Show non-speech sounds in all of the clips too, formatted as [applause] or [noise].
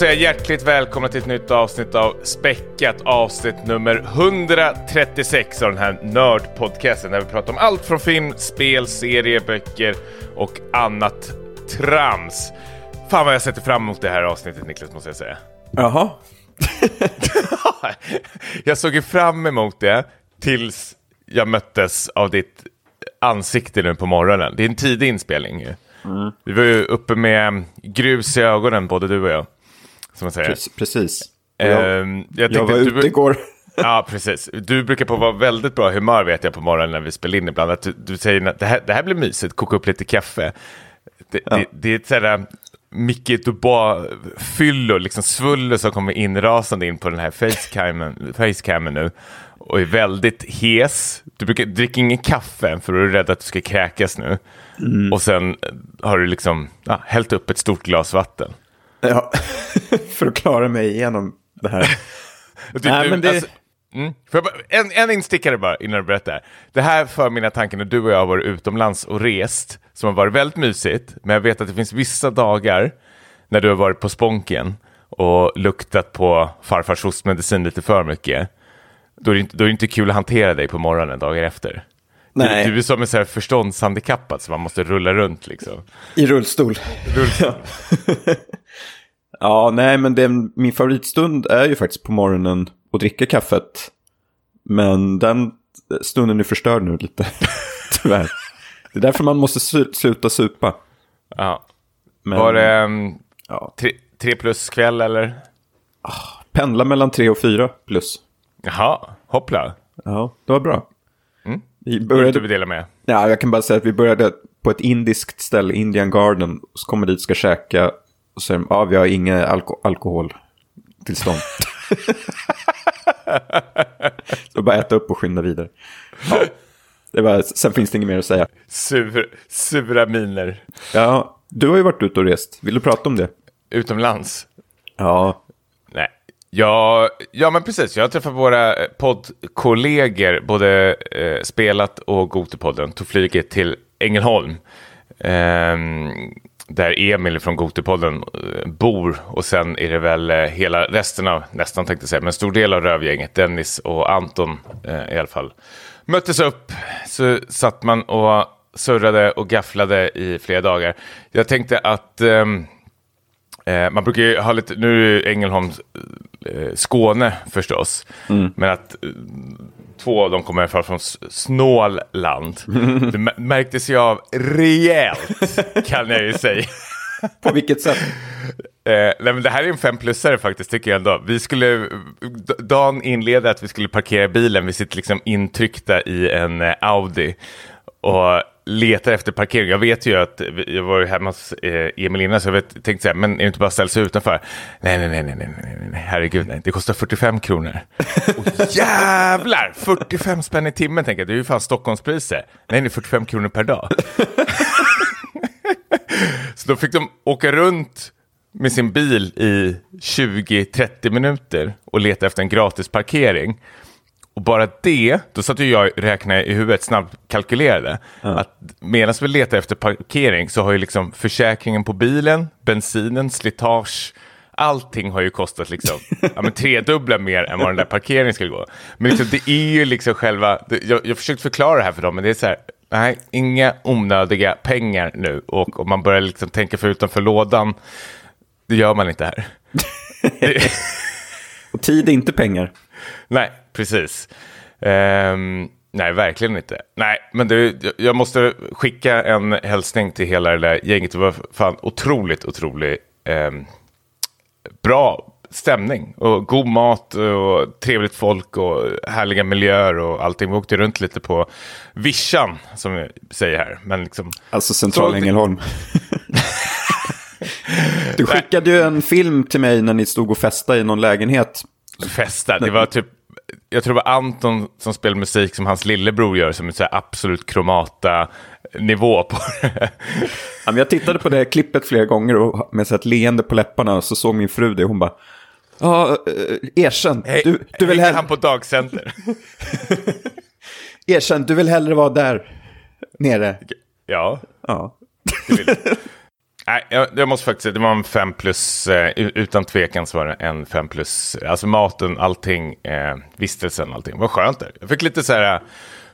säga hjärtligt välkomna till ett nytt avsnitt av Späckat, avsnitt nummer 136 av den här nördpodcasten där vi pratar om allt från film, spel, serier, böcker och annat trams. Fan vad jag sätter fram emot det här avsnittet Niklas, måste jag säga. Jaha. [laughs] jag såg ju fram emot det tills jag möttes av ditt ansikte nu på morgonen. Det är en tidig inspelning ju. Mm. Vi var ju uppe med grus i ögonen, både du och jag. Som man säger. Precis. Jag, uh, jag, jag var ute du, igår. [laughs] Ja, precis. Du brukar på vara väldigt bra humör vet jag på morgonen när vi spelar in ibland. Att du, du säger att det här, det här blir mysigt, koka upp lite kaffe. Det, ja. det, det är ett sådär Micke Dubois-fyllo, liksom svuller som kommer inrasande in på den här facecamen, facecamen nu och är väldigt hes. Du brukar dricka ingen kaffe för du är rädd att du ska kräkas nu. Mm. Och sen har du liksom ja, hällt upp ett stort glas vatten. Ja, [laughs] för att klara mig igenom det här. [laughs] du, Nej, men det... Alltså, mm, bara, en, en instickare bara innan du berättar. Det här för mina tankar när du och jag har varit utomlands och rest, som har varit väldigt mysigt, men jag vet att det finns vissa dagar när du har varit på Sponken och luktat på farfars hostmedicin lite för mycket. Då är, det inte, då är det inte kul att hantera dig på morgonen dagar efter. Nej. Du, du är som en så här förståndshandikappad så man måste rulla runt liksom. I rullstol. rullstol. [laughs] ja, nej men det, min favoritstund är ju faktiskt på morgonen att dricka kaffet. Men den stunden är förstörd nu lite, [laughs] tyvärr. Det är därför man måste sluta supa. Ja. Men, Var det um, ja. tre, tre plus kväll eller? Ah, pendla mellan tre och fyra plus. Jaha, hoppla. Ja, det var bra. Mm. Vi började... Du dela med? Ja, jag kan bara säga att vi började på ett indiskt ställe, Indian Garden. Så kommer dit och ska käka. Och säger ja, vi har inga alko alkoholtillstånd. [laughs] så bara äta upp och skynda vidare. Ja. Det var, sen finns det inget mer att säga. Sur, sura miner. Ja, du har ju varit ute och rest. Vill du prata om det? Utomlands? Ja. Nej, Ja, ja, men precis. Jag har träffat våra poddkollegor, både eh, Spelat och Gotepodden, tog flyget till Ängelholm. Eh, där Emil från Gotepodden eh, bor och sen är det väl eh, hela resten av, nästan tänkte jag säga, men stor del av rövgänget, Dennis och Anton eh, i alla fall, möttes upp. Så satt man och surrade och gafflade i flera dagar. Jag tänkte att ehm, Eh, man brukar ju ha lite, nu är Ängelholm eh, Skåne förstås, mm. men att två av dem kommer i alla fall från Snålland. Det märktes ju av rejält kan jag ju säga. På vilket sätt? Eh, nej, men det här är en femplussare faktiskt tycker jag ändå. Vi skulle, Dan inleder att vi skulle parkera bilen, vi sitter liksom intryckta i en eh, Audi. Och letar efter parkering. Jag vet ju att jag var hemma hos eh, Emil innan så jag vet, tänkte säga, men är det inte bara att ställa sig utanför? Nej, nej, nej, nej, nej, nej, nej, herregud, nej. det kostar 45 kronor. [laughs] oh, jävlar, 45 spänn i timmen tänker jag, det är ju fan Stockholmspriser. Nej, det är 45 kronor per dag. [laughs] så då fick de åka runt med sin bil i 20-30 minuter och leta efter en gratis parkering. Och bara det, då satt ju jag och räknade i huvudet, snabbt kalkylerade. Mm. Att medan vi letar efter parkering så har ju liksom försäkringen på bilen, bensinen, slitage, allting har ju kostat liksom, [laughs] ja, men tredubbla mer än vad den där parkeringen skulle gå. Men liksom, det är ju liksom själva, jag, jag försökt förklara det här för dem, men det är så här, nej, inga onödiga pengar nu. Och om man börjar liksom tänka för utanför lådan, det gör man inte här. [laughs] och tid är inte pengar. Nej, precis. Um, nej, verkligen inte. Nej, men det, jag måste skicka en hälsning till hela det där gänget. Det var fan otroligt, otroligt um, bra stämning och god mat och trevligt folk och härliga miljöer och allting. Vi åkte runt lite på vischan som vi säger här. Men liksom, alltså central Ängelholm. [laughs] du skickade ju en film till mig när ni stod och festade i någon lägenhet. Festa, det var typ jag tror det var Anton som spelar musik som hans lillebror gör, som en så absolut kromata nivå på det. Ja, jag tittade på det klippet flera gånger och med så ett leende på läpparna och så såg min fru det och hon bara Ja, uh, erkänn. Du, du vill hellre... han på dagcenter? [laughs] erkänn, du vill hellre vara där nere. Ja. Ja. Nej, Nej, jag, jag måste faktiskt säga det var en fem plus, eh, utan tvekan så var det en fem plus. Alltså maten, allting, eh, vistelsen, allting. Vad skönt där. Jag fick lite så här eh,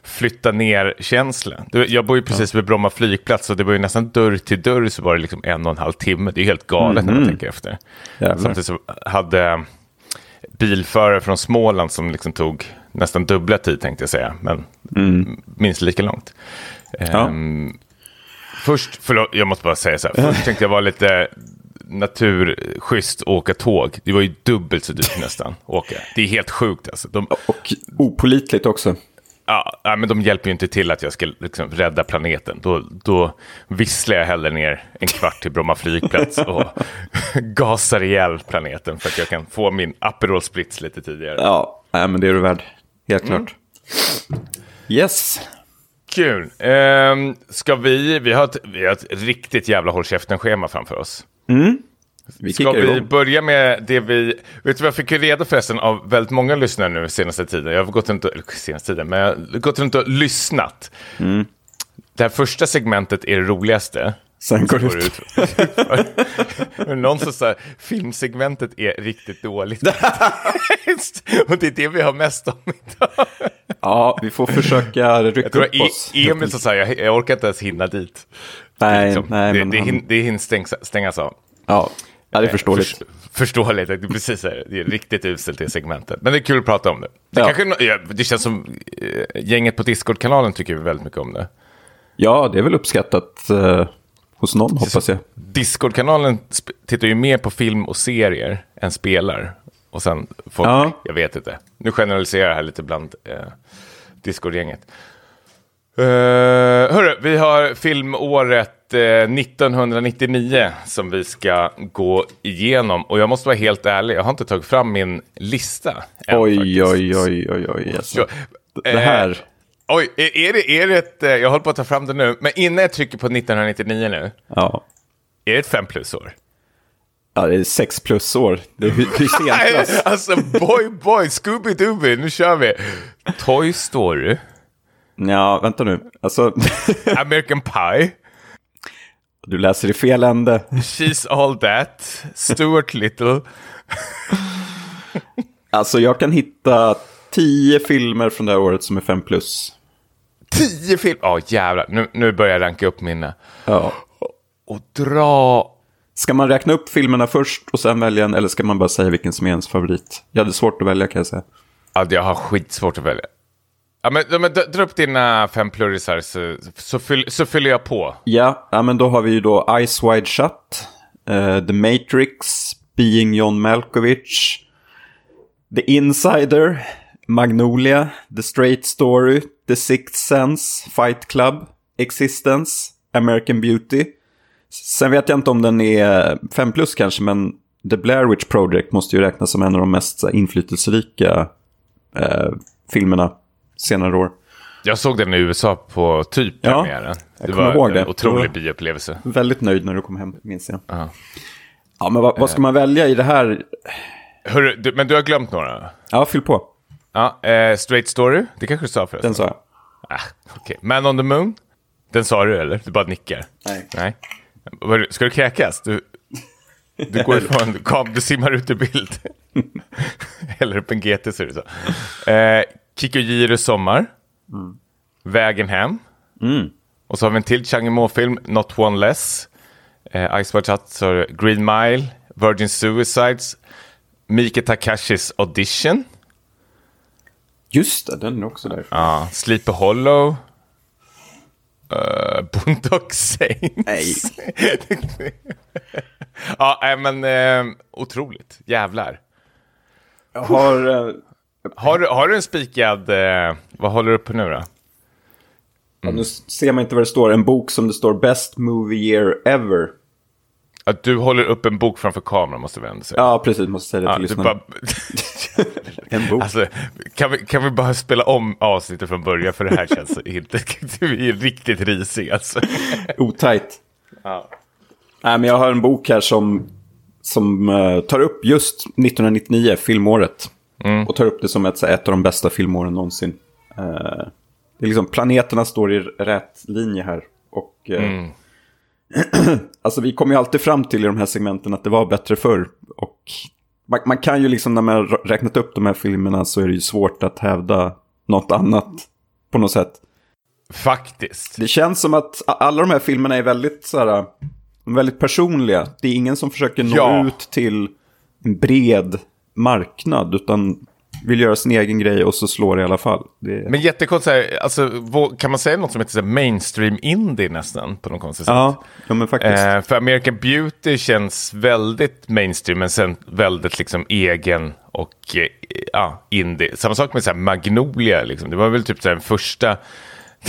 flytta ner-känsla. Jag bor ju precis vid Bromma flygplats och det var ju nästan dörr till dörr så var det liksom en och en halv timme. Det är helt galet när man Mhm. tänker efter. Jävlar. Samtidigt så hade bilförare från Småland som liksom tog nästan dubbla tid tänkte jag säga, men minst lika långt. Mm. Ja. Ehm, först, förlåt, jag måste bara säga så här, [laughs] först tänkte jag vara lite naturschysst och åka tåg. Det var ju dubbelt så dyrt nästan åka. Det är helt sjukt alltså. De, Och opolitligt också. ja, men de hjälper ju inte till att jag ska liksom rädda planeten. Då, då visslar jag hellre ner en kvart till Bromma flygplats och [laughs] gasar ihjäl planeten för att jag kan få min Aperol Spritz lite tidigare. Ja, men det är du värd. Helt klart. Yes. Kul. Ehm, ska vi, vi har, ett, vi har ett riktigt jävla håll käften-schema framför oss. Vi Ska vi igång. börja med det vi... Vet du vad jag fick reda förresten av väldigt många lyssnare nu senaste tiden. Jag har gått runt och, senaste tiden, men jag har gått runt och lyssnat. Det här första segmentet är det roligaste. Sen går det ut. ut. [laughs] Någon som sa filmsegmentet är riktigt dåligt. [laughs] [laughs] och det är det vi har mest om idag. Ja, vi får försöka rycka Jag upp E- oss. Emil sa jag, jag orkar inte ens hinna dit. Nej, Liksom. nej, det, men det, han- hin, det hinns stängs, stängas av. Ja, det är förståeligt. Förs- förståeligt, det är precis så här. det är riktigt uselt det segmentet. Men det är kul att prata om det. Det, Ja. kanske, det känns som eh, gänget på Discord-kanalen tycker väldigt mycket om det. Ja, det är väl uppskattat eh, hos någon, hoppas jag. Discord-kanalen tittar ju mer på film och serier än spelar. Och sen folk, Ja. jag vet inte. Nu generaliserar jag här lite bland eh, Discord-gänget. Uh, hörru, vi har filmåret eh, 1999 som vi ska gå igenom. Och jag måste vara helt ärlig, jag har inte tagit fram min lista. än Oj, faktiskt. oj, oj, oj, oj. Alltså. Så, Det eh, här, Oj, är, är, det, är det ett... eh, Jag håller på att ta fram det nu. Men innan jag trycker på 1999 nu, ja. är det ett fem plus-år? Ja, det är sex plus år. Det är hy- [laughs] Nej, hygienklass. alltså boy, boy, Scooby-Dooby, nu kör vi. Toy Story, Ja, vänta nu. Alltså, [laughs] American Pie, du läser i fel ände. She's All That, Stuart Little. Alltså, jag kan hitta tio filmer från det här året som är fem plus. Tio film. Ja, jävlar. Nu, nu börjar jag ranka upp mina. Ja. Och dra... Ska man räkna upp filmerna först och sen välja en, eller ska man bara säga vilken som är ens favorit? Jag hade svårt att välja kan jag säga. Ja, jag har skitsvårt att välja. Ja, men, men dra, upp dina fem plurisar så, så, fyll, så fyller jag på. Ja, ja, men då har vi ju då Eyes Wide Shut, eh, The Matrix, Being John Malkovich, The Insider, Magnolia, The Straight Story, The Sixth Sense, Fight Club, Existence, American Beauty. Sen vet jag inte om den är 5 plus kanske, men The Blair Witch Project måste ju räknas som en av de mest inflytelserika eh, filmerna senare år. Jag såg den i USA på typ Ja, premiären. jag Det var ihåg en det. otrolig bioupplevelse. Väldigt nöjd när du kom hem, minns jag. Ja. Ja, men vad, vad ska man välja i det här? Hörru, du, men du har glömt några? Ja, fyll på. Ja, eh, Straight Story, det kanske du sa förresten? Den sa jag. Ah, okej. Man on the Moon, den sa du eller? Du bara nickar? Nej. Nej. Ska du kräkas? Du, du går ifrån, du, kom, du simmar ut ur bild. [laughs] Häller upp en GT ser det så. Eh, Kikujiro Sommar, Vägen hem. Och så har vi en till Chang Mo-film, Not One Less. Eh, Ice Watch du Green Mile, Virgin Suicides, Mike Takashis Audition. Just det, den är också där. Ja, Sleepy Hollow. Uh, Boondock Saints. Nej. [laughs] ja, nej, men eh, otroligt. Jävlar. Jag har... eh, Har, du- har du en spikad... Eh, vad håller du på nu då? ja, nu ser man inte vad det står. En bok som det står Best Movie Year Ever. Att du håller upp en bok framför kameran måste vi ändå säga. Ja, precis. Måste säga det till du lyssnarna. bara... [laughs] [laughs] En bok. Alltså, kan, vi, kan vi bara spela om avsnittet från början? För det här känns inte... [laughs] Vi är riktigt risiga alltså. Otajt. Ja. Nej, men jag har en bok här som, som eh, tar upp just 1999, filmåret. Mm. Och tar upp det som ett, ett av de bästa filmåren någonsin. Eh, det är liksom, planeterna står i rätt linje här. Och eh, Mm. [clears throat] alltså vi kommer ju alltid fram till i de här segmenten att det var bättre förr. Och man, man kan ju liksom när man räknat upp de här filmerna så är det ju svårt att hävda något annat på något sätt. Faktiskt. Det känns som att alla de här filmerna är väldigt så här, väldigt personliga. Det är ingen som försöker nå Ja. ut till en bred marknad, utan vill göra sin egen grej och så slår det i alla fall. Det... Men jättekonstigt, alltså, kan man säga något som heter mainstream indie nästan på något konstigt sätt? ja, ja, men faktiskt. Eh, för American Beauty känns väldigt mainstream, men sen väldigt liksom egen och eh, ja, indie. Samma sak med så Magnolia, liksom. det var väl typ så den första, [laughs]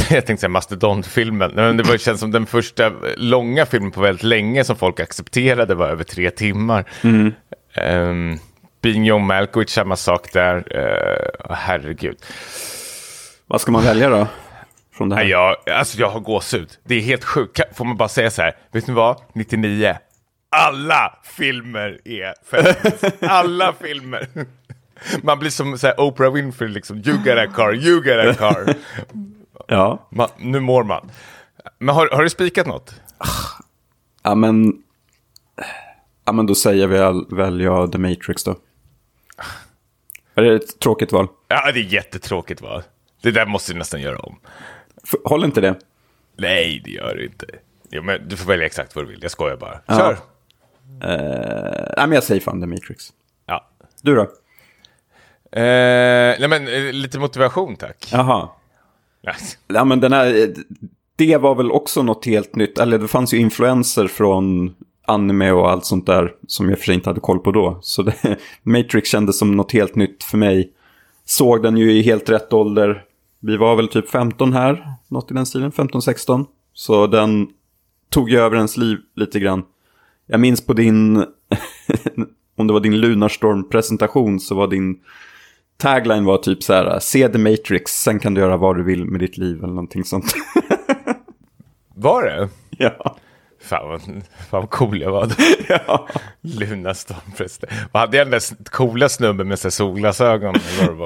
jag tänkte säga Mastodon-filmen, men det var, känns som den första långa filmen på väldigt länge som folk accepterade var över tre timmar. Um, Being John Malkovich, samma sak där. Uh, herregud. Vad ska man välja då? Från det här? Jag, alltså jag har gåshud. Det är helt sjukt. Får man bara säga så här, vet ni vad? 99. Alla filmer är. Alla filmer. Man blir som så här, Oprah Winfrey, liksom. You get a car, you get a car. Ja. Man, nu mår man. Men har, har du spikat något? ja, men... Ja, men då säger vi väl, väl jag The Matrix då. Är det ett tråkigt val? Ja, det är jättetråkigt va? Det där måste du nästan göra om. F- Håll inte det. Nej, det gör du inte. Jo, men du får välja exakt vad du vill. Jag skojar bara. Ja. Kör! Uh, nej, men jag säger fan The Matrix. Ja. Du då? Eh, nej, men eh, lite motivation tack. Jaha. Nej. Ja, men den här, det var väl också något helt nytt. Eller det fanns ju influenser från anime och allt sånt där som jag för sig inte hade koll på då. Så det, [laughs] Matrix kändes som något helt nytt för mig. Såg den ju i helt rätt ålder. Vi var väl typ 15 här, något i den stilen, 15-16. Så den tog ju över ens liv lite grann. Jag minns på din, [laughs] om det var din Lunarstorm-presentation så var din tagline var typ så här, se The Matrix, sen kan du göra vad du vill med ditt liv eller någonting sånt. [laughs] Var det? ja. Fan vad, fan vad cool jag var. [laughs] ja. Lunarstorm förresten. Vad hade jag den där coola snubben med solglasögon?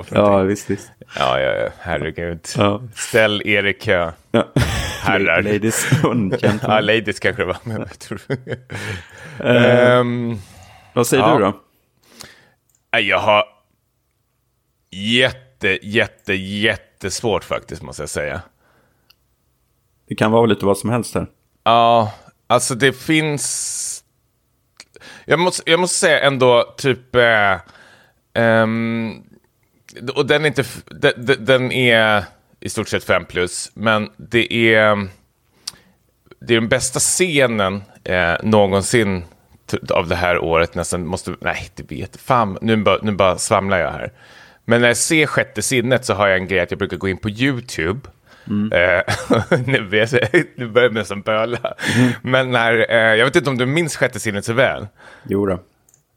Ja, visst, visst. ja, ja, ja, herregud. Ja. Ställ er i kö. Ja. Herrar. [laughs] Ladies Ja, ladies kanske det var. Men jag tror... Ehm, Vad säger ja. du då? jag har jätte, jätte, jättesvårt faktiskt måste jag säga. Det kan vara lite vad som helst här. Ja, alltså det finns... Jag måste, jag måste säga ändå typ... Eh, um, och den är inte... Den, den- är i stort sett 5 plus, men det är... Det är den bästa scenen eh, någonsin av det här året nästan. Måste, nej, det vet fan. Nu bara, nu bara svamlar jag här. Men när jag ser sjätte sinnet så har jag en grej att jag brukar gå in på YouTube. Eh, [laughs] nu, vet jag, nu börjar jag nästan böla. Men när, eh, jag vet inte om du minns sjätte sinnet så väl. Jo då.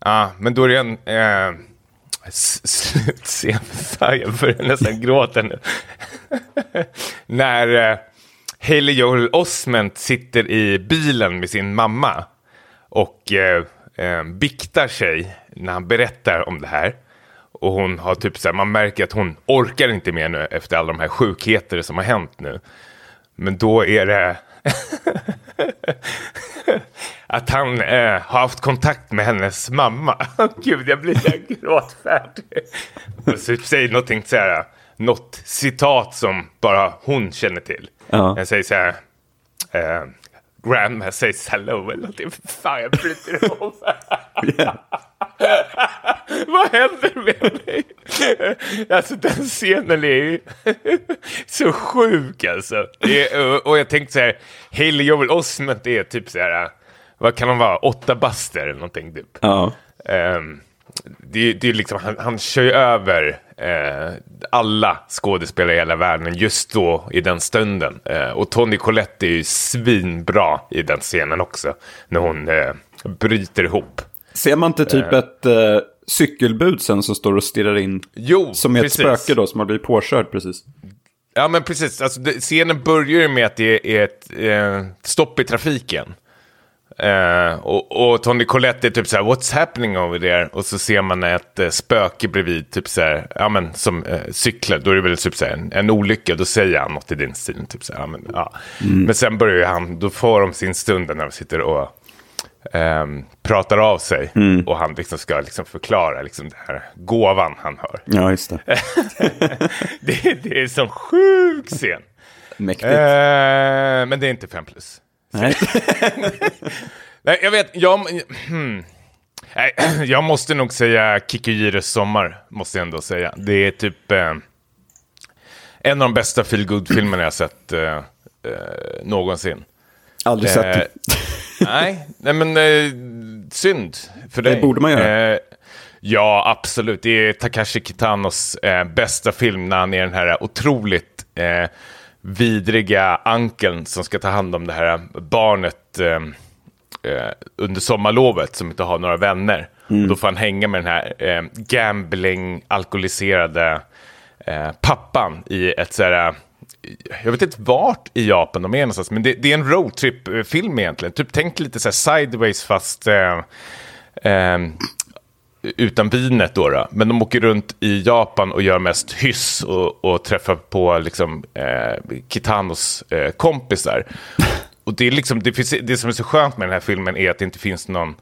Ja, men då är det en eh, slutscen. Jag börjar nästan gråta nu. [laughs] När eh, Haley Joel Osment sitter i bilen med sin mamma och eh, eh, biktar sig när han berättar om det här. Och hon har typ så här, man märker att hon orkar inte mer nu efter alla de här sjukheter som har hänt nu. Men då är det [laughs] att han eh, har haft kontakt med hennes mamma. [laughs] Gud, jag blir gråtfärdig. Och så säger någonting så här, något citat som bara hon känner till. Ja. Jag säger så här, eh, grandma says hello eller någonting. Fan, jag bryter ihop. [laughs] Vad händer med mig? Alltså den scenen är ju [laughs] så sjuk alltså. Är, och jag tänkte så här, Haley Joel Osment är typ så här, vad kan han vara, åtta baster eller någonting typ. Ja. Ehm, det, det är liksom, han, han kör ju över eh, alla skådespelare i hela världen just då i den stunden. Eh, och Tony Collette är ju svinbra i den scenen också. När hon eh, bryter ihop. Ser man inte typ ett eh, cykelbud sen som står och stirrar in? Jo, Som är ett precis. spöke då, som har blivit påkörd precis. Ja, men precis. Alltså, det, scenen börjar ju med att det är ett eh, stopp i trafiken. Eh, och, och Tony Collette är typ så här, what's happening over there? Och så ser man ett eh, spöke bredvid, typ så här, ja men som eh, cyklar. Då är det väl typ så här, en, en olycka, då säger han något i din stil. Typ så här, ja, men, ja. men sen börjar ju han, då får de sin stund när de sitter och ehm, pratar av sig. Och han liksom ska liksom förklara liksom, det här gåvan han hör. Ja, just det. [laughs] det, det är en sån sjuk scen. Mäktigt. Eh, men det är inte 5 plus. Nej. [laughs] Nej, jag vet, jag, hmm. Nej, [clears throat] jag måste nog säga Kikujires sommar, måste jag ändå säga. Det är typ eh, en av de bästa feelgood-filmerna jag sett eh, eh, någonsin. Aldrig Eh, sett den. nej, nej, men eh, synd för dig. Det borde man göra. Eh, ja, absolut. Det är Takashi Kitanos eh, bästa film när han är den här otroligt eh, vidriga ankeln som ska ta hand om det här barnet eh, eh, under sommarlovet som inte har några vänner. Och då får han hänga med den här eh, gambling, alkoholiserade eh, pappan i ett så här, jag vet inte vart i Japan de är någonstans, men det, det är en roadtrip-film egentligen. Typ tänk lite så här sideways fast eh, eh, utan vinet då, då. Men de åker runt i Japan och gör mest hyss och, och träffar på liksom, eh, Kitanos eh, kompisar. Och det, är liksom, det, finns, det som är så skönt med den här filmen är att det inte finns någon...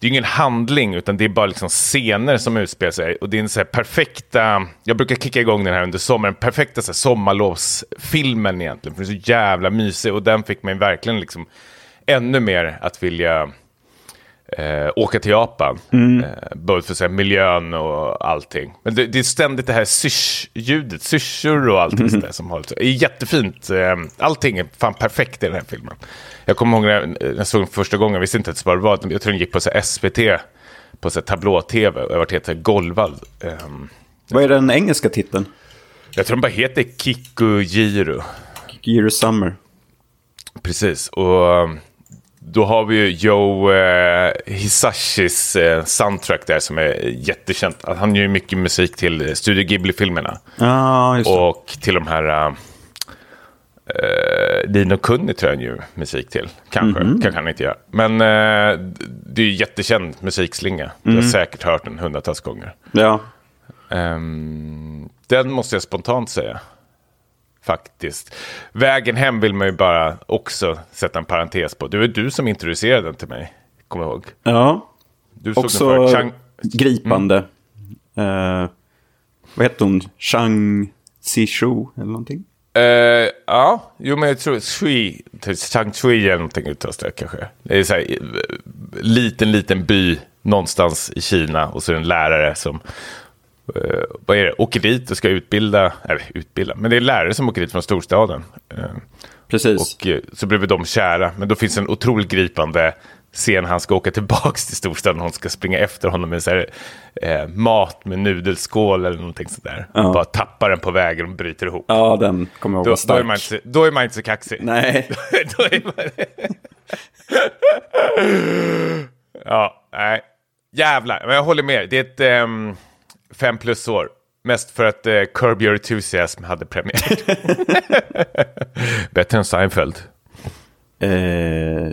Det är ingen handling, utan det är bara liksom scener som utspelar sig. Och det är en så här perfekta... Jag brukar kicka igång den här under sommaren. Perfekta så här sommarlovsfilmen egentligen. För den är så jävla mysig. Och den fick mig verkligen liksom ännu mer att vilja eh, åka till Japan. Eh, både för så här, miljön och allting. Men det, det är ständigt det här sysch-ljudet, syrsor och allting sånt där som håller Det är jättefint. Eh, allting är fan perfekt i den här filmen. Jag kommer ihåg när jag, när jag såg den första gången, jag visste inte ens vad det var. Jag tror den gick på så här, SVT, på så här, tablå-tv. Och jag var helt golvad. Ehm, Vad är den engelska titeln? jag tror den bara heter Kikujiro. Year Summer. Precis, och um, då har vi ju Joe eh, Hisashis eh, soundtrack där som är jättekänt. Han gör ju mycket musik till eh, Studio Ghibli-filmerna. Det. Och till de här... Uh, Dino Kuni tror jag han gör musik till. Kanske, Mhm. kanske han inte gör. Men eh, det är ju jättekänd musikslinga. Du Mhm. har säkert hört den hundratals gånger. Ja. Ehm, den måste jag spontant säga. Faktiskt. Vägen hem vill man ju bara också sätta en parentes på. Det var du som introducerade den till mig. Kommer jag ihåg. ja. Du såg Också den för Chang... gripande. Eh, vad heter hon? Chang Sishu eller någonting? Eh, ja, jo men jag tror Shui, typ Chang Shui eller någonting uttalas det kanske. Det är så här, eh, liten, liten by någonstans i Kina och så är det en lärare som vad är det, åker dit och ska utbilda, eller utbilda, men det är lärare som åker dit från storstaden. Eh, Precis. Och eh, så blev de kära. Men då finns en otroligt gripande scen. Han ska åka tillbaks till storstaden. Hon ska springa efter honom med så här, eh, mat med nudelskål eller någonting sådär. Ja. Bara tappar den på vägen och bryter ihop. Ja, den kommer jag ihåg Då, då, är man inte, då är man inte så kaxig. Nej. [laughs] då är man... [laughs] ja, nej. Jävlar, men jag håller med. Det är ett ehm, fem plus år. Mest för att eh, Curb Your Enthusiasm hade premiär. [laughs] Bättre än Seinfeld. Eh.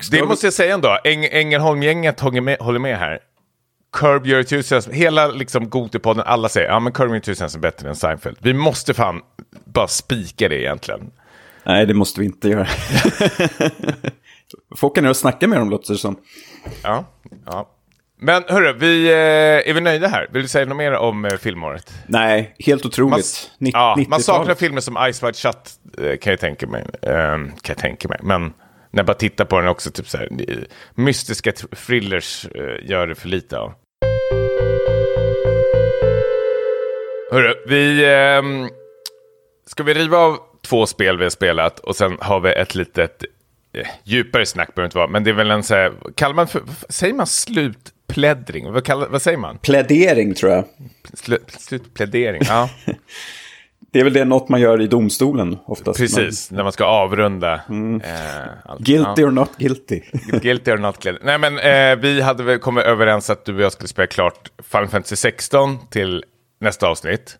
Ska Det måste jag säga ändå. Eng Ängelholm-gänget håller med, håller med här. Curb Your Enthusiasm, hela liksom Gotipodden, alla säger ja men Curb Your Enthusiasm är bättre än Seinfeld. Vi måste fan bara spika det egentligen. Nej, det måste vi inte göra. Får åka ner och snacka med dem, låter det som. Ja, ja. Men hörru, vi, eh, är vi nöjda här? Vill du säga något mer om eh, filmåret? Nej, helt otroligt. Man, ja, man 90-talet. saknar filmer som Ice Wide Shut, eh, kan jag tänka mig. Eh, kan jag tänka mig. Men när jag bara tittar på den också, typ så här, mystiska thr- thrillers gör det för lite av. Hörru, vi... ehm, ska vi riva av två spel vi har spelat och sen har vi ett litet djupare snack behöver det inte vara, men det är väl en så här, kallar man för, säger man slutpläddring? Vad, kallar, vad säger man? Plädering, tror jag. Slu, slutplädering, ja. [laughs] Det är väl det något man gör i domstolen oftast. Precis, när man ska avrunda. Eh, Men allt. guilty or not guilty. Ja, [laughs] guilty or not guilty. Nej, men eh, vi hade väl kommit överens att du och jag skulle spela klart Final Fantasy 16 till nästa avsnitt.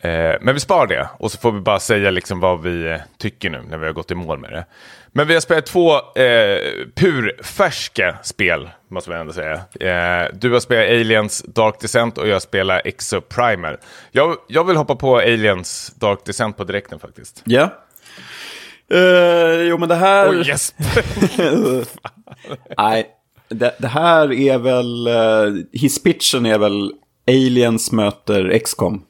Eh, men vi sparar det och så får vi bara säga liksom vad vi eh, tycker nu när vi har gått i mål med det. Men vi har spelat två eh, purfärska spel, måste man ändå säga. Eh, du har spelat Aliens Dark Descent och jag spelar Exo Primer. Jag, jag vill hoppa på Aliens Dark Descent på direkten faktiskt. Ja. Uh, jo, men det här... Oh, yes. [laughs] Nej, det, det, här är väl... Uh, hisspitchen är väl Aliens möter XCOM.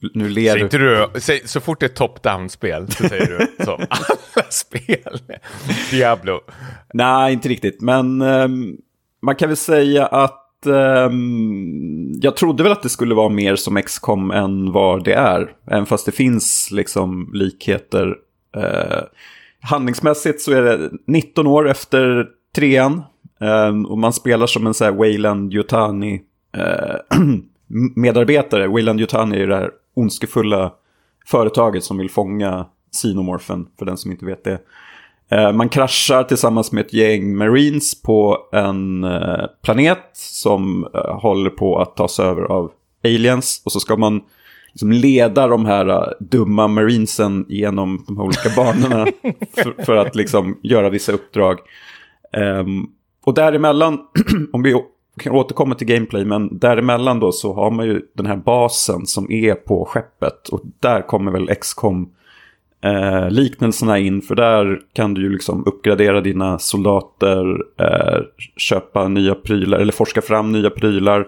Nu ler säger inte du. Säg, så fort det är top-down-spel så säger du som [laughs] alla spel. Diablo. Nej, inte riktigt. Men um, man kan väl säga att um, jag trodde väl att det skulle vara mer som XCOM än vad det är. Även fast det finns liksom likheter. Uh, handlingsmässigt så är det 19 år efter trean. Um, och man spelar som en så här Wayland Yutani [clears throat] uh, medarbetare. Wayland Yutani är ju det här ondskefulla företaget som vill fånga Xenomorphen, för den som inte vet det. Eh, man kraschar tillsammans med ett gäng Marines på en eh, planet som eh, håller på att tas över av aliens. Och så ska man liksom leda de här dumma Marinesen genom de här olika banorna [laughs] för, för, att liksom göra vissa uppdrag. Um, och däremellan, [clears throat] om vi kan återkomma till gameplay, men däremellan då så har man ju den här basen som är på skeppet. Och där kommer väl XCOM eh, liknelserna in, för där kan du ju liksom uppgradera dina soldater, eh, köpa nya prylar eller forska fram nya prylar.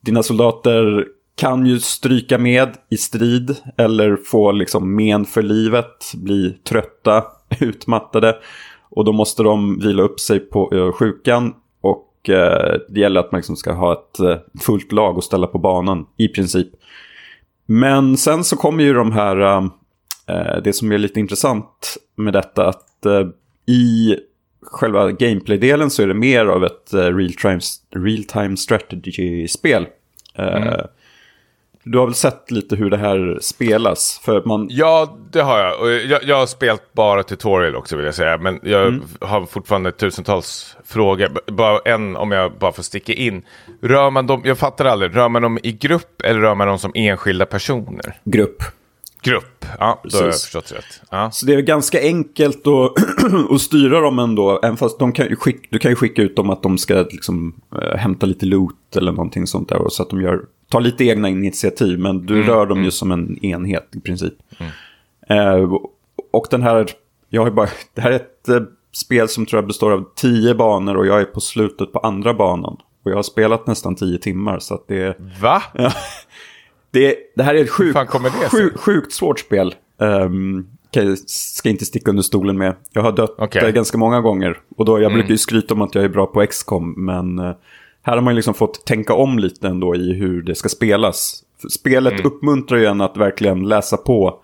Dina soldater kan ju stryka med i strid eller få liksom men för livet, bli trötta, [laughs] utmattade. Och då måste de vila upp sig på sjukan Eh, det gäller att man liksom ska ha ett eh, fullt lag och ställa på banan i princip. Men sen så kommer ju de här, eh, det som är lite intressant med detta, att i själva gameplay-delen så är det mer av ett real-time real strategy-spel. Mm. Du har väl sett lite hur det här spelas? För man... Ja, det har jag. Jag. Jag har spelat bara tutorial också vill jag säga. Men jag mm. har fortfarande tusentals frågor. Bara en om jag bara får sticka in. Rör man dem, jag fattar aldrig, rör man dem i grupp eller rör man dem som enskilda personer? Grupp. Grupp, ja, då har jag förstått rätt. Ja. Så det är ganska enkelt att, [clears throat] att styra dem ändå. Även fast de kan skicka, du kan ju skicka ut dem att de ska liksom, äh, hämta lite loot eller någonting sånt där. Så att de gör, tar lite egna initiativ. Men du mm, rör dem mm. ju som en enhet i princip. Mm. Äh, och den här, jag har bara, [laughs] det här är ett äh, spel som tror jag består av tio banor och jag är på slutet på andra banan. Och jag har spelat nästan tio timmar så att det... Va? Det, det här är ett sjuk, sjuk, sjukt svårt spel. Um, jag ska inte sticka under stolen med. Jag har dött okay. ganska många gånger. Och då, jag mm. brukar ju skryta om att jag är bra på XCOM. Men uh, här har man liksom fått tänka om lite ändå i hur det ska spelas. Spelet mm. uppmuntrar ju en att verkligen läsa på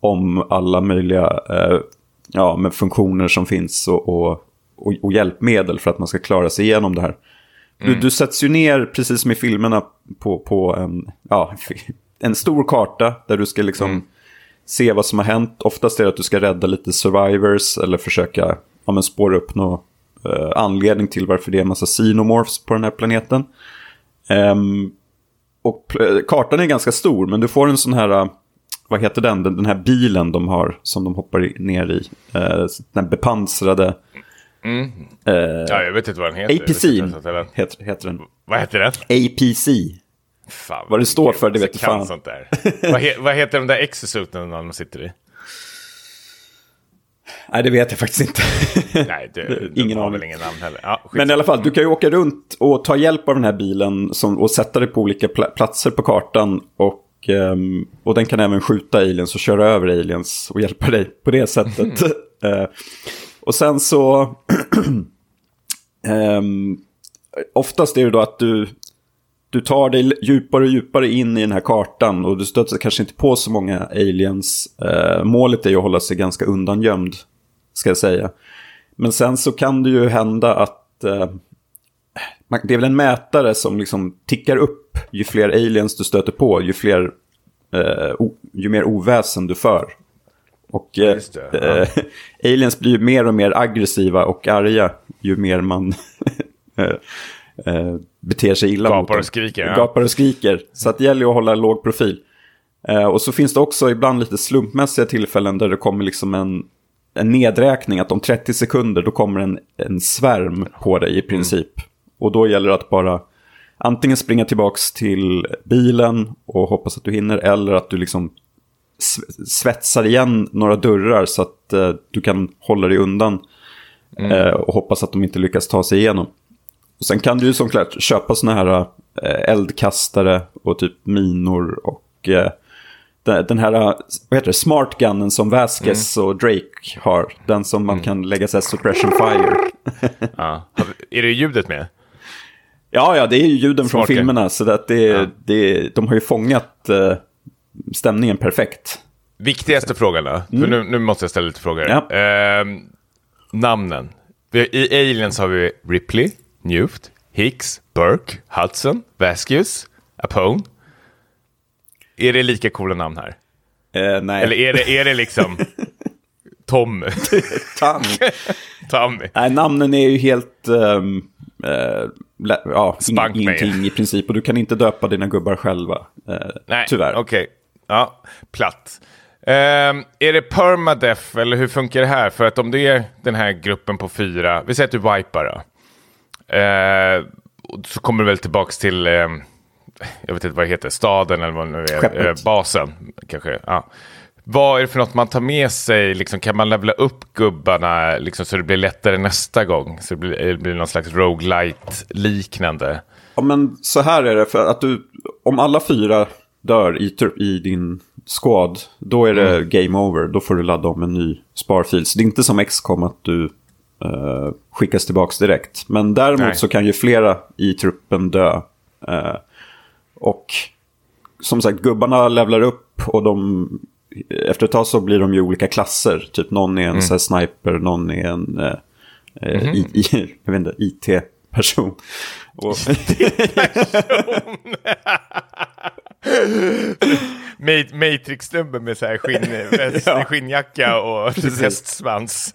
om alla möjliga uh, ja, med funktioner som finns och, och, och, och, hjälpmedel för att man ska klara sig igenom det här. Mm. Du, du sätts ju ner, precis som i filmerna, på, på en, ja, [laughs] en stor karta där du ska liksom mm. se vad som har hänt. Oftast är det att du ska rädda lite survivors eller försöka ja, men spåra upp någon uh, anledning till varför det är en massa xenomorphs på den här planeten. Um, och kartan är ganska stor, men du får en sån här, vad heter den, den, här bilen de har som de hoppar ner i. Den bepansrade Mm. Uh, ja, jag vet inte vad den heter. APC heter, heter den. Vad heter den? APC. Fan, vad det står för, det vet du fan. Sånt där. vad, he vad heter de där exosuten de sitter i? Nej, det vet jag faktiskt inte. [laughs] Nej, det, ingen väl ingen namn heller. Ja, Men i alla fall, du kan ju åka runt och ta hjälp av den här bilen som, och sätta dig på olika pl platser på kartan. Och, um, och den kan även skjuta aliens och köra över aliens och hjälpa dig på det sättet. uh, [laughs] [laughs] Och sen så... um, [clears throat] oftast är det då att du, du tar dig djupare och djupare in i den här kartan och du stöter kanske inte på så många aliens. Uh, målet är ju att hålla sig ganska undangömd, ska jag säga. Men sen så kan det ju hända att uh, det är väl en mätare som liksom tickar upp ju fler aliens du stöter på, ju, fler, uh, ju mer oväsen du för. Och eh, ja. aliens blir ju mer och mer aggressiva och arga ju mer man [laughs] eh, eh, beter sig illa Gapar mot dem. och skriker, ja. Gapar och skriker. Så att det gäller att hålla låg profil. Eh, och så finns det också ibland lite slumpmässiga tillfällen där det kommer liksom en, en nedräkning. Att om 30 sekunder då kommer en, en svärm på dig i princip. Och då gäller det att bara antingen springa tillbaks till bilen och hoppas att du hinner. Eller att du liksom svetsar igen några dörrar så att eh, du kan hålla dig undan. Eh, och hoppas att de inte lyckas ta sig igenom. Och sen kan du ju såklart köpa såna här eh, eldkastare och typ minor och eh, den här, eh, vad heter det, smart gunnen som Vasquez och Drake har. Den som man kan lägga så här suppression fire. [laughs] Ja. Är det ljudet med? Ja, ja, det är ju ljuden från Smart gun. filmerna. Så att det, Ja. det, de har ju fångat eh, stämningen perfekt. Viktigaste frågan då? För nu, nu måste jag ställa lite frågor. Ja. Ehm, namnen. I Aliens har vi Ripley, Newt, Hicks, Burke, Hudson, Vasquez, Apone. Är det lika coola namn här? Eh, nej, Eller är det, är det liksom [laughs] Tom, [laughs] Tommy. Tommy? Nej, namnen är ju helt... eh, lä- ja, Spank ingenting i princip. Och du kan inte döpa dina gubbar själva. Eh, Nej, tyvärr. Okej, ja, platt. Ehm, är det permadeath eller hur funkar det här? För att om det är den här gruppen på fyra, vi säger att du wipar då. Och så kommer du väl tillbaks till, ehm, jag vet inte vad det heter, staden eller vad det nu är, Skeppet. eh, basen kanske. Ja. Vad är det för något man tar med sig? Liksom, kan man levla upp gubbarna liksom, så det blir lättare nästa gång? Så det blir, det blir någon slags roguelite-liknande. Ja, men så här är det. För att du, om alla fyra dör i, i din squad, då är det game over. Då får du ladda om en ny sparfil. Så det är inte som XCOM att du eh, skickas tillbaka direkt. Men däremot Nej. så kan ju flera i truppen dö. Eh, och som sagt, gubbarna levlar upp och de... Efter ett tag så blir de ju olika klasser. Typ någon är en så här sniper, någon är en eh, eh, i, i, [laughs] jag vet inte, IT-person. Och, [laughs] Ma- Matrix-snubbe med så här skinn, [laughs] väst, Ja. skinnjacka och hästsvans.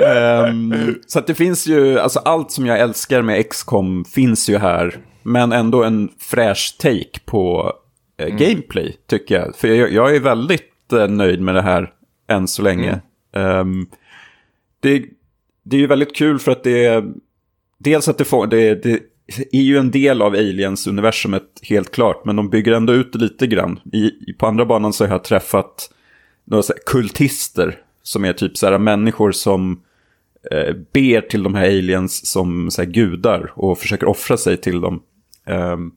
Ehm, så att det finns ju, alltså allt som jag älskar med XCOM finns ju här. Men ändå en fräsch take på eh, gameplay tycker jag. För jag, jag är väldigt eh, nöjd med det här än så länge. Ehm, det, det är ju väldigt kul för att det är, dels att det får, det, det är ju en del av Aliens-universumet helt klart. Men de bygger ändå ut det lite grann. I, på andra banan så har jag träffat några kultister. Som är typ så här människor som eh, ber till de här aliens som så här, gudar och försöker offra sig till dem. Um,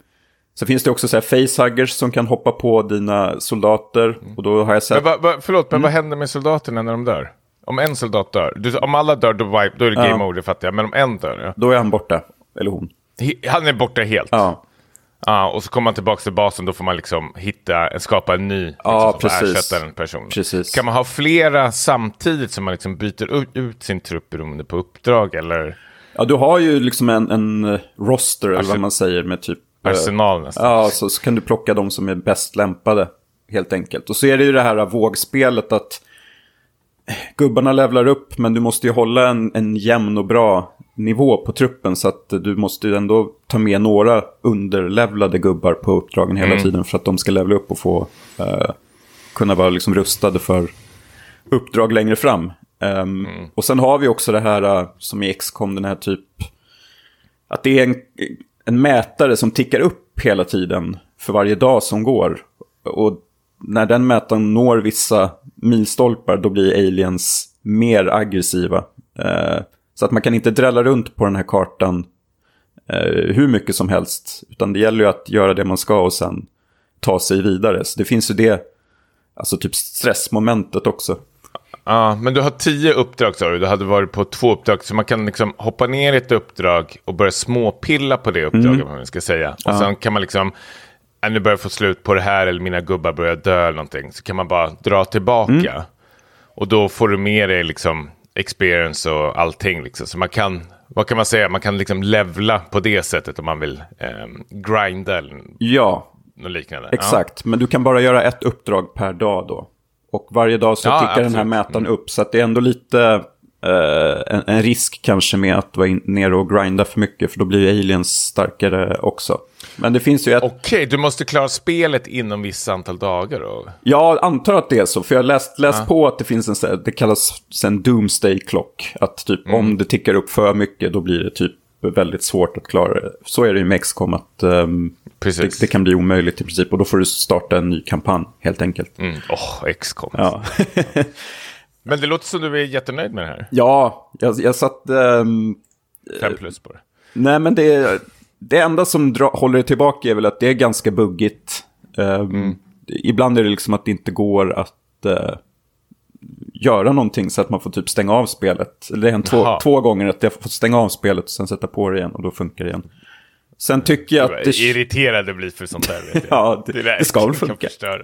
så finns det också så här facehuggers som kan hoppa på dina soldater. Och då har jag sett... men va, va, förlåt, Mm. men vad händer med soldaterna när de dör? Om en soldat dör, du, om alla dör då, wipe, då är det game Ja. over, fattar jag. Men om en dör, ja. Då är han borta. Eller hon. He- han är borta helt. Ja, Ja, och så kommer man tillbaka till basen, då får man liksom hitta, skapa en ny liksom, Ja, som precis. ersätta den personen. Precis. Kan man ha flera samtidigt som man liksom byter ut, ut sin trupp beroende på uppdrag eller ja du har ju liksom en, en eh, roster, eller vad man säger, med typ... eh, arsenal nästan? Ja, så, så kan du plocka de som är bäst lämpade, helt enkelt. Och så är det ju det här vågspelet att gubbarna levlar upp, men du måste ju hålla en, en jämn och bra nivå på truppen. Så att du måste ju ändå ta med några underlevlade gubbar på uppdragen hela tiden för att de ska levla upp och få eh, kunna vara liksom rustade för uppdrag längre fram. Ehm, Och sen har vi också det här eh, som i XCOM, den här typ... Att det är en, en mätare som tickar upp hela tiden för varje dag som går. Och när den mätaren når vissa milstolpar då blir aliens mer aggressiva. Eh, så att man kan inte drälla runt på den här kartan eh, hur mycket som helst. Utan det gäller ju att göra det man ska och sen ta sig vidare. Så det finns ju det, alltså typ stressmomentet också. Ja, men du har tio uppdrag sa du. Du hade varit på två uppdrag. Så man kan liksom hoppa ner i ett uppdrag och börja småpilla på det uppdraget. Vad man ska säga. Och sen kan man liksom, äh, nu börjar jag få slut på det här eller mina gubbar börjar dö eller någonting. Så kan man bara dra tillbaka. Och då får du med dig liksom experience och allting. Liksom. Så man kan, vad kan man säga, man kan liksom levla på det sättet om man vill ehm, grinda eller Ja, något liknande. Exakt, men du kan bara göra ett uppdrag per dag då. Och varje dag så Ja, tickar den här absolut. mätaren upp. Så det är ändå lite eh, en, en risk kanske med att vara in, nere och grinda för mycket, för då blir aliens starkare också. Men det finns ju ett... Okej, du måste klara spelet inom vissa antal dagar då? Jag antar att det är så, för jag har läst, läst på att det finns en, det kallas en doomsday clock. Att typ Mm. om det tickar upp för mycket då blir det typ väldigt svårt att klara det. Så är det ju med XCOM, att Precis. det, det kan bli omöjligt i princip. Och då får du starta en ny kampanj, helt enkelt. Mm. Åh, XCOM. Ja, [laughs] Men det låter som du är jättenöjd med det här. ja jag, jag satt... ehm, Fem plus på det. Nej, men det, det enda som dra, håller det tillbaka är väl att det är ganska buggigt. Ehm, Ibland är det liksom att det inte går att eh, göra någonting så att man får typ stänga av spelet. Eller Det hänt två, två gånger att jag får stänga av spelet och sen sätta på det igen och då funkar det igen. Sen tycker jag att det... Irriterad det blir för sånt där. Vet jag. [laughs] Ja, det- där det ska väl [laughs] funka. Ja.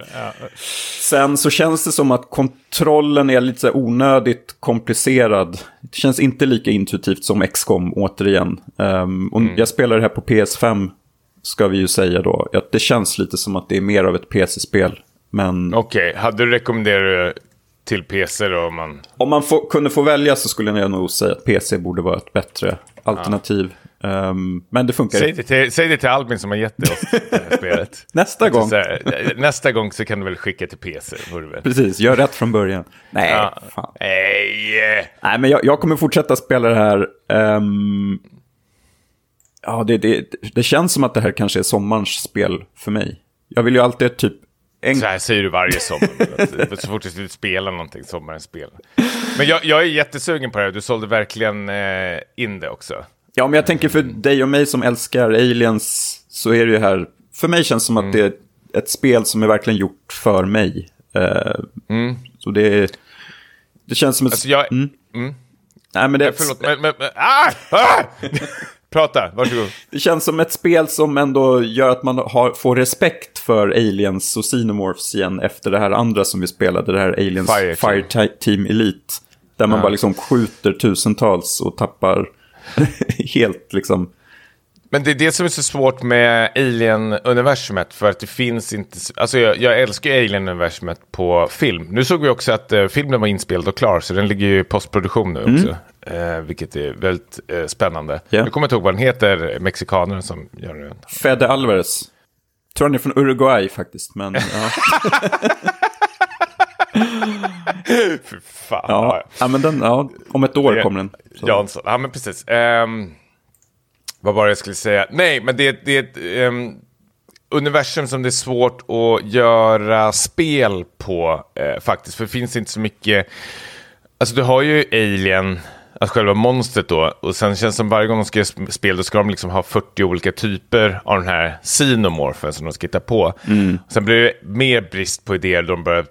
Sen så känns det som att kontrollen är lite så här onödigt komplicerad. Det känns inte lika intuitivt som XCOM återigen. Ehm, och Jag spelar det här på PS5, ska vi ju säga då. Att det känns lite som att det är mer av ett PC-spel. Men Okej, hade du rekommenderat det till PC då? Om man... om man få, kunde få välja så skulle jag nog säga att PC borde vara ett bättre alternativ. Ehm, men det funkar Säg det, till, säg det till Albin som har gett oss det här [laughs] spelet. Nästa gång. Så här, nästa gång så kan du väl skicka till PC. Precis, gör rätt från början. Nej, Ja. fan. Nej! Nej, men jag, jag kommer fortsätta spela det här. Ehm, ja, det, det, det känns som att det här kanske är sommarens spel för mig. Jag vill ju alltid typ... En, Så här säger du varje sommar. Så fort du skulle spela någonting, sommarens spel. Men jag, jag är jättesugen på det här. Du sålde verkligen eh, in det också. ja, men jag tänker för dig och mig som älskar aliens så är det ju här... För mig känns det som att det är ett spel som är verkligen gjort för mig. Eh, Så det är... Det känns som ett... Alltså jag... nej, men det, ett- Förlåt, men... men, men ah! Ah! [laughs] Prata, varsågod. [laughs] det känns som ett spel som ändå gör att man har, får respekt för aliens och xenomorphs igen efter det här andra som vi spelade, det här aliens Fire Fire, Team. Team Elite. Där man bara liksom skjuter tusentals och tappar [laughs] helt liksom... Men det är det som är så svårt med Alien-universumet, för att det finns inte... Alltså jag, jag älskar ju Alien-universumet på film. Nu såg vi också att eh, filmen var inspelad och klar, så den ligger ju i postproduktion nu också. Eh, vilket är väldigt eh, spännande. Ja. Jag kommer inte ihåg vad den heter, mexikanen som gör den. Fede Alvarez. Tror han är från Uruguay faktiskt, men ja. [laughs] [laughs] Fy fan. ja. ja, men den, ja, om ett år kommer den. Så. Jansson, ja men precis. Ehm, vad var det jag skulle säga? Nej, men det, det är ett ehm, universum som det är svårt att göra spel på eh, faktiskt. För det finns inte så mycket... Alltså du har ju Alien, alltså själva monstret då. Och sen känns det som varje gång de ska göra sp- spel då ska de liksom ha 40 olika typer av den här xenomorfen som de ska hitta på. Sen blir det mer brist på idéer då de börjar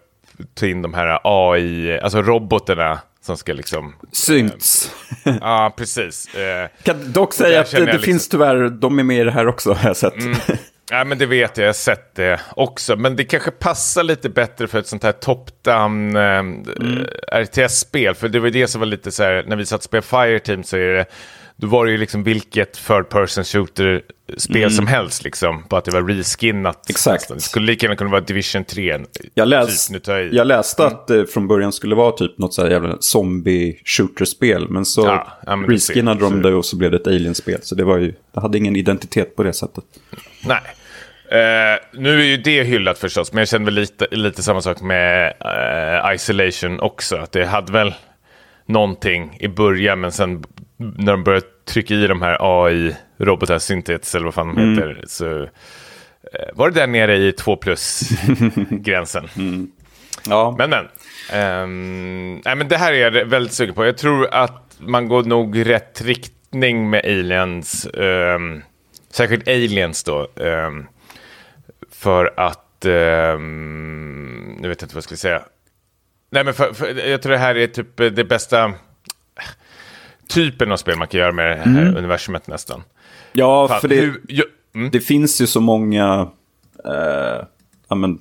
ta in de här AI, alltså robotarna som ska liksom... Synts. Ja, precis. Eh, Kan dock säga att det, liksom- finns tyvärr, de är med i det här också har jag sett. Ja, men det vet jag, jag har sett det också. Men det kanske passar lite bättre för ett sånt här top-down eh, RTS-spel. För det var det som var lite så här, när vi satt och spelade Fireteam så är det, då var det ju liksom vilket third person shooter-spel som helst liksom. Bara att det var reskinnat. Exakt. Det skulle lika gärna kunna vara Division 3. Jag, läs, Typ, jag jag läste att det från början skulle vara typ något så här jävla zombie-shooter-spel. Men så Ja, ja, men reskinnade de det och så blev det ett alien-spel. Så det var ju, det hade ingen identitet på det sättet. Nej. Eh, nu är ju det hyllat förstås, men jag känner väl lite, lite samma sak med eh, Isolation också. Att det hade väl någonting i början, men sen när de började trycka i de här AI-robotar, Synthets eller vad fan de heter, så eh, var det där nere i 2 plus-gränsen. [laughs] Ja, Men men. Ehm, nej, men det här är jag väldigt sugen på. Jag tror att man går nog rätt riktning med aliens. ehm, särskilt aliens då. ehm, för att... Um, nu vet jag inte vad jag skulle säga. Nej, men för, för, jag tror det här är typ det bästa typen av spel man kan göra med det här universumet nästan. ja Fan, för det, hur, ju, mm, det finns ju så många eh, ja, men,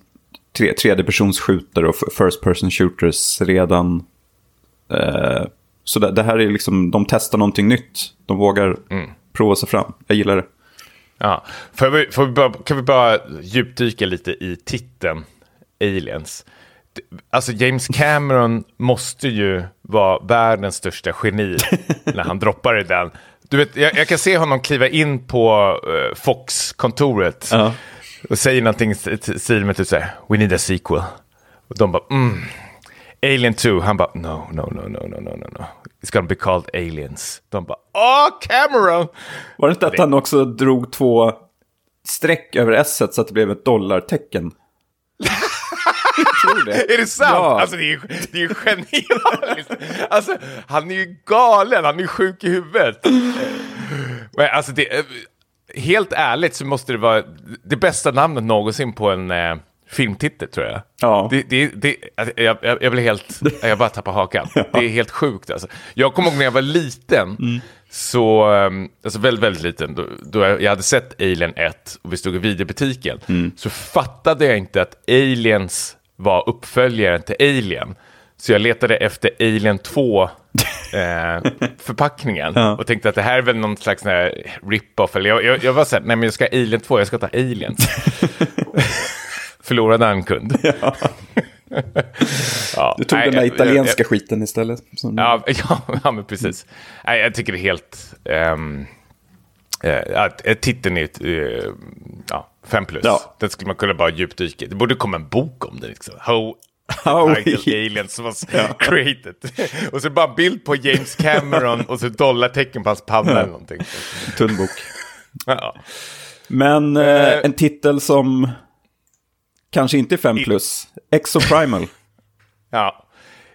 tre, tredjepersonsskjutare och first person shooters redan. Eh, så det, det här är liksom, de testar någonting nytt. De vågar prova sig fram. Jag gillar det. Ja, får vi, får vi bara, kan vi bara djupdyka lite i titeln Aliens? alltså James Cameron måste ju vara världens största geni [laughs] när han droppar i den. Du vet, jag, jag kan se honom kliva in på uh, Fox-kontoret uh -huh. och säga någonting i stil med typ så här, we need a sequel. Och de bara, mm, Alien 2, han bara, no, no, no, no, no, no, no, it's gonna be called Aliens. De bara, åh, Cameron! Var det inte att han också drog två streck över s så att det blev ett dollartecken? Tror det. Är det sant? Ja. Alltså det är ju det är genialiskt. Alltså han är ju galen, han är ju sjuk i huvudet. Men alltså det, eh, helt ärligt så måste det vara det bästa namnet någonsin på en eh, filmtitel tror jag. Ja. Det, det, det, alltså, jag, jag, jag blir helt, jag bara tappar hakan. [laughs] Det är helt sjukt alltså. Jag kommer ihåg när jag var liten, så, um, alltså väldigt, väldigt liten, då, då jag, hade sett Alien 1 och vi stod i videobutiken, så fattade jag inte att Aliens var uppföljaren till Alien. Så jag letade efter Alien 2 eh, [laughs] förpackningen och tänkte att det här är väl någon slags här rip-off. Eller jag, jag, jag var så här, nej men jag ska ha Alien 2, jag ska ta Aliens. [laughs] Förlorade en kund. Ja. Du tog nej, den där italienska jag- skiten istället. Som... Ja, [laughs] ja, ja, men precis. Nej, jag tycker det är helt... Um, uh, titeln är eh, ja, fem plus. Ja. Den skulle man kunna bara djupdyka i. Det borde komma en bok om det. Liksom. How, [laughs] How title aliens was created. och så bara bild på James Cameron och så dollartecken på hans panna eller någonting. Tunn bok. Ja. Men eh, Eh. en titel som kanske inte är 5 plus. Exoprimal. Ja,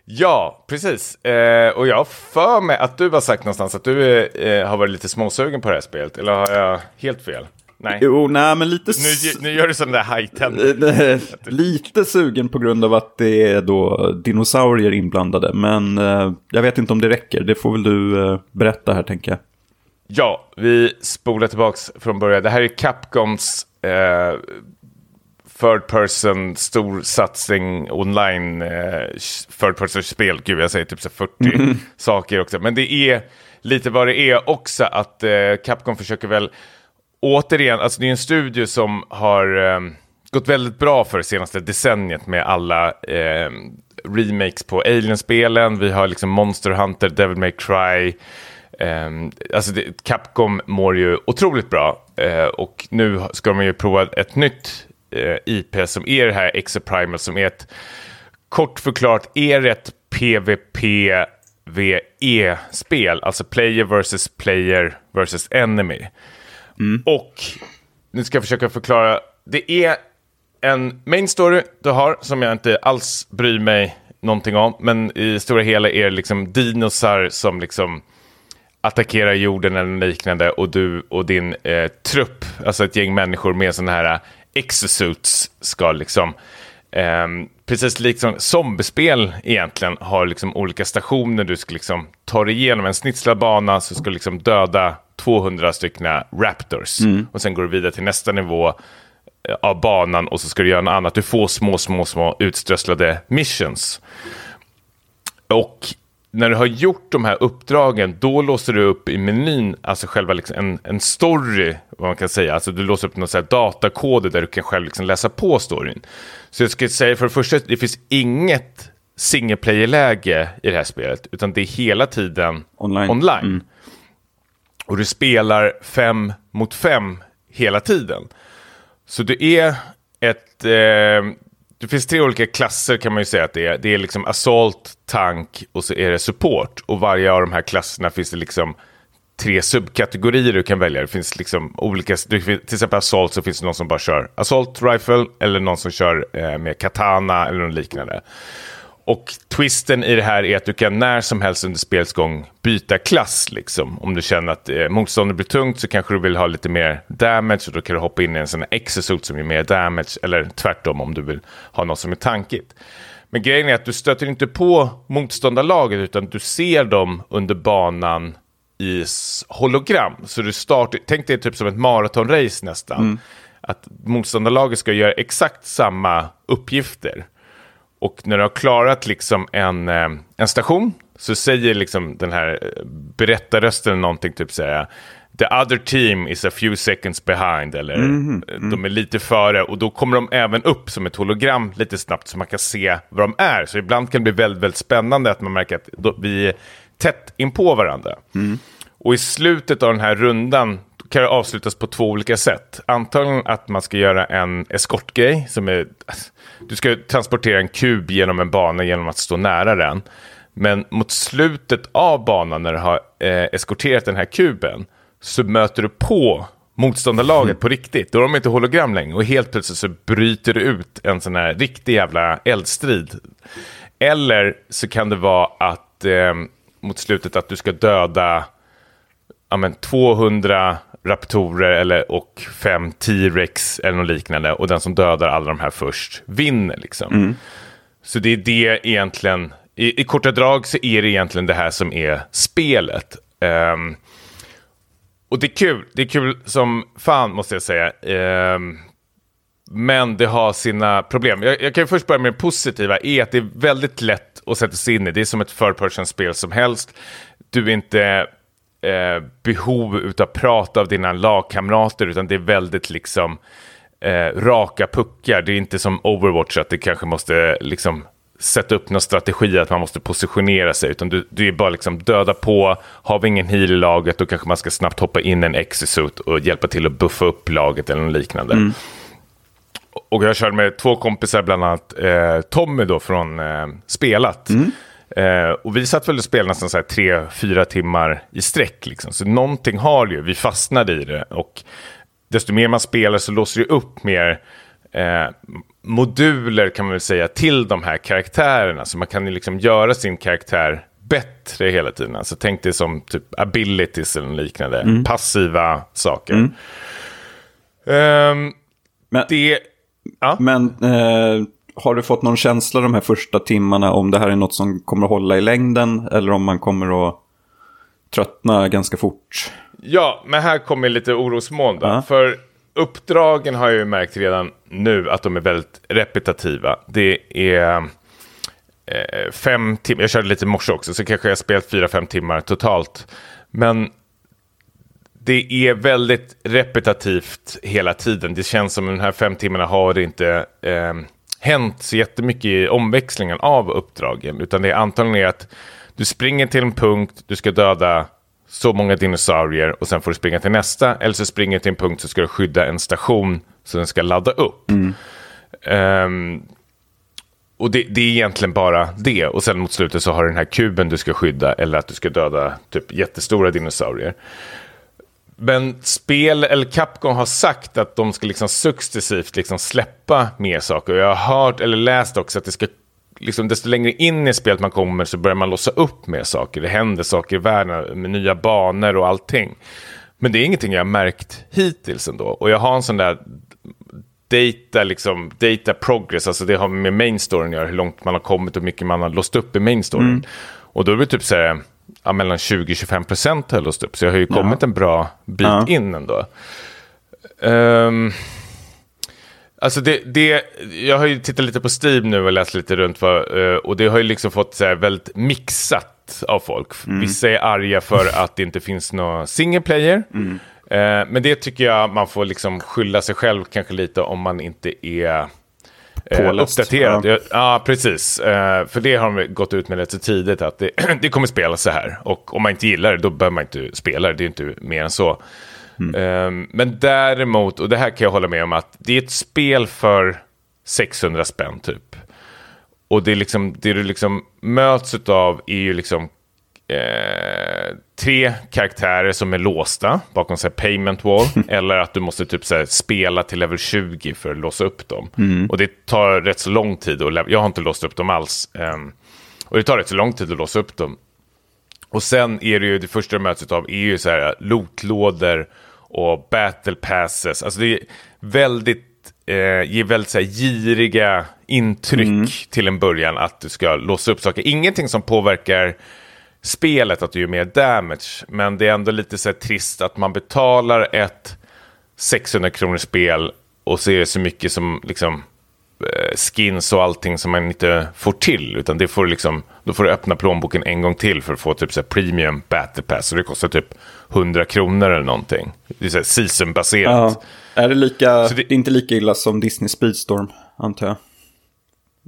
ja precis. Eh, och jag har för mig att du har sagt någonstans att du eh, har varit lite småsugen på det här spelet. Eller har jag helt fel? Nej. jo, nej men lite... Nu, nu gör du sån där high-ten. Eh, Lite sugen på grund av att det är då dinosaurier inblandade. Men eh, jag vet inte om det räcker. Det får väl du eh, berätta här tänker jag. Ja, vi spolar tillbaks från början. Det här är Capcoms eh, third person stor satsning online eh, third person spel. Gud, jag säger typ så 40 saker också. Men det är lite vad det är också att eh, Capcom försöker väl återigen, alltså det är en studio som har eh, gått väldigt bra för det senaste decenniet med alla eh, remakes på Alien-spelen. Vi har liksom Monster Hunter, Devil May Cry. Eh, alltså det, Capcom mår ju otroligt bra eh, och nu ska de ju prova ett nytt eh, IP som är det här Exoprimal som är ett kort förklarat är ett PVP-VE-spel, alltså player versus player versus enemy. Mm. Och nu ska jag försöka förklara. Det är en main story du har som jag inte alls bryr mig någonting om. Men i stora hela är det liksom dinosar som liksom attackerar jorden eller liknande och du och din eh, trupp, alltså ett gäng människor med sådana här exosuits ska liksom eh, precis liksom zombiespel egentligen har liksom olika stationer du ska liksom ta dig igenom en snitslad bana så ska du liksom döda 200 stycken raptors och sen går du vidare till nästa nivå eh, av banan och så ska du göra något annat. Du får små, små, små utströsslade missions. Och när du har gjort de här uppdragen, då låser du upp i menyn, alltså själva liksom en, en story, vad man kan säga. Alltså du låser upp någon datakoder där du kan själv liksom läsa på storyn. Så jag skulle säga för det första, det finns inget single player-läge i det här spelet, utan det är hela tiden Online. online. Och du spelar fem mot fem hela tiden. Så det är ett... Eh, det finns tre olika klasser kan man ju säga att det är. Det är liksom assault, tank och så är det support. Och varje av de här klasserna finns det liksom tre subkategorier du kan välja. Det finns liksom olika, till exempel assault så finns det någon som bara kör assault rifle eller någon som kör eh, med katana eller något liknande. Och twisten i det här är att du kan när som helst under spelets gång byta klass. Liksom. Om du känner att eh, motståndet blir tungt så kanske du vill ha lite mer damage och då kan du hoppa in i en sån här exosuit som ger mer damage. Eller tvärtom om du vill ha något som är tankigt. Men grejen är att du stöter inte på motståndarlaget utan du ser dem under banan i hologram. Så du startar, tänk dig typ som ett maratonrace nästan. Att motståndarlaget ska göra exakt samma uppgifter. Och när du har klarat liksom en, eh, en station så säger liksom den här eh, berättarrösten någonting typ här the other team is a few seconds behind. Eller mm, mm. de är lite före. Och då kommer de även upp som ett hologram lite snabbt så man kan se vad de är. Så ibland kan det bli väldigt, väldigt spännande att man märker att vi är tätt in på varandra. Mm. Och i slutet av den här rundan kan det avslutas på två olika sätt. Antagligen att man ska göra en eskortgrej. Som är, du ska transportera en kub genom en bana genom att stå nära den. Men mot slutet av banan när du har eh, eskorterat den här kuben så möter du på motståndarlaget mm. på riktigt. Då är de inte hologram längre och helt plötsligt så bryter det ut en sån här riktig jävla eldstrid. Eller så kan det vara att eh, mot slutet att du ska döda ja, men 200 raptorer eller, och fem T-rex eller något liknande. Och den som dödar alla de här först vinner. Liksom. Mm. Så det är det egentligen, i, i, korta drag så är det egentligen det här som är spelet. Um, och det är kul, det är kul som fan måste jag säga. Um, men det har sina problem. Jag, jag kan först börja med det positiva, är att det är väldigt lätt att sätta sig in i. Det är som ett third spel som helst. Du är inte eh, behov av prat av dina lagkamrater, utan det är väldigt liksom eh, raka puckar. Det är inte som Overwatch, att det kanske måste liksom sätta upp någon strategi att man måste positionera sig, utan du, du är bara liksom döda på. Har vi ingen heal i laget, då kanske man ska snabbt hoppa in en execute och hjälpa till att buffa upp laget eller något liknande. Mm. Och jag körde med två kompisar, bland annat eh, Tommy då från eh, Spelat. Mm. Eh, och vi satt väl och spelade nästan så här tre, fyra timmar i sträck. Liksom. Så någonting har ju, vi fastnade i det. Och desto mer man spelar så låser det upp mer eh, moduler kan man väl säga till de här karaktärerna. Så man kan ju liksom göra sin karaktär bättre hela tiden. Alltså tänk dig som typ abilities eller liknande. Mm. Passiva saker. Mm. Um, men det, ja. men uh har du fått någon känsla de här första timmarna om det här är något som kommer att hålla i längden eller om man kommer att tröttna ganska fort? Ja, men här kommer lite orosmoln. Uh För uppdragen har jag ju märkt redan nu att de är väldigt repetitiva. Det är eh, fem timmar, jag körde lite i morse också, så kanske jag har spelat fyra, fem timmar totalt. Men det är väldigt repetitivt hela tiden. Det känns som att de här fem timmarna har inte eh, hänt så jättemycket i omväxlingen av uppdragen. Utan det är antagligen att du springer till en punkt, du ska döda så många dinosaurier och sen får du springa till nästa. Eller så springer du till en punkt så ska du skydda en station så den ska ladda upp. Mm. Um, och det, det, är egentligen bara det. Och sen mot slutet så har du den här kuben du ska skydda eller att du ska döda typ jättestora dinosaurier. Men spel, eller Capcom har sagt att de ska liksom successivt liksom släppa mer saker. Jag har hört eller läst också att det ska, liksom, desto längre in i spelet man kommer så börjar man låsa upp mer saker. Det händer saker i världen med nya banor och allting. Men det är ingenting jag har märkt hittills ändå. Och jag har en sån där data, liksom, data progress, alltså det har med main storyn att göra, hur långt man har kommit och hur mycket man har låst upp i main storyn. Mm. Och då är det typ så här, ja, mellan 20-25 procent har låst upp. Så jag har ju kommit ja. en bra bit ja. in ändå. Um, alltså det, det, jag har ju tittat lite på Steam nu och läst lite runt. För, uh, och det har ju liksom fått så här, väldigt mixat av folk. Mm. Vissa är arga för att det inte finns någon single player. Mm. Uh, men det tycker jag man får liksom skylla sig själv kanske lite om man inte är Påläst. Uppdaterad, ja. ja precis. Uh, för det har de gått ut med rätt så tidigt att det, [clears throat] det kommer spelas så här. Och om man inte gillar det då behöver man inte spela det, det är inte mer än så. Mm. Uh, men däremot, och det här kan jag hålla med om, att det är ett spel för 600 spänn typ. Och det, är liksom, det du liksom möts av är ju liksom eh, tre karaktärer som är låsta bakom sig payment wall. [laughs] eller att du måste typ så spela till level 20 för att låsa upp dem. Mm. Och det tar rätt så lång tid. Och jag har inte låst upp dem alls. Um, och det tar rätt så lång tid att låsa upp dem. Och sen är det ju det första du möts av är ju så här lootlådor och battle passes. Alltså det är väldigt eh, ger väldigt så här, giriga intryck mm. till en början att du ska låsa upp saker. Ingenting som påverkar spelet att du gör mer damage. Men det är ändå lite så trist att man betalar ett 600 kronors spel och ser så mycket som liksom skins och allting som man inte får till. Utan det får liksom, då får du öppna plånboken en gång till för att få typ så premium battle pass. Så det kostar typ 100 kronor eller någonting. Det är så seasonbaserat. Ja. Är det, lika, Så det... det- är inte lika illa som Disney Speedstorm, antar jag?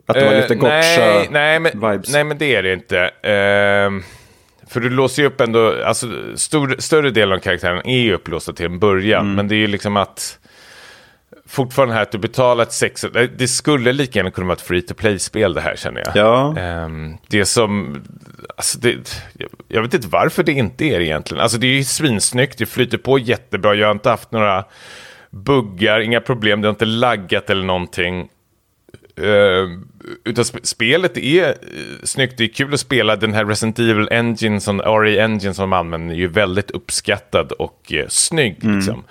Att det var lite Eh, gotcha nej, nej, men, vibes. nej, men det är det inte. Ehm, för du låser ju upp ändå, alltså stor, större delen av karaktären är ju upplåsta till en början. Mm. Men det är ju liksom att fortfarande här att du betalar ett sex, det- det skulle lika gärna kunna vara ett free to play-spel det här känner jag. Ja. Ehm, det som, alltså det, jag- jag vet inte varför det inte är det egentligen. Alltså det är ju svinsnyggt, det flyter på jättebra, jag har inte haft några buggar, inga problem, det har inte laggat eller någonting. Uh, utan sp- spelet är uh, snyggt, det är kul att spela. Den här Resident Evil Engine, som, RE Engine som de använder, är ju väldigt uppskattad och uh, snygg. Liksom.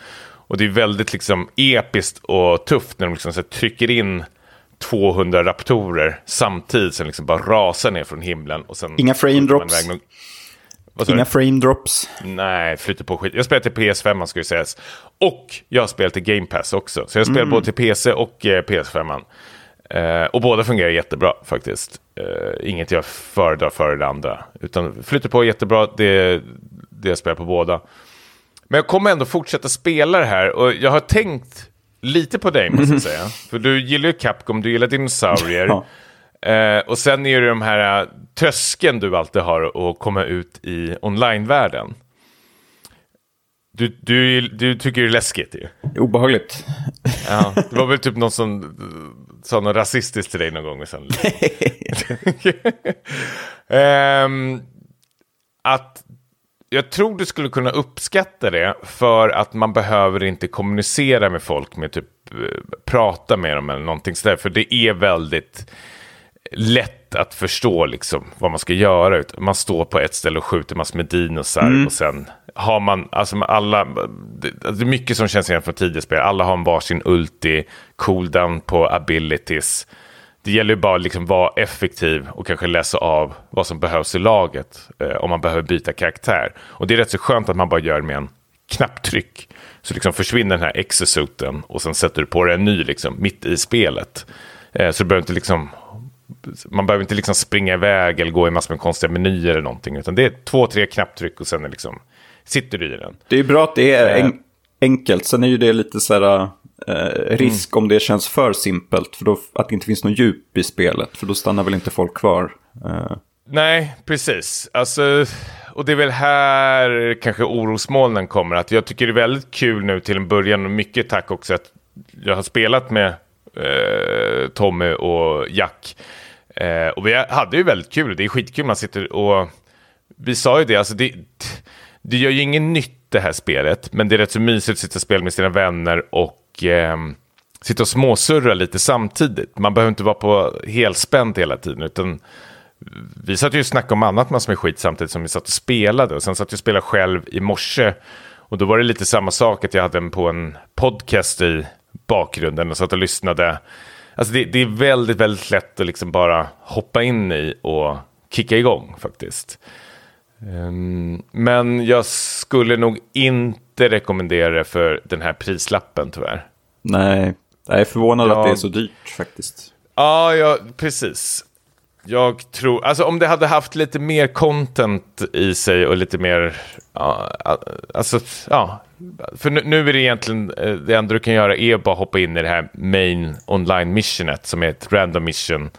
Och det är väldigt liksom, episkt och tufft när de liksom, så här, trycker in 200 raptorer samtidigt som liksom bara rasar ner från himlen. Och sen Inga frame man drops. Inga frame drops. Nej, flyter på skit. Jag spelar till PS5, man ska ju sägas. Och jag har spelat till Game Pass också. Så jag spelar både till PC och eh, PS5. Eh, och båda fungerar jättebra faktiskt. Eh, inget jag föredrar före det andra. Utan flyter på jättebra, det, det jag spelar på båda. Men jag kommer ändå fortsätta spela det här. Och jag har tänkt lite på dig, måste jag säga. För du gillar ju Capcom, du gillar dinosaurier. [laughs] Eh, och sen är det de här eh, tröskeln du alltid har att komma ut i online-världen. Du, du, du tycker det är läskigt ju. Obehagligt. Ja, det var väl typ någon som sa något rasistiskt till dig någon gång. Och sen... um, [laughs] att jag tror du skulle kunna uppskatta det för att man behöver inte kommunicera med folk med typ eh, prata med dem eller någonting sådär. För det är väldigt lätt att förstå liksom vad man ska göra. Man står på ett ställe och skjuter massor med dinosar och sen har man, alltså alla, det, är mycket som känns igen från tidigare spel. Alla har en varsin ulti, cooldown på abilities. Det gäller ju bara liksom vara effektiv och kanske läsa av vad som behövs i laget eh, om man behöver byta karaktär. Och det är rätt så skönt att man bara gör med en knapptryck. Så liksom försvinner den här exosuiten och sen sätter du på dig en ny liksom, mitt i spelet. Eh, så du behöver inte liksom man behöver inte liksom springa iväg eller gå i massor med konstiga menyer eller någonting. Utan det är två, tre knapptryck och sen är liksom, sitter du i den. Det är bra att det är Eh. en enkelt. Sen är ju det lite så här eh, risk om det känns för simpelt. För då, att det inte finns någon djup i spelet. För då stannar väl inte folk kvar. Eh, Nej, precis. Alltså, och det är väl här kanske orosmolnen kommer. Att jag tycker det är väldigt kul nu till en början och mycket tack också att jag har spelat med eh, Tommy och Jack. Eh, och vi hade ju väldigt kul. Det är skitkul. Man sitter och... Vi sa ju det, alltså det, det gör ju inget nytt det här spelet. Men det är rätt så mysigt att sitta och spela med sina vänner och eh, sitta och småsurra lite samtidigt. Man behöver inte vara på helspänt hela tiden. Utan vi satt ju och snackade om annat massor med skit samtidigt som vi satt och spelade. Och sen satt jag och spelade själv i morse. Och då var det lite samma sak att jag hade en på en podcast i bakgrunden och satt och lyssnade. Alltså det, det är väldigt, väldigt lätt att liksom bara hoppa in i och kicka igång faktiskt. Ehm, men jag skulle nog inte rekommendera det för den här prislappen tyvärr. nej, jag är förvånad Ja. att det är så dyrt faktiskt. Ja, ja, precis. Jag tror, alltså om det hade haft lite mer content i sig och lite mer, ja, alltså, ja. För nu, nu är det egentligen, eh, det enda du kan göra är bara hoppa in i det här main online missionet som är ett random mission.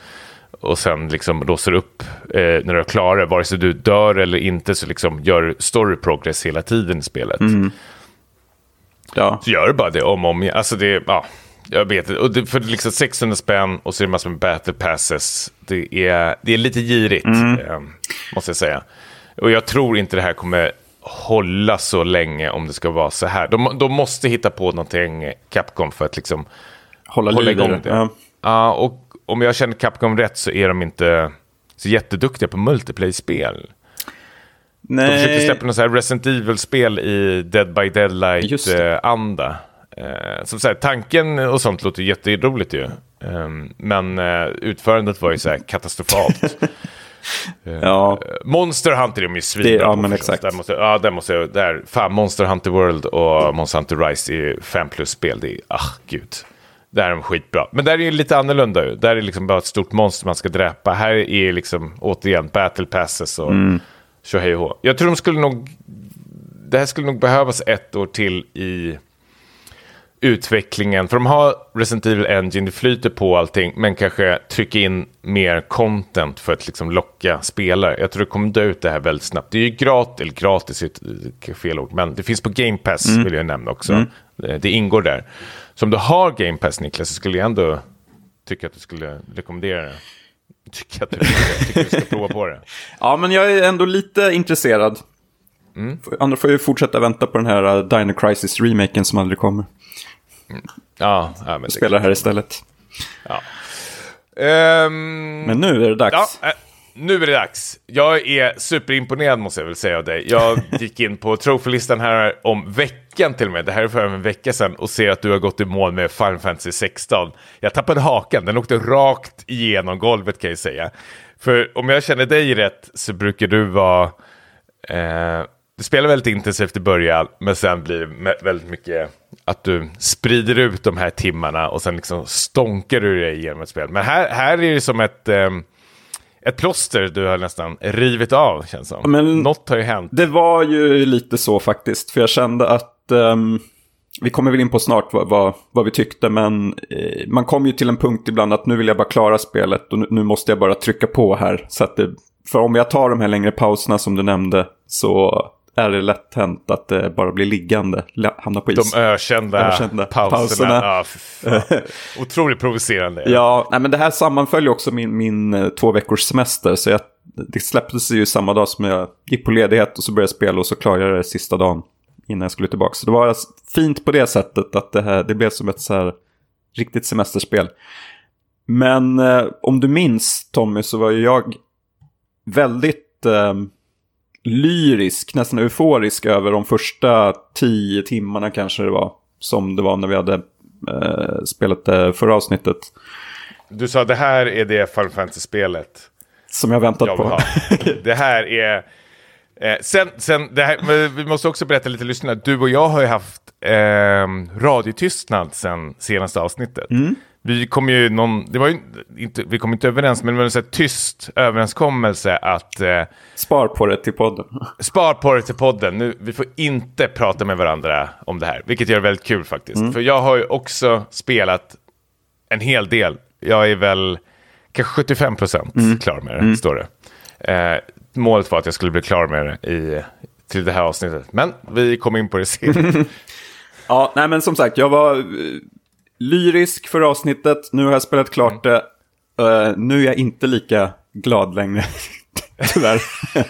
Och sen liksom låser upp eh, när du är klar, vare sig du dör eller inte så liksom gör story progress hela tiden i spelet. Ja, Så gör bara det om och om igen. Alltså det, ja, jag vet. Och det, för liksom 600 spänn och så är det massor med battle passes. Det är, det är lite girigt, eh, måste jag säga. Och jag tror inte det här kommer hålla så länge om det ska vara så här. De, de måste hitta på någonting, Capcom, för att liksom hålla, hålla igång det. Ja. Ja, och om jag känner Capcom rätt så är de inte så jätteduktiga på multiplayer-spel. De försökte Nej, släppa något så här Resident Evil-spel i Dead by Just Eh, som så här, tanken och sånt låter jätteroligt ju. Ehm, men eh, utförandet var ju så här katastrofalt. [laughs] ja, Monster Hunter är de ju svinbra ja, men förstås. exakt. Där måste, ja, där måste jag, där, fan, Monster Hunter World och Monster Hunter Rise är ju 5 plus-spel. Det är, ah, gud. Där är de skitbra. Men där är det lite annorlunda. Där är det liksom bara ett stort monster man ska dräpa. Här är liksom återigen battle passes och mm. hej och Jag tror de skulle nog... Det här skulle nog behövas ett år till i utvecklingen. För de har Resident Evil Engine, det flyter på allting, men kanske trycka in mer content för att liksom locka spelare. Jag tror det kommer dö ut det här väldigt snabbt. Det är ju gratis, eller gratis är fel ord, men det finns på Game Pass mm. vill jag nämna också. Mm. Det ingår där. Så om du har Game Pass Niklas så skulle jag ändå tycka att du skulle rekommendera det. Tycker att du, tycker du ska prova på det. [laughs] Ja, men jag är ändå lite intresserad. Mm. Annars får jag fortsätta vänta på den här uh, Dino Crisis-remaken som aldrig kommer. Ja, ja men Spelar här istället. Ja. Um, men nu är det dags. Ja, äh, nu är det dags. Jag är superimponerad måste jag väl säga av dig. Jag [laughs] gick in på trofélistan här om veckan till och med. Det här är för en vecka sedan och ser att du har gått i mål med Final Fantasy 16. Jag tappade hakan, den åkte rakt igenom golvet kan jag säga. För om jag känner dig rätt så brukar du vara... Eh, du spelar väldigt intensivt i början, men sen blir det väldigt mycket att du sprider ut de här timmarna och sen liksom stånkar du dig igenom ett spel. Men här, här är det som ett, um, ett plåster du har nästan rivit av, känns som. Men Något har ju hänt. Det var ju lite så faktiskt, för jag kände att um, vi kommer väl in på snart vad, vad, vad vi tyckte, men eh, man kom ju till en punkt ibland att nu vill jag bara klara spelet och nu, nu måste jag bara trycka på här. Så att det, för om jag tar de här längre pauserna som du nämnde så är det lätt hänt att det bara blir liggande, hamnar på is. De ökända, ökända pauserna. pauserna. Ja, [laughs] Otroligt provocerande. Ja, nej, men det här sammanföljer också min, min eh, två veckors semester. Så jag, det släpptes ju samma dag som jag gick på ledighet och så började jag spela och så klarade jag det sista dagen innan jag skulle tillbaka. Så det var fint på det sättet att det, här, det blev som ett så här riktigt semesterspel. Men eh, om du minns Tommy så var ju jag väldigt... Eh, lyrisk, nästan euforisk över de första tio timmarna kanske det var. Som det var när vi hade eh, spelat det förra avsnittet. Du sa det här är det Final Fantasy-spelet. Som jag väntat jag på. [laughs] det här är... Eh, sen, sen det här, vi måste också berätta lite lyssnare. Du och jag har ju haft eh, radiotystnad sen senaste avsnittet. Mm. Vi kom ju någon, det var ju inte, vi kom inte överens, men det var en tyst överenskommelse att... Eh, spar på det till podden. [laughs] Spar på det till podden. Nu, vi får inte prata med varandra om det här, vilket gör det väldigt kul faktiskt. Mm. För jag har ju också spelat en hel del. Jag är väl kanske 75 procent mm. klar med det, mm. står det. Eh, målet var att jag skulle bli klar med det i, till det här avsnittet, men vi kom in på det senare. [laughs] ja, nej men som sagt, jag var lyrisk för avsnittet. Nu har jag spelat klart det. Uh, nu är jag inte lika glad längre. [laughs] Tyvärr. [laughs]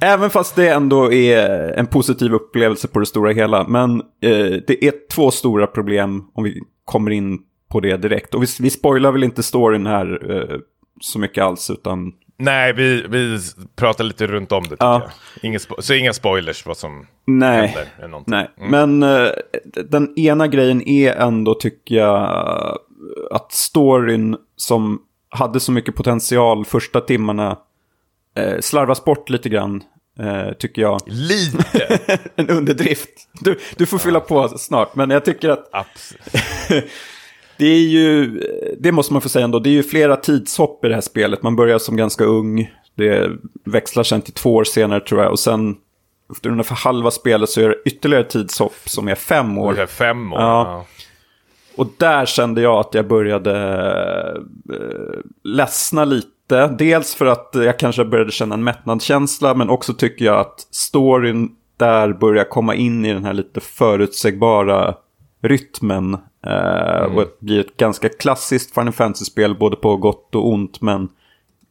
Även fast det ändå är en positiv upplevelse på det stora hela. Men uh, det är två stora problem om vi kommer in på det direkt. Och vi, vi spoilar väl inte storyn här uh, så mycket alls. Utan Nej, vi, vi pratar lite runt om det tycker ja. jag. Inga så inga spoilers vad som Nej. händer. Nej, mm. men uh, den ena grejen är ändå tycker jag att storyn som hade så mycket potential första timmarna uh, slarvas bort lite grann. Uh, tycker jag. Lite? [laughs] en underdrift. Du, du får fylla på snart, men jag tycker att... Absolut. [laughs] Det är ju, det måste man få säga ändå, det är ju flera tidshopp i det här spelet. Man börjar som ganska ung, det växlar sen till två år senare tror jag. Och sen efter ungefär halva spelet så är det ytterligare tidshopp som är fem år. Är fem år? Ja. ja. Och där kände jag att jag började äh, ledsna lite. Dels för att jag kanske började känna en mättnadskänsla, men också tycker jag att storyn där börjar komma in i den här lite förutsägbara rytmen. Eh, mm. Och det blir ett ganska klassiskt Final Fantasy-spel både på gott och ont men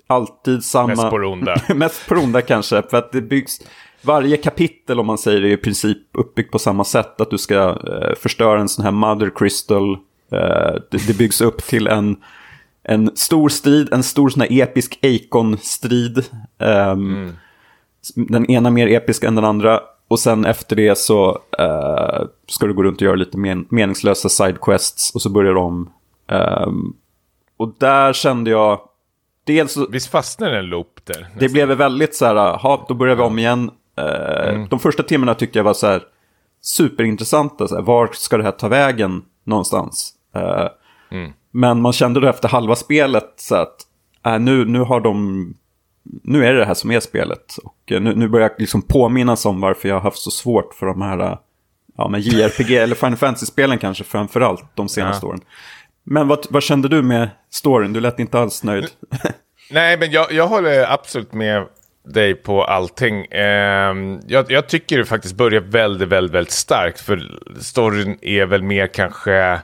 alltid samma... Mest på det onda. [laughs] Mest på det onda kanske, för att det byggs... Varje kapitel om man säger det är i princip uppbyggt på samma sätt. Att du ska eh, förstöra en sån här Mother Crystal. Eh, det, det, byggs upp till en, en stor strid, en stor sån här episk Akon-strid. Eh, mm. Den ena mer episk än den andra. Och sen efter det så uh, ska du gå runt och göra lite men meningslösa sidequests och så börjar de. Um, och där kände jag... Dels, Visst fastnade en loop där? Nästan. Det blev väldigt så här, ha, då börjar vi om igen. Uh, mm. De första timmarna tyckte jag var så här superintressanta. Så här, var ska det här ta vägen någonstans? Eh, Men man kände då efter halva spelet så att äh, nu, nu har de... Nu är det det här som är spelet. Och eh, nu, nu börjar jag liksom påminnas om varför jag har haft så svårt för de här eh, ja, men JRPG [laughs] eller Final Fantasy-spelen kanske framför allt de senaste Ja. åren. Men vad, vad kände du med storyn? Du lät inte alls nöjd. [laughs] Nej, men jag, jag håller absolut med dig på allting. Ehm, jag, jag tycker det faktiskt börjar väldigt, väldigt, väldigt starkt. För storyn är väl mer kanske eh,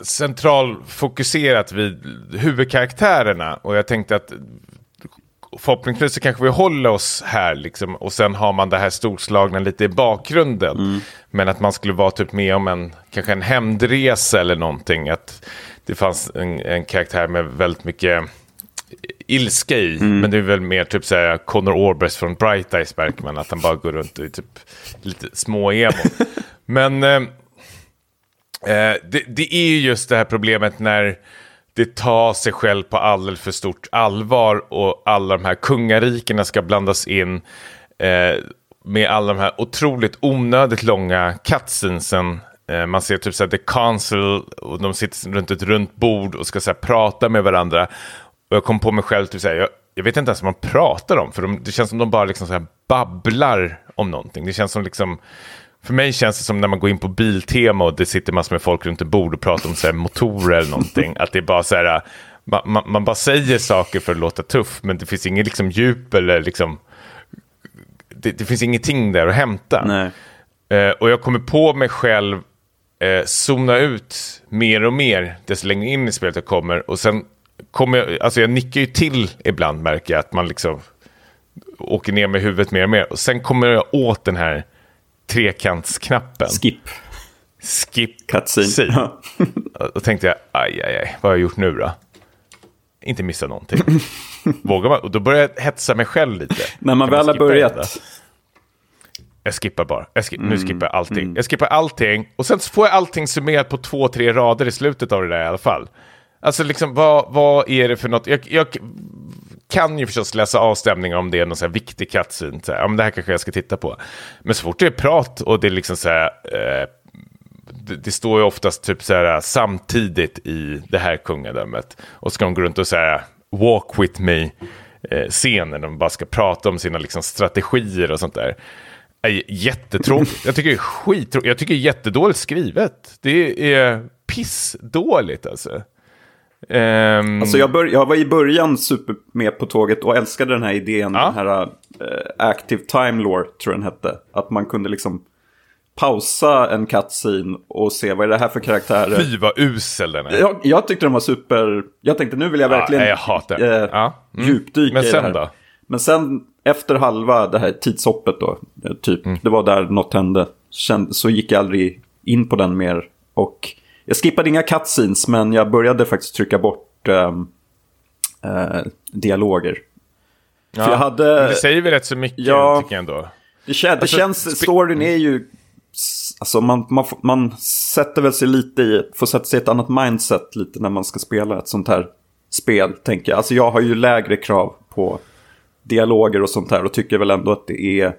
centralfokuserat vid huvudkaraktärerna. Och jag tänkte att förhoppningsvis så kanske vi håller oss här liksom. Och sen har man det här storslagna lite i bakgrunden. Men att man skulle vara typ med om en, kanske en hämndresa eller någonting. Att det fanns en, en karaktär med väldigt mycket ilska i. Men det är väl mer typ såhär Connor Orbers från Bright Eyes märker man. Att han bara går runt och är typ lite små emo. [laughs] Men eh, eh, det, det är ju just det här problemet när det tar sig själv på alldeles för stort allvar och alla de här kungarikena ska blandas in eh, med alla de här otroligt onödigt långa cutscenesen. Eh, man ser typ såhär The Council och de sitter runt ett runt bord och ska såhär prata med varandra. Och jag kom på mig själv, typ såhär, jag, jag vet inte ens vad man pratar om, för de, det känns som de bara liksom såhär babblar om någonting. Det känns som liksom, för mig känns det som när man går in på Biltema och det sitter massor med folk runt ett bord och pratar om så här motorer eller någonting. Att det är bara så här, man, man, man bara säger saker för att låta tuff, men det finns inget liksom djup eller liksom, det, det finns ingenting där att hämta. Eh, och jag kommer på mig själv eh, zona ut mer och mer desto längre in i spelet jag kommer. Och sen kommer jag, alltså jag nickar ju till ibland märker jag att man liksom åker ner med huvudet mer och mer. Och sen kommer jag åt den här trekantsknappen. Skip. Skip Cutscene. Då tänkte jag, aj, aj, aj, vad har jag gjort nu då? Inte missa någonting. [laughs] Vågar man? Och då börjar jag hetsa mig själv lite. När man Kan väl har börjat. Jag skippar bara. Jag ski- Mm, Nu skippar jag allting. Jag skippar allting. Och sen så får jag allting summerat på två, tre rader i slutet av det där i alla fall. Alltså liksom, vad, vad är det för något? Jag, jag kan ju förstås läsa avstämningar om det är någon så här viktig kattsyn. Så här, ja, men det här kanske jag ska titta på. Men så fort det är prat och det är liksom så här... Eh, det, det står ju oftast typ så här eh, samtidigt i det här kungadömet. Och så ska de gå runt och säga walk with me eh, scenen. De bara ska prata om sina liksom, strategier och sånt där. Är jättetråkigt. Jag tycker det är skittråkigt. Jag tycker det är jättedåligt skrivet. Det är pissdåligt alltså. Ehm, Alltså jag, bör, jag var i början super med på tåget och älskade den här idén, Ja. den här uh, Active Time Lore tror jag den hette. Att man kunde liksom pausa en cutscene och se vad är det här för karaktärer. Fy vad usel den är. Jag, jag tyckte den var super, jag tänkte nu vill jag verkligen nej, jag hatar eh, Ja, mm. djupdyka Men i sen det här. då? Men sen efter halva det här tidshoppet då, eh, typ, Mm. det var där något hände. Så gick jag aldrig in på den mer. Och jag skippade inga cutscenes, men jag började faktiskt trycka bort eh, dialoger. Ja, för jag hade- men Det säger väl rätt så mycket Ja. tycker jag ändå. Det, kän, det Alltså, känns, storyn är ju... Alltså man, man, man sätter väl sig lite i, får sätta sig i ett annat mindset lite när man ska spela ett sånt här spel, tänker jag. Alltså jag har ju lägre krav på dialoger och sånt här och tycker väl ändå att det är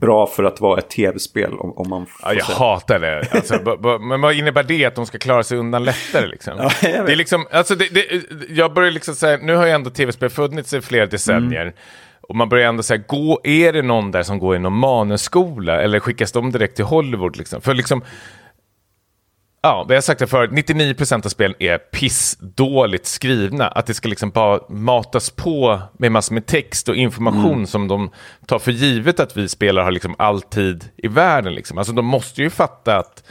bra för att vara ett tv-spel om, om man får Ja, jag säga. hatar det. [laughs] Alltså, men vad innebär det att de ska klara sig undan lättare? Liksom? Ja, det är liksom, alltså, det, det, jag börjar liksom säga, nu har ju ändå tv-spel funnits i flera decennier. Mm. Och man börjar ändå säga, gå, är det någon där som går i någon manusskola? Eller skickas de direkt till Hollywood? Liksom? För liksom, ja, vi har sagt det förut, 99% av spelen är pissdåligt skrivna. Att det ska liksom bara matas på med massor med text och information Mm. som de tar för givet att vi spelare har liksom alltid i världen. Liksom. Alltså de måste ju fatta att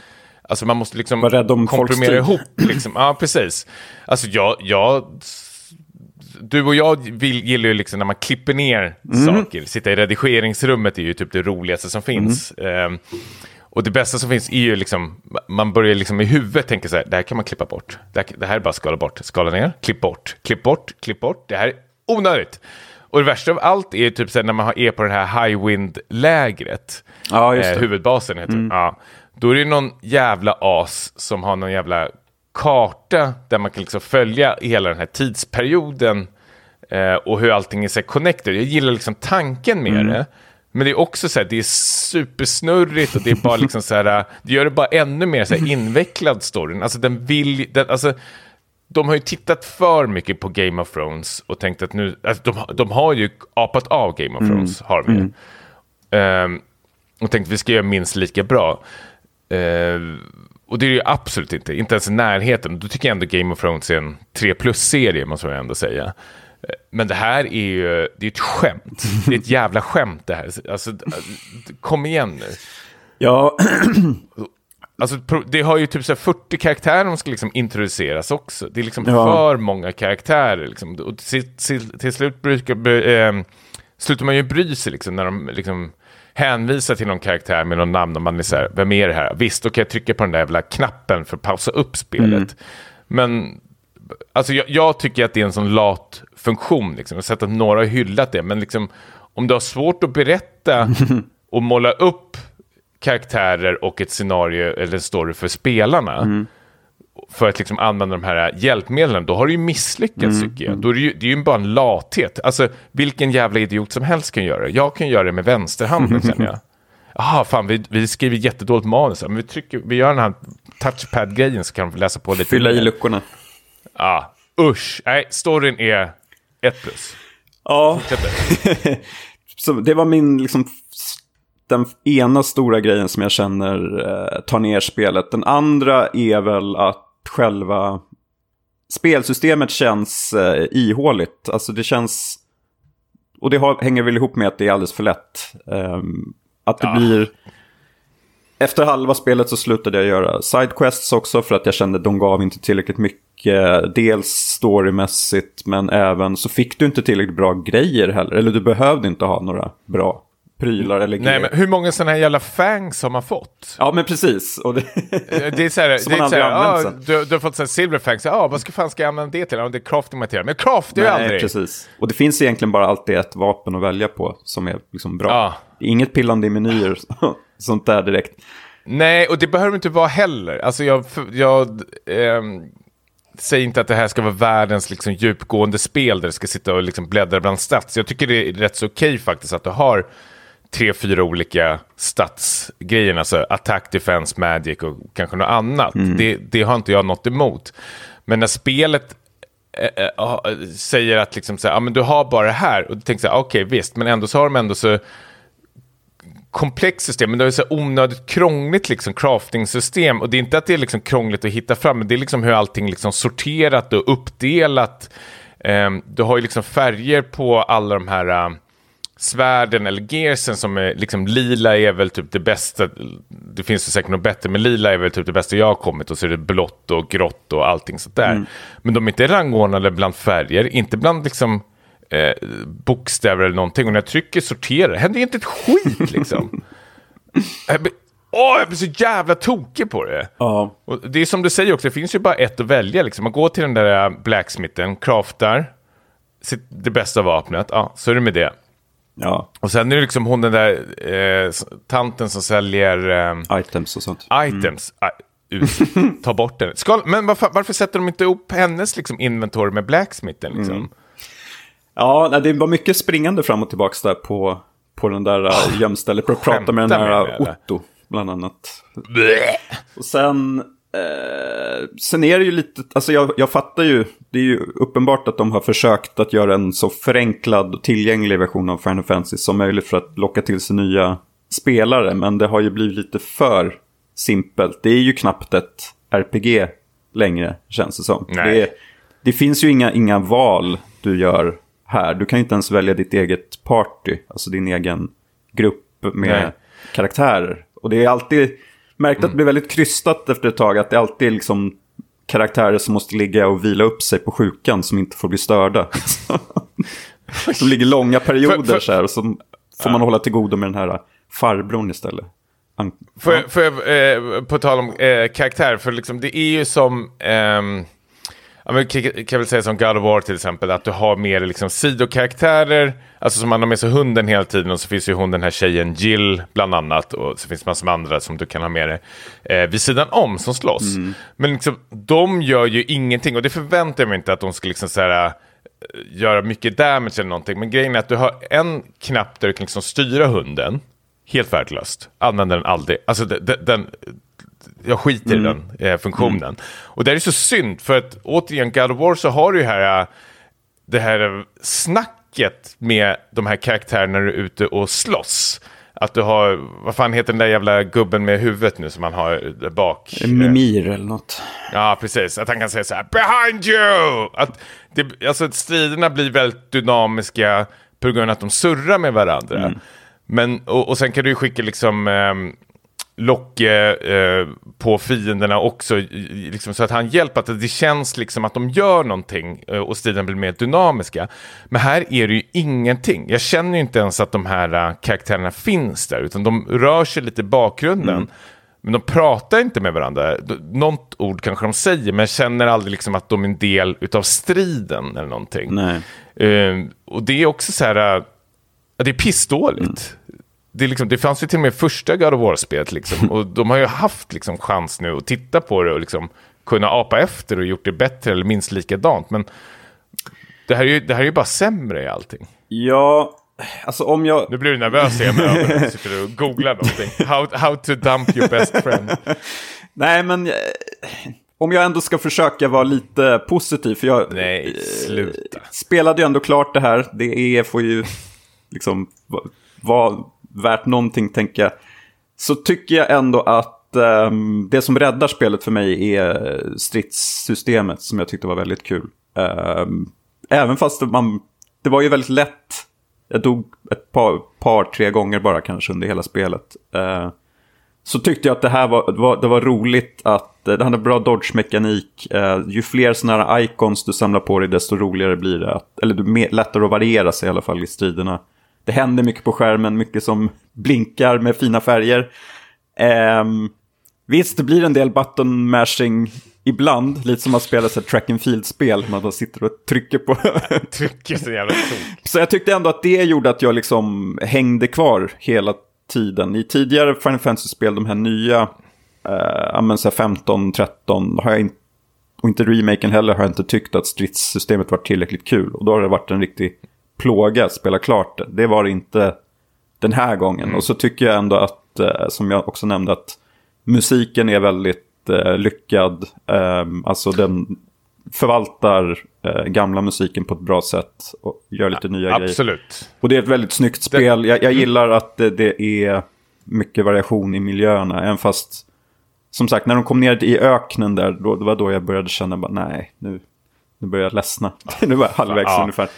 Alltså man måste liksom Var rädd om folks komprimera tid. ihop. Liksom. Ja, precis. Alltså jag, jag, du och jag vill, gillar ju liksom när man klipper ner Mm. saker. Sitta i redigeringsrummet är ju typ det roligaste som finns. Mm. Ehm, och det bästa som finns är ju liksom, man börjar liksom i huvudet tänka så här, det här kan man klippa bort. Det här, det här är bara att skala bort. Skala ner, klipp bort, klipp bort, klipp bort. Det här är onödigt. Och det värsta av allt är ju typ så här när man har- är på det här high wind-lägret. Ja, just Eh, det. huvudbasen heter det. Ja. Då är det någon jävla as som har någon jävla karta där man kan liksom följa hela den här tidsperioden eh, och hur allting är så connected. Jag gillar liksom tanken med det. Men det är också så här, det är supersnurrigt och det är bara [laughs] liksom så här, det gör det bara ännu mer så här invecklad storyn. Alltså den vill, den, alltså de har ju tittat för mycket på Game of Thrones och tänkt att nu, alltså de, de har ju apat av Game of Thrones, har de ju. Ehm, och tänkt att vi ska göra minst lika bra. Ehm, och det är det ju absolut inte, inte ens i närheten. Då tycker jag ändå Game of Thrones är en 3 plus-serie, måste man ändå säga. Men det här är ju det är ett skämt. Det är ett jävla skämt det här. Alltså, kom igen nu. Ja, [clears throat] Alltså, det har ju typ så här 40 karaktärer som ska liksom introduceras också. Det är liksom Ja. för många karaktärer. Liksom. Och till, till, till slut brukar, eh, slutar man ju bry sig liksom, när de liksom hänvisar till någon karaktär med någon namn och man är så här, vem är det här? Visst, då kan jag trycka på den där jävla knappen för att pausa upp spelet. Men alltså, jag, jag tycker att det är en sån lat funktion. Liksom. Jag har sett att några har hyllat det, men liksom, om du har svårt att berätta [laughs] och måla upp karaktärer och ett scenario eller en story för spelarna för att liksom använda de här hjälpmedlen, då har du ju misslyckats tycker jag. Då är det, ju, det är ju bara en lathet. Alltså, vilken jävla idiot som helst kan göra det. Jag kan göra det med vänsterhanden känner jag. [laughs] Jaha, fan, vi, vi skriver jättedåligt manus. Men vi, trycker, vi gör den här touchpad-grejen så kan de läsa på lite fylla i luckorna. Ja, usch. Nej, storyn är ett plus. Ja, [laughs] så det var min, liksom, den ena stora grejen som jag känner eh, tar ner spelet. Den andra är väl att själva spelsystemet känns eh, ihåligt. Alltså det känns, och det har, hänger väl ihop med att det är alldeles för lätt. Ehm, att det Ja. blir, efter halva spelet så slutade jag göra sidequests också för att jag kände att de gav inte tillräckligt mycket. Dels storymässigt men även så fick du inte tillräckligt bra grejer heller. Eller du behövde inte ha några bra prylar eller Nej, grejer. men hur många sådana här jävla fangs har man fått? Ja men precis. Och det... Det är så här, [laughs] Som det är man så här aldrig ah, du, du har fått så här ja ah, vad ska fan ska jag använda det till? Ja, det är crafting material. Men craftar ju Nej, aldrig. precis. Och det finns egentligen bara alltid ett vapen att välja på som är liksom bra. Ja. Inget pillande i menyer, [laughs] sånt där direkt. Nej, och det behöver inte vara heller. Alltså jag, jag ehm, säger inte att det här ska vara världens liksom, djupgående spel där du ska sitta och liksom, bläddra bland stats. Jag tycker det är rätt så okej faktiskt att du har tre, fyra olika statsgrejer, alltså attack, defense, magic och kanske något annat. Det, det har inte jag något emot. Men när spelet eh, ah, säger att liksom, så här, ah, men du har bara det här, och du tänker så här, okej visst, men ändå så har de ändå så komplext system, men det är så onödigt krångligt liksom crafting-system. Och det är inte att det är liksom krångligt att hitta fram, men det är liksom hur allting liksom sorterat och uppdelat. Ehm, du har ju liksom färger på alla de här äh, svärden eller gearsen som är liksom lila är väl typ det bästa. Det finns ju säkert något bättre, men lila är väl typ det bästa jag har kommit och så är det blått och grått och allting sånt där. Men de är inte rangordnade bland färger, inte bland liksom eh, bokstäver eller någonting. Och när jag trycker sortera, det händer inte ett skit liksom. [laughs] jag, blir, åh, jag blir så jävla tokig på det. Ja. Och det är som du säger också, det finns ju bara ett att välja. Liksom. Man går till den där äh, blacksmithen, craftar sitt, det bästa vapnet, ja, så är det med det. Ja, Och sen är det liksom hon den där eh, tanten som säljer eh, items och sånt. items. Ah, ut. Ta bort den. Ska, men varför, varför sätter de inte ihop hennes liksom, inventory med blacksmithen? Liksom? Ja, det var mycket springande fram och tillbaka där på, på den där uh, gömstället för att prata med den här med? Otto, bland annat. Blä! Och sen, eh, sen är det ju lite, alltså jag, jag fattar ju, det är ju uppenbart att de har försökt att göra en så förenklad och tillgänglig version av Final Fantasy som möjligt för att locka till sig nya spelare. Men det har ju blivit lite för simpelt. Det är ju knappt ett RPG längre, känns det som. Det, det finns ju inga, inga val du gör här. Du kan ju inte ens välja ditt eget party, alltså din egen grupp med Nej. karaktärer. Och det är alltid märkt att det blir väldigt krystat efter ett tag. Att det alltid är liksom karaktärer som måste ligga och vila upp sig på sjukan som inte får bli störda. [laughs] som ligger långa perioder För- för- så här och så får man hålla till godo med den här farbrorn istället. An- Får jag, får jag eh, på tal om eh, karaktär, för liksom, det är ju som... ehm, ja, men, kan jag väl säga som God of War till exempel, att du har mer liksom, sidokaraktärer, alltså som man har med sig hunden hela tiden, och så finns ju hon den här tjejen Jill bland annat, och så finns det massor med andra som du kan ha med dig eh, vid sidan om som slåss. Men liksom, de gör ju ingenting, och det förväntar jag mig inte att de ska liksom så här, göra mycket damage eller någonting. Men grejen är att du har en knapp där du kan liksom styra hunden. Helt värdelöst. Använder den aldrig. Alltså den, den jag skiter mm. i den eh, funktionen. Mm. Och det är så synd, för att återigen, God of War så har du ju här, det här snacket med de här karaktärerna när du är ute och slåss. Att du har, vad fan heter den där jävla gubben med huvudet nu som man har där bak? Mimir eller något. Ja, precis. Att han kan säga så här, behind you! Att, det, alltså, att striderna blir väldigt dynamiska på grund av att de surrar med varandra. Mm. Men, och, och sen kan du skicka liksom... Eh, Locke eh, på fienderna också, liksom, så att han hjälper, att det känns liksom att de gör någonting eh, och striden blir mer dynamiska. Men här är det ju ingenting. Jag känner ju inte ens att de här uh, karaktärerna finns där, utan de rör sig lite i bakgrunden. Mm. Men de pratar inte med varandra. Något ord kanske de säger, men jag känner aldrig liksom att de är en del av striden eller någonting. Uh, och det är också så här, det är pissdåligt. Mm det, liksom, det fanns ju till och med första God of War-spelet, liksom, [laughs] och de har ju haft liksom, chans nu att titta på det och liksom, kunna apa efter och gjort det bättre eller minst likadant. Men det här är ju, det här är ju bara sämre i allting. Ja, alltså om jag... Nu blir du nervös igen när [laughs] du sitter och googlar någonting. How, how to dump your best friend. [laughs] Nej, men eh, om jag ändå ska försöka vara lite positiv, för jag Nej, sluta. spelade ju ändå klart det här. Det är, får ju liksom vara värt någonting tänker jag. Så tycker jag ändå att um, det som räddar spelet för mig är stridssystemet som jag tyckte var väldigt kul. Um, även fast man, det var ju väldigt lätt. Jag dog ett par, par tre gånger bara kanske under hela spelet. Uh, så tyckte jag att det här var, det var, det var roligt att eh, det hade bra dodge-mekanik. Uh, ju fler sådana här icons du samlar på dig desto roligare blir det. Att, eller mer, lättare att variera sig i alla fall i striderna det händer mycket på skärmen, mycket som blinkar med fina färger. Um, visst, det blir en del button mashing ibland, lite som att spela ett track and field-spel. Man bara sitter och trycker på... [laughs] trycker så jävla stort. Så jag tyckte ändå att det gjorde att jag liksom hängde kvar hela tiden. I tidigare Final Fantasy-spel, de här nya, uh, 15, 13, har jag inte och inte remaken heller har jag inte tyckt att stridssystemet varit tillräckligt kul. Och då har det varit en riktig plåga spela klart det. Det var det inte den här gången. Mm. Och så tycker jag ändå att, eh, som jag också nämnde, att musiken är väldigt eh, lyckad. Eh, alltså den förvaltar eh, gamla musiken på ett bra sätt och gör lite nya Absolut. grejer. Absolut. Och det är ett väldigt snyggt spel. Jag, jag gillar att det, det, är mycket variation i miljöerna. Även fast, som sagt, när de kom ner i öknen där, då, det var då jag började känna, bara, nej, nu, nu börjar jag ledsna. [laughs] nu var jag halvvägs ja. ungefär.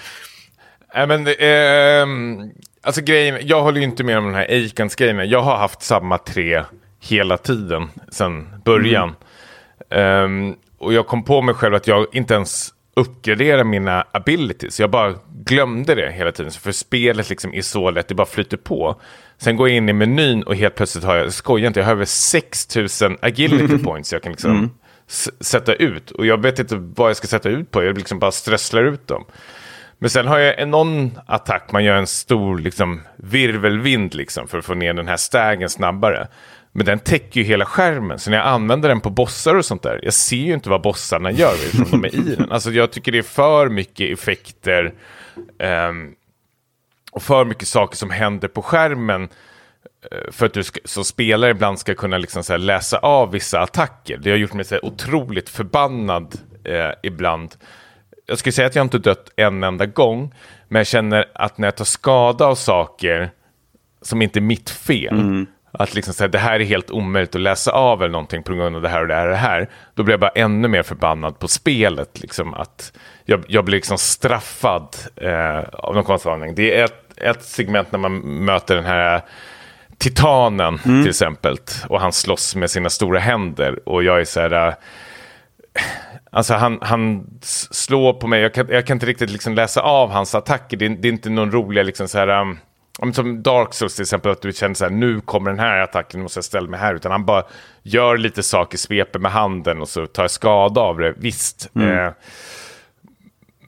Nej, men eh, alltså grejen, jag håller ju inte med om den här Eikans grejen. Jag har haft samma tre hela tiden sedan början. Mm. Um, och jag kom på mig själv att jag inte ens uppgraderar mina abilities. Jag bara glömde det hela tiden. För spelet liksom är så lätt, det bara flyter på. Sen går jag in i menyn och helt plötsligt har jag, skojar inte, jag har över 6000 agility [laughs] points jag kan liksom mm. sätta ut. Och jag vet inte vad jag ska sätta ut på, jag liksom bara strösslar ut dem. Men sen har jag någon attack, man gör en stor liksom, virvelvind liksom, för att få ner den här stägen snabbare. Men den täcker ju hela skärmen, så när jag använder den på bossar och sånt där, jag ser ju inte vad bossarna gör eftersom de är i den. [laughs] Alltså jag tycker det är för mycket effekter um, och för mycket saker som händer på skärmen uh, för att du ska, som spelare ibland ska kunna liksom så läsa av vissa attacker. Det har gjort mig så otroligt förbannad uh, ibland jag skulle säga att jag inte dött en enda gång, men jag känner att när jag tar skada av saker som inte är mitt fel, mm. att liksom säga det här är helt omöjligt att läsa av eller någonting på grund av det här och det här och det här, då blir jag bara ännu mer förbannad på spelet. Liksom, att jag, jag blir liksom straffad eh, av någon konstig anledning. Det är ett, ett segment när man möter den här titanen mm. till exempel, och han slåss med sina stora händer, och jag är så här... Uh, Alltså han, han slår på mig, jag kan, jag kan inte riktigt liksom läsa av hans attacker. Det, det är inte någon rolig, liksom så här, um, som Dark Souls till exempel, att du känner så här, nu kommer den här attacken, nu måste jag ställa mig här. Utan han bara gör lite saker, sveper med handen och så tar jag skada av det. Visst. Mm. Eh,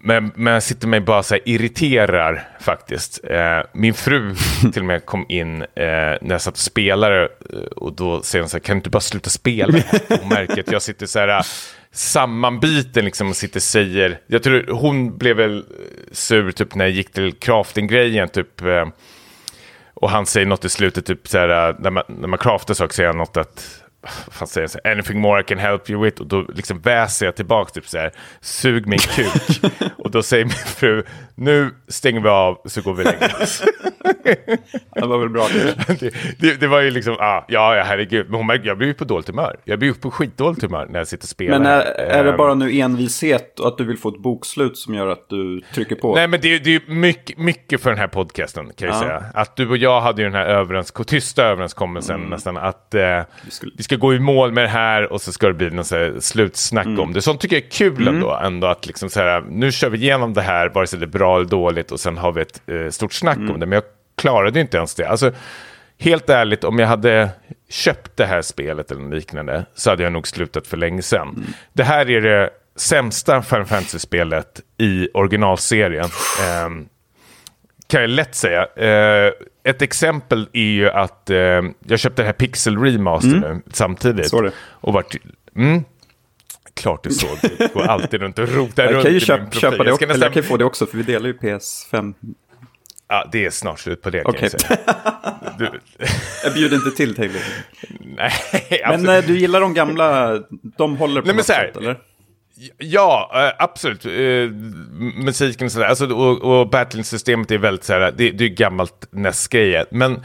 men, men jag sitter mig bara så här irriterar faktiskt. Eh, min fru [laughs] till och med kom in eh, när jag satt och spelade eh, och då säger hon så här, kan du inte bara sluta spela? Hon märker att jag sitter så här sammanbiten liksom och sitter och säger, jag tror hon blev väl sur typ när jag gick till crafting-grejen typ. Eh, och han säger något i slutet, typ så här, eh, när man, när man craftar saker säger han något att fan säger så här, anything more I can help you with och då liksom väser jag tillbaka typ så här, sug min kuk. [laughs] och då säger min fru, nu stänger vi av så går vi och lägger oss. [laughs] Det var väl bra. [laughs] det, det, det var ju liksom, ah, ja, ja herregud, men hon märker, jag blir ju på dåligt humör. Jag blir ju på skitdåligt humör när jag sitter och spelar. Men är, är det Ehm, bara nu envishet och att du vill få ett bokslut som gör att du trycker på? Nej men det, är- det är ju mycket, mycket för den här podcasten kan jag Ja. säga. Att du och jag hade ju den här överens tysta överenskommelsen Mm. nästan att eh, vi, skulle- ska gå i mål med det här och så ska det bli här slutsnack Mm. om det. Sånt tycker jag är kul ändå, ändå att liksom så här, nu kör vi igenom det här, vare sig det är bra eller dåligt och sen har vi ett eh, stort snack Mm. om det. Men jag klarade inte ens det. Alltså, helt ärligt, om jag hade köpt det här spelet eller liknande så hade jag nog slutat för länge sedan. Mm. Det här är det sämsta Final Fantasy-spelet i originalserien. Ehm, kan jag lätt säga. Eh, ett exempel är ju att eh, jag köpte det här Pixel Remaster nu samtidigt. Och vart... Mm, klart det är så. Du går alltid runt och rotar [laughs] jag runt kan ju i köpa, min profil. köpa det Jag också, eller nästan... jag kan ju få det också för vi delar ju PS5. ja, det är snart slut på det kan Okej. jag säga. Du... [laughs] Jag bjuder inte till Taylor. [laughs] Nej, Men absolut. eh, du gillar de gamla, de håller på Nej, men något sätt eller? Ja, eh, absolut. Eh, musiken och sådär. Alltså, och, och battling-systemet är väldigt så här, det, det är gammalt NES-grejer. Men,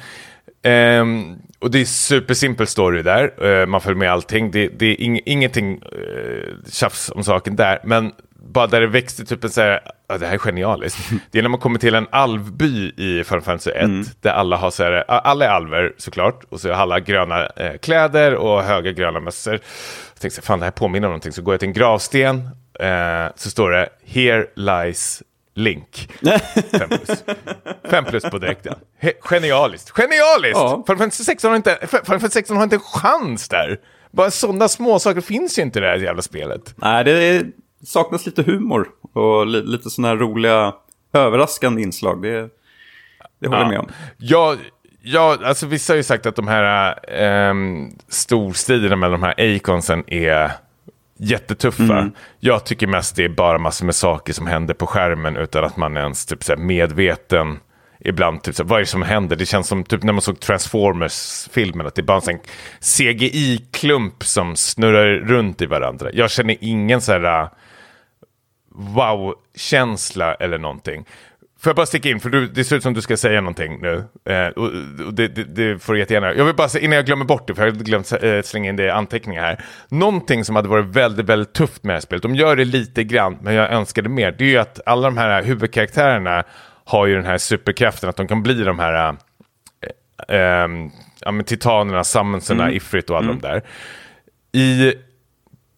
ehm, och det är supersimpel story där. Eh, man följer med allting. Det, det är ing, ingenting uh, tjafs om saken där. Men bara där det växte typ en så här, ja, det här är genialiskt. [laughs] Det är när man kommer till en alvby i Final Fantasy 1. Där alla har så här, alla är alver såklart. Och så har alla gröna eh, kläder och höga gröna mössor. Jag tänkte fan det här påminner om någonting. Så går jag till en gravsten. Eh, så står det, here lies Link. [laughs] Fem plus. Fem plus på direkten. He- genialiskt. Genialiskt! Ja. Final Fantasy 16 har inte, Final Fantasy 16 har inte en chans där. Bara sådana små saker finns ju inte i det här jävla spelet. Nej, det är, saknas lite humor och li, lite sådana här roliga, överraskande inslag. Det, det håller jag med om. Ja, ja, alltså vissa har ju sagt att de här ähm, storstriderna mellan de här Aconsen är jättetuffa. Mm. Jag tycker mest det är bara massor med saker som händer på skärmen utan att man ens typ, så medveten. Ibland, typ, så vad är det som händer? Det känns som typ när man såg Transformers-filmen, att det är bara en CGI-klump som snurrar runt i varandra. Jag känner ingen så här äh, wow-känsla eller någonting. Får jag bara sticka in, för du, det ser ut som du ska säga någonting nu. Eh, och, och det, det, det får du jättegärna Jag vill bara säga, innan jag glömmer bort det, för jag har glömt eh, slänga in det i anteckningar här. Någonting som hade varit väldigt, väldigt tufft med det här spelet, de gör det lite grann, men jag önskade mer, det är ju att alla de här huvudkaraktärerna har ju den här superkraften, att de kan bli de här eh, eh, ja, men titanerna, summonserna, Ifrit och alla de där. I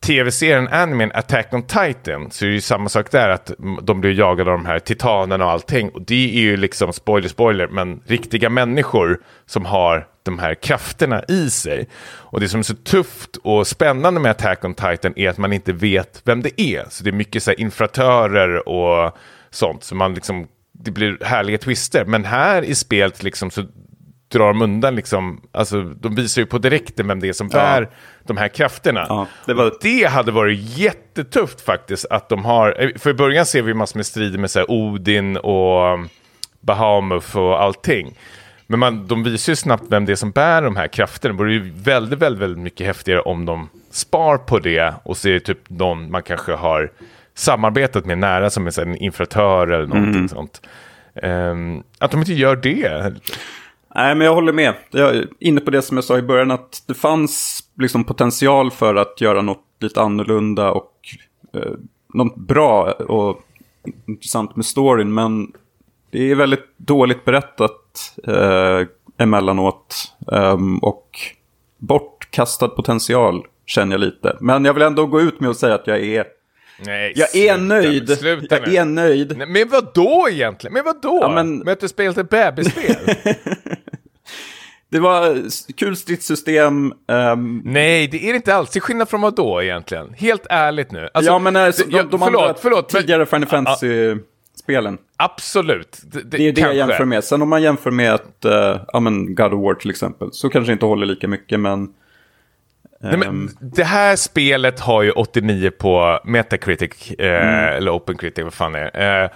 tv-serien animen Attack on Titan så är det ju samma sak där att de blir jagade av de här titanerna och allting. Och det är ju liksom, spoiler spoiler, men riktiga människor som har de här krafterna i sig. Och det som är så tufft och spännande med Attack on Titan är att man inte vet vem det är. Så det är mycket så här infratörer och sånt. Så man liksom, det blir härliga twister. Men här i spelet liksom så drar de undan liksom, alltså de visar ju på direkten vem det är som bär de här krafterna. Ja, det var- Det hade varit jättetufft faktiskt att de har, för i början ser vi massor med strider med så Odin och Bahamut och allting. Men man, de visar ju snabbt vem det är som bär de här krafterna. Det vore ju väldigt, väldigt, väldigt mycket häftigare om de spar på det och ser typ någon man kanske har samarbetat med nära som är en infratör eller någonting Mm. sånt. Ehm, att de inte gör det. Nej, men jag håller med. Jag är inne på det som jag sa i början, att det fanns liksom potential för att göra något lite annorlunda och eh, något bra och intressant med storyn. Men det är väldigt dåligt berättat eh, emellanåt. ehm, och bortkastad potential känner jag lite. Men jag vill ändå gå ut med att säga att jag är, Nej, jag är sluta nöjd. Sluta Jag nu. är nöjd. Nej, men vad då egentligen? Men vad då? Ja, men- du spelat ett bebisspel? [laughs] Det var kul stridssystem. ehm, Nej, det är det inte alls. Till skillnad från vad då egentligen? Helt ärligt nu. Alltså, ja, men eh, så, det- de, jag- de förlåt, andra förlåt, tidigare Final Fantasy-spelen. Absolut. Det, Det är det jag jämför med. Sen om man jämför med ett, uh, ja men God of War till exempel, så kanske det inte håller lika mycket, men Nej, men det här spelet har ju 89 på Metacritic, eh, eller OpenCritic, vad fan det är. Eh,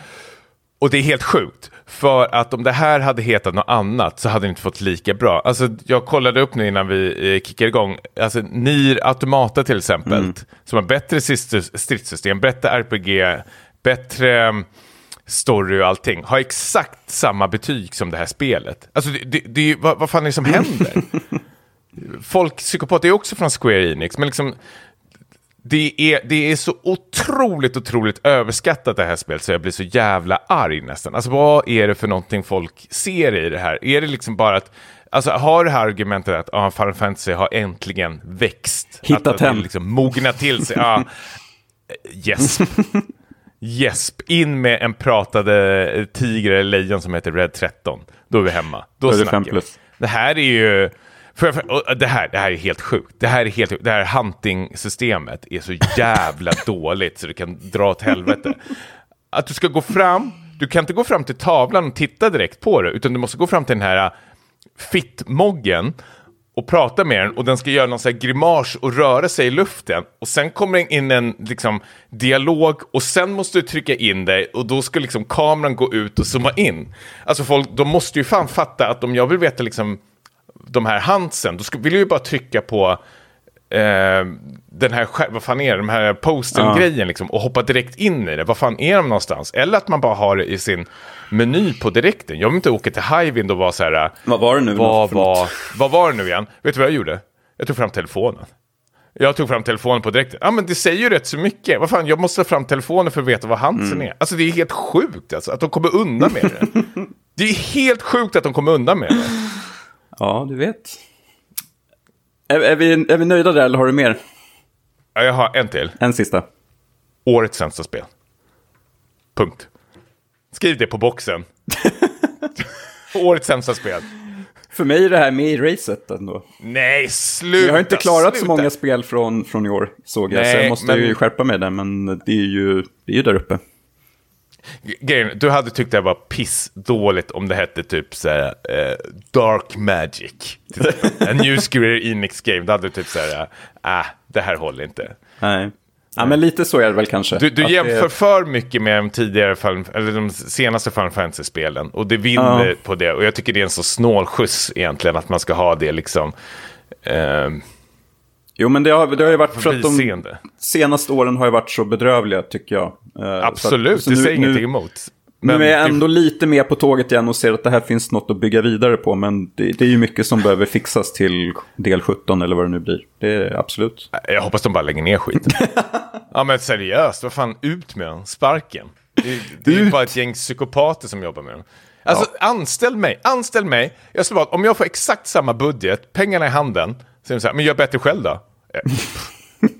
och det är helt sjukt. För att om det här hade hetat något annat så hade det inte fått lika bra. Alltså jag kollade upp nu innan vi eh, kickar igång. Alltså Nier Automata till exempel. Som har bättre strids- stridssystem, bättre RPG, bättre mm, story och allting. Har exakt samma betyg som det här spelet. Alltså det, det, det vad, vad fan är det som [laughs] händer? Folk, psykopat, är också från Square Enix, men liksom det är, det är så otroligt, otroligt överskattat det här spelet så jag blir så jävla arg nästan. Alltså vad är det för någonting folk ser i det här? Är det liksom bara att, alltså har det här argumentet att ah, Final Fantasy har äntligen växt? Hittat att, att hem. liksom mogna till sig? Ja, gäsp. Gäsp. [laughs] In med en pratade tiger eller lejon som heter Red 13. Då är vi hemma. Då, snackar vi. Det här är ju... För, för, det, här, det här är helt sjukt. Det här, är helt, det här hunting-systemet är så jävla [laughs] dåligt så det kan dra åt helvete. Att du ska gå fram, du kan inte gå fram till tavlan och titta direkt på det, utan du måste gå fram till den här fittmoggen och prata med den och den ska göra någon sån här grimas och röra sig i luften och sen kommer det in en liksom, dialog och sen måste du trycka in dig och då ska liksom kameran gå ut och zooma in. Alltså folk, de måste ju fan fatta att om jag vill veta liksom de här handsen, då vill jag ju bara trycka på eh, den här, vad fan är det, de här posten-grejen liksom, och hoppa direkt in i det. Vad fan är de någonstans? Eller att man bara har det i sin meny på direkten. Jag vill inte åka till Highwind och vara så här, Vad var det nu? vad var, vad var det nu igen? Vet du vad jag gjorde? Jag tog fram telefonen. Jag tog fram telefonen på direkten. Ja, men det säger ju rätt så mycket. Vad fan, jag måste ta fram telefonen för att veta vad handsen Mm. är. Alltså det är helt sjukt alltså, att de kommer undan med det. [laughs] det är helt sjukt att de kommer undan med det. Ja, du vet. Är, är, vi, är vi nöjda där eller har du mer? Ja, jag har en till. En sista. Årets sämsta spel. Punkt. Skriv det på boxen. [laughs] Årets sämsta spel. För mig är det här med i racet ändå. Nej, sluta! Jag har inte klarat så sluta. många spel från, från i år, såg jag. så Nej, jag måste men- ju skärpa mig där, men det är ju, det är ju där uppe. Grejen, du hade tyckt det var pissdåligt om det hette typ såhär, eh, Dark Magic. [laughs] En new Square Enix game. Då hade du typ såhär, äh, det här håller inte. Nej. Ja, men lite så är det väl kanske. Du, du jämför det- för mycket med de tidigare, Final- eller de senaste Final Fantasy-spelen. Och det vinner Ja. på det. Och jag tycker det är en så snål skjuts egentligen, att man ska ha det liksom. Eh, Jo, men det har, det har ju varit för att de senaste åren har ju varit så bedrövliga, tycker jag. Eh, Absolut, så det att- så säger nu, ingenting emot. nu är det- jag ändå lite mer på tåget igen och ser att det här finns något att bygga vidare på. Men det, det är ju mycket som behöver fixas till del 17 eller vad det nu blir. Det är absolut. Jag hoppas de bara lägger ner skiten. [laughs] ja men seriöst, vad fan, ut med den, sparken. Det, det är ju bara ett gäng psykopater som jobbar med dem. Alltså anställ mig, anställ mig. Jag skulle bara, om jag får exakt samma budget, pengarna i handen, så är de så här, men gör bättre själv då. Eh,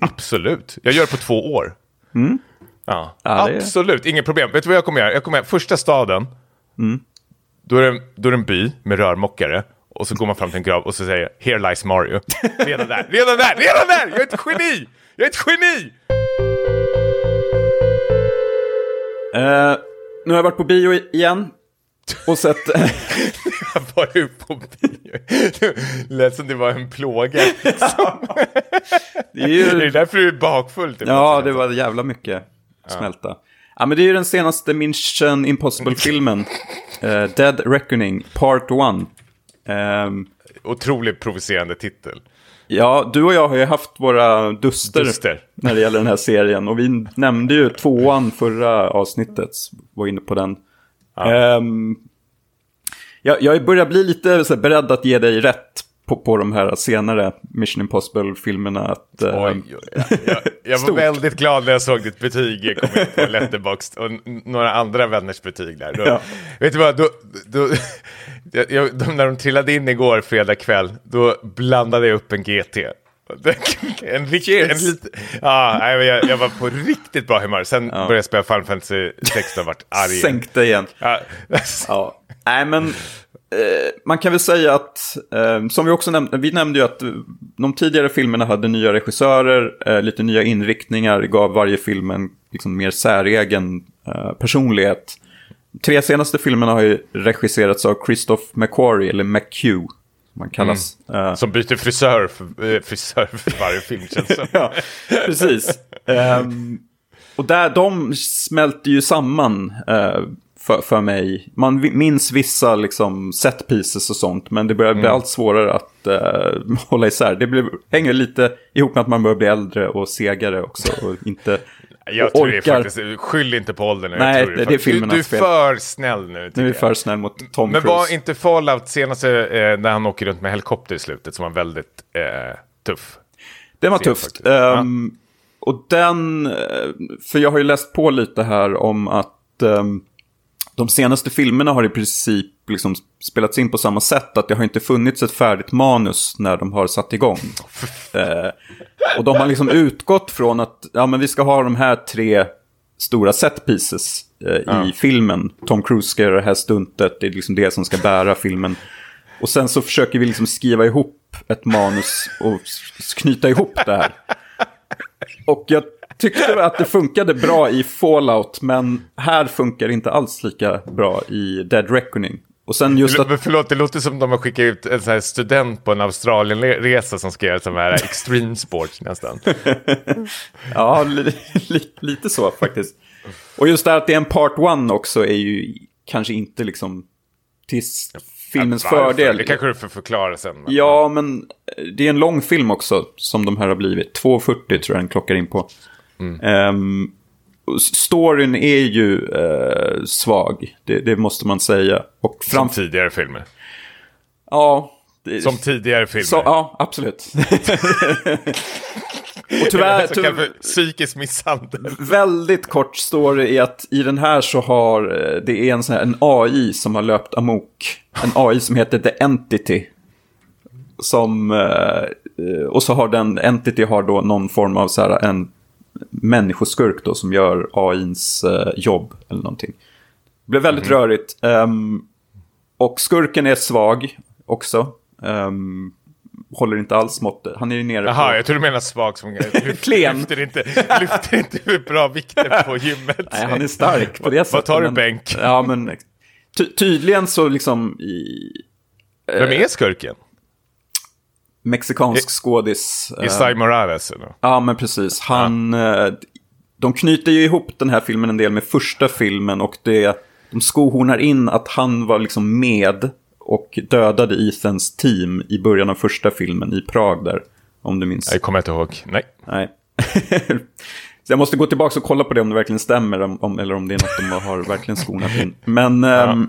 [laughs] Absolut, jag gör det på två år. Ja, Mm. Ja, är- absolut, inget problem. Vet du vad jag kommer göra? Jag kommer göra första staden, Mm. då, är det, då är det en by med rörmokare. Och så går man fram till en grav och så säger “Here lies Mario”. [laughs] Redan där, redan där, redan där! Jag är ett geni! Jag är ett geni! Eh, nu har jag varit på bio igen. Och sett... [laughs] Jag var ju på bio. Det lät som det var en plåga. det är ju... Det är därför du är bakfull. Typ. Ja, det var jävla mycket smälta. Ja, men det är ju den senaste Mission Impossible-filmen. [laughs] eh, Dead Reckoning, Part 1. Ehm, Otroligt provocerande titel. ja, du och jag har ju haft våra duster, Duster. när det gäller den här serien. Och vi nämnde ju tvåan förra avsnittet, var inne på den. Ehm, jag, jag börjar bli lite så här, beredd att ge dig rätt på, på de här senare Mission Impossible-filmerna. Att, Oj, jag, jag, jag var [laughs] väldigt glad när jag såg ditt betyg komma på [laughs] Letterboxd och några andra vänners betyg där. Då, Ja. Vet du vad, då, då, [laughs] jag, de, när de trillade in igår fredag kväll, då blandade jag upp en GT. En riktig, en lite, ja, jag, jag var på riktigt bra humör. Sen började jag spela Final Fantasy 16 och vart arg. Sänkte igen. Ja, Ja, nej men eh, man kan väl säga att, eh, som vi också nämnde, vi nämnde ju att eh, de tidigare filmerna hade nya regissörer, eh, lite nya inriktningar, gav varje film en liksom, mer säregen eh, personlighet. Tre senaste filmerna har ju regisserats av Christoph McQuarrie, eller McHugh, man kallas. Eh, Som byter frisör för, eh, frisör för varje film känns som. [laughs] ja, precis. Ehm, och där, de smälter ju samman eh, för, för mig. Man minns vissa liksom, set pieces och sånt, men det börjar bli allt svårare att eh, [laughs] hålla isär. Det blir, hänger lite ihop med att man börjar bli äldre och segare också. Och inte Jag och tror det är orkar. faktiskt, skyll inte på åldern. nu, Nej, jag tror det är faktiskt- filmernas Du, du är fel. för snäll nu. Nu är jag. för snäll mot Tom Men Cruise. var inte Fallout senaste eh, när han åker runt med helikopter i slutet som var väldigt eh, tuff? Det var tufft. faktiskt. Ehm, Och den, eh, för jag har ju läst på lite här om att ehm, de senaste filmerna har i princip liksom spelats in på samma sätt. Att det har inte funnits ett färdigt manus när de har satt igång. [laughs] Eh, och de har liksom utgått från att ja, men vi ska ha de här tre stora set pieces eh, i filmen. Tom Cruise ska göra det här stuntet, det är liksom det som ska bära filmen. Och sen så försöker vi liksom skriva ihop ett manus och knyta ihop det här. Och jag tyckte att det funkade bra i Fallout, men här funkar det inte alls lika bra i Dead Reckoning. Och sen just att... Förlåt, det låter som de har skickat ut en sån student på en Australienresa som ska göra sån här extreme sports nästan. [laughs] Ja, li, li, lite så faktiskt. Och just det här att det är en part one också är ju kanske inte liksom till filmens Varför? fördel. Det kanske du får förklara sen. men- Ja, men det är en lång film också som de här har blivit. 2.40 tror jag den klockar in på. Och s- storyn är ju eh, svag, det, det måste man säga. Och Som fram... tidigare filmer. Ja, det... Som tidigare filmer. så, ja, absolut. [laughs] och tyvärr, tyvärr, för psykisk misshandel. [laughs] väldigt kort story är att i den här så har eh, det är en, sån här, en AI som har löpt amok. En AI som heter The Entity. Som, eh, och så har den, Entity har då någon form av så här, en människoskurk då som gör AIns eh, jobb eller någonting. Det blev väldigt rörigt. Ehm, och skurken är svag också. Ehm, håller inte alls måttet. Han är ju nere Jaha, på... jag tror du menar svag som [laughs] Klen. lyfter inte, lyfter inte hur bra vikter på [laughs] gymmet. Nej, han är stark på det sättet. Vad tar du men- bänk? Ja, men ty tydligen så liksom i Vem är skurken? Mexikansk skådis. eh, Isai Morales? Eller? Ja, men precis. Han, eh, de knyter ju ihop den här filmen en del med första filmen och det, de skohornar in att han var liksom med och dödade Ethans team i början av första filmen i Prag där. Om du minns. Jag kommer inte ihåg. Nej. Nej. [laughs] Så jag måste gå tillbaka och kolla på det om det verkligen stämmer om, eller om det är något de har verkligen skonat in. Men ehm,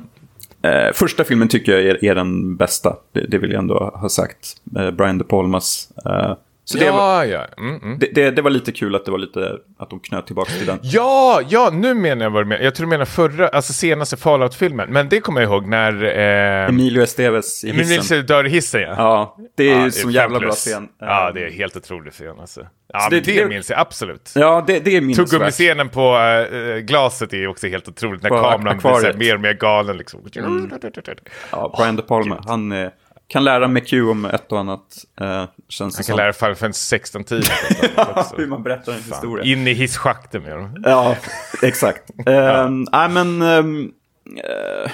eh, första filmen tycker jag är, är den bästa. Det, det vill jag ändå ha sagt. Eh, Brian De Palmas. Eh, så det, var, Ja, ja. Mm, mm. det, det, det var lite kul att det var lite att de knöt tillbaka till den. Ja, ja, nu menar jag vad du menar. Jag tror du menar förra, alltså senaste Fallout-filmen. Men det kommer jag ihåg när... Eh, Emilio Estevez i hissen. Emilio dör i hissen, ja. Ja, det är Ja, ju så jävla bra scen. Ja, Eh, det är helt otrolig scen alltså. Ja, Så det, det- det, minns jag absolut. Ja, det, det är minnesvärt. Tuggummi-scenen på äh, glaset är också helt otroligt. När På kameran blir mer och mer galen liksom. Ja, Brian De Palma. Han eh, kan lära McHugh om ett och annat. Eh, känns Han kan lära Final Fantasy 16 tid. [laughs] hur man berättar en historia. In i hisschakten med dem. Ja, exakt. [laughs] Ehm, Nej, men... ehm, eh,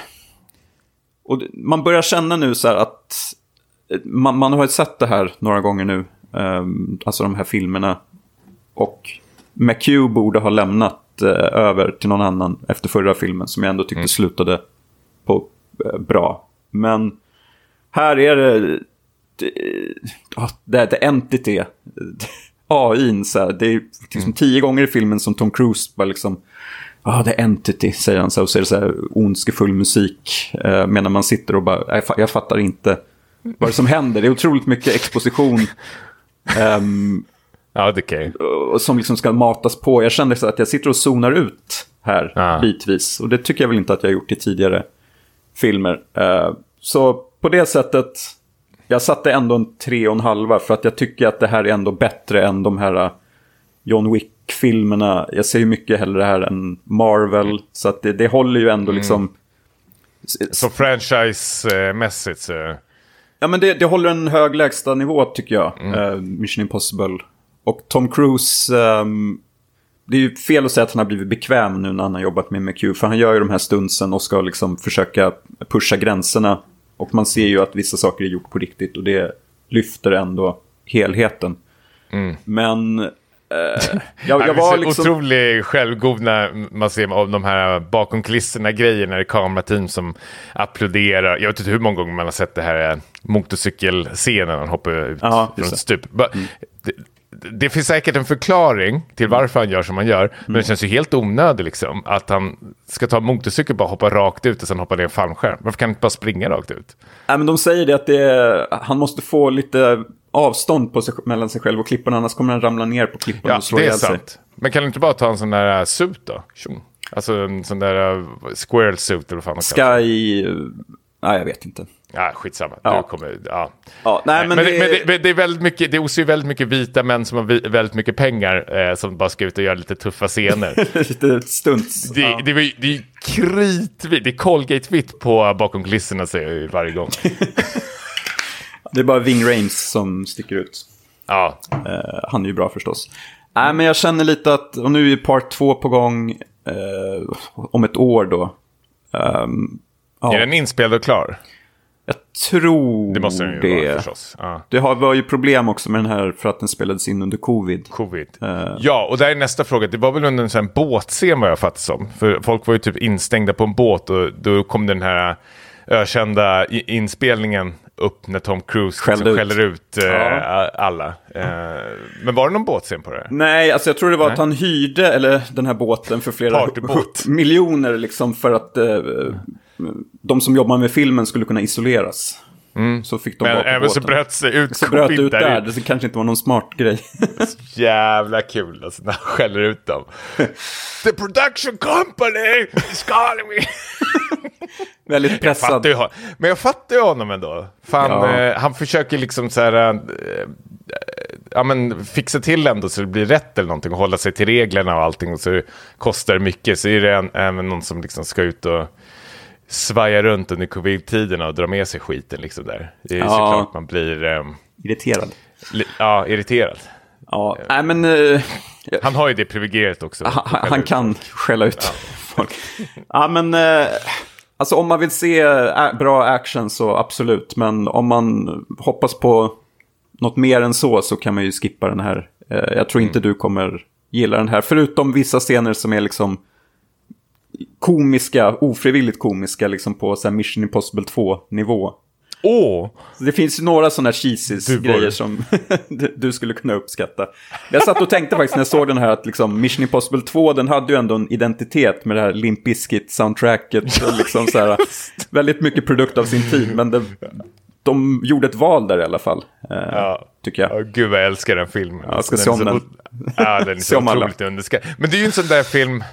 och man börjar känna nu så här att... eh, Man, man har ju sett det här några gånger nu. ehm, alltså de här filmerna. Och McHugh borde ha lämnat eh, över till någon annan efter förra filmen. Som jag ändå tyckte slutade på eh, bra. Men här är det... det, the entity. AI, så här, det är liksom tio gånger i filmen som Tom Cruise bara liksom... Ja, ah, det är entity, säger han så och så är det så här ondskefull musik. Eh, medan man sitter och bara, jag, jag fattar inte vad det som händer. Det är otroligt mycket exposition. [laughs] ehm, Ja, det kan som liksom ska matas på. Jag kände så att jag sitter och zonar ut här Ja. bitvis. Och det tycker jag väl inte att jag har gjort i tidigare filmer. Eh, så på det sättet, jag satte ändå en tre och en halva för att jag tycker att det här är ändå bättre än de här eh, John Wick-filmerna. Jag ser ju mycket hellre det här än Marvel. Så att det, det håller ju ändå liksom... Så franchise-mässigt så... Ja, men det, det håller en hög lägsta nivå tycker jag. Eh, Mission Impossible. Och Tom Cruise, ehm, det är ju fel att säga att han har blivit bekväm nu när han har jobbat med McHugh. För han gör ju de här stunsen och ska liksom försöka pusha gränserna. Och man ser ju att vissa saker är gjort på riktigt och det lyfter ändå helheten. Men eh, [laughs] jag, jag var liksom... Otrolig självgod när man ser av de här bakom kulisserna grejerna när det är kamerateam som applåderar. Jag vet inte hur många gånger man har sett det här eh, motorcykelscenen han hoppar ut Ja, från ett stup. Ba- Det, finns säkert en förklaring till varför han gör som han gör, men det känns ju helt onödigt liksom att han ska ta motorcykel bara hoppa rakt ut och sen hoppa ner en fallskärm. Varför kan han inte bara springa rakt ut? Nej, men de säger det att det är, han måste få lite avstånd på sig, mellan sig själv och klipporna, annars kommer han ramla ner på klippan Ja, och slå ihjäl sig. Men kan du inte bara ta en sån där äh, suit då? Tjong. Alltså en sån där uh, squirrel suit eller vad fan. Sky... Nej, jag vet inte. Ja, skitsamma. Ja. Du kommer, ja. Ja, nej, men, Men, det, det, men, det, men det är väldigt mycket, det osar ju väldigt mycket vita män som har väldigt mycket pengar eh, som bara ska ut och göra lite tuffa scener. [laughs] lite stunts. Det, ja. det, ju- det är ju kritvitt, det är Colgate-vitt på bakom kulisserna säger jag ju varje gång. [laughs] det är bara Ving Rhames som sticker ut. Ja, Eh, han är ju bra förstås. Nej, men jag känner lite att, och nu är part två på gång eh, om ett år då. Ehm, ja, är den inspelad och klar? Jag tror Det måste den ju det. vara förstås. Ja. Det har, var ju problem också med den här för att den spelades in under covid. Covid. Eh. Ja, och där är nästa fråga. Det var väl under en sån båtscen vad jag fattar som. För folk var ju typ instängda på en båt och då kom den här ökända inspelningen upp när Tom Cruise liksom ut. skäller ut eh, Ja. alla. Eh, men var det någon båtscen på det? Nej, alltså jag tror det var att han hyrde eller, den här båten för flera miljoner liksom för att eh, de som jobbar med filmen skulle kunna isoleras. Så fick de Men även så bröt sig ut Så bröt ut där. där, det kanske inte var någon smart grej. [laughs] Jävla kul alltså när han skäller ut dem. [laughs] The production company is calling me. [laughs] Väldigt Jag pressad. hon- men jag fattar ju honom ändå. Fan, Ja. eh, han försöker liksom så här, eh, ja men fixa till ändå så det blir rätt eller någonting och hålla sig till reglerna och allting och så kostar det mycket. Så är det en, även någon som liksom ska ut och svaja runt under covid-tiderna och dra med sig skiten liksom där. Det är Ja. såklart man blir eh, Irriterad. li- ja, irriterad. Ja, nej men eh, Han har ju det privilegiet också. han, han kan skälla ut folk. Ja, men eh, alltså om man vill se bra action så absolut. Men om man hoppas på något mer än så så kan man ju skippa den här. Eh, jag tror inte du kommer gilla den här. Förutom vissa scener som är liksom komiska, ofrivilligt komiska, liksom på så här Mission Impossible 2-nivå. Åh! Så det finns ju några sådana cheesies Du var- grejer som [laughs] du, skulle kunna uppskatta. Jag satt och tänkte faktiskt när jag såg den här att liksom Mission Impossible 2, den hade ju ändå en identitet med det här Limp Bizkit-soundtracket. och liksom så här, [laughs] väldigt mycket produkt av sin tid, men det, de gjorde ett val där i alla fall. Eh, Ja. Tycker jag. Ja, gud vad jag älskar den filmen. jag ska Den se om den. Ja, den är [laughs] så otroligt underskattad. Men det är ju en sån där film,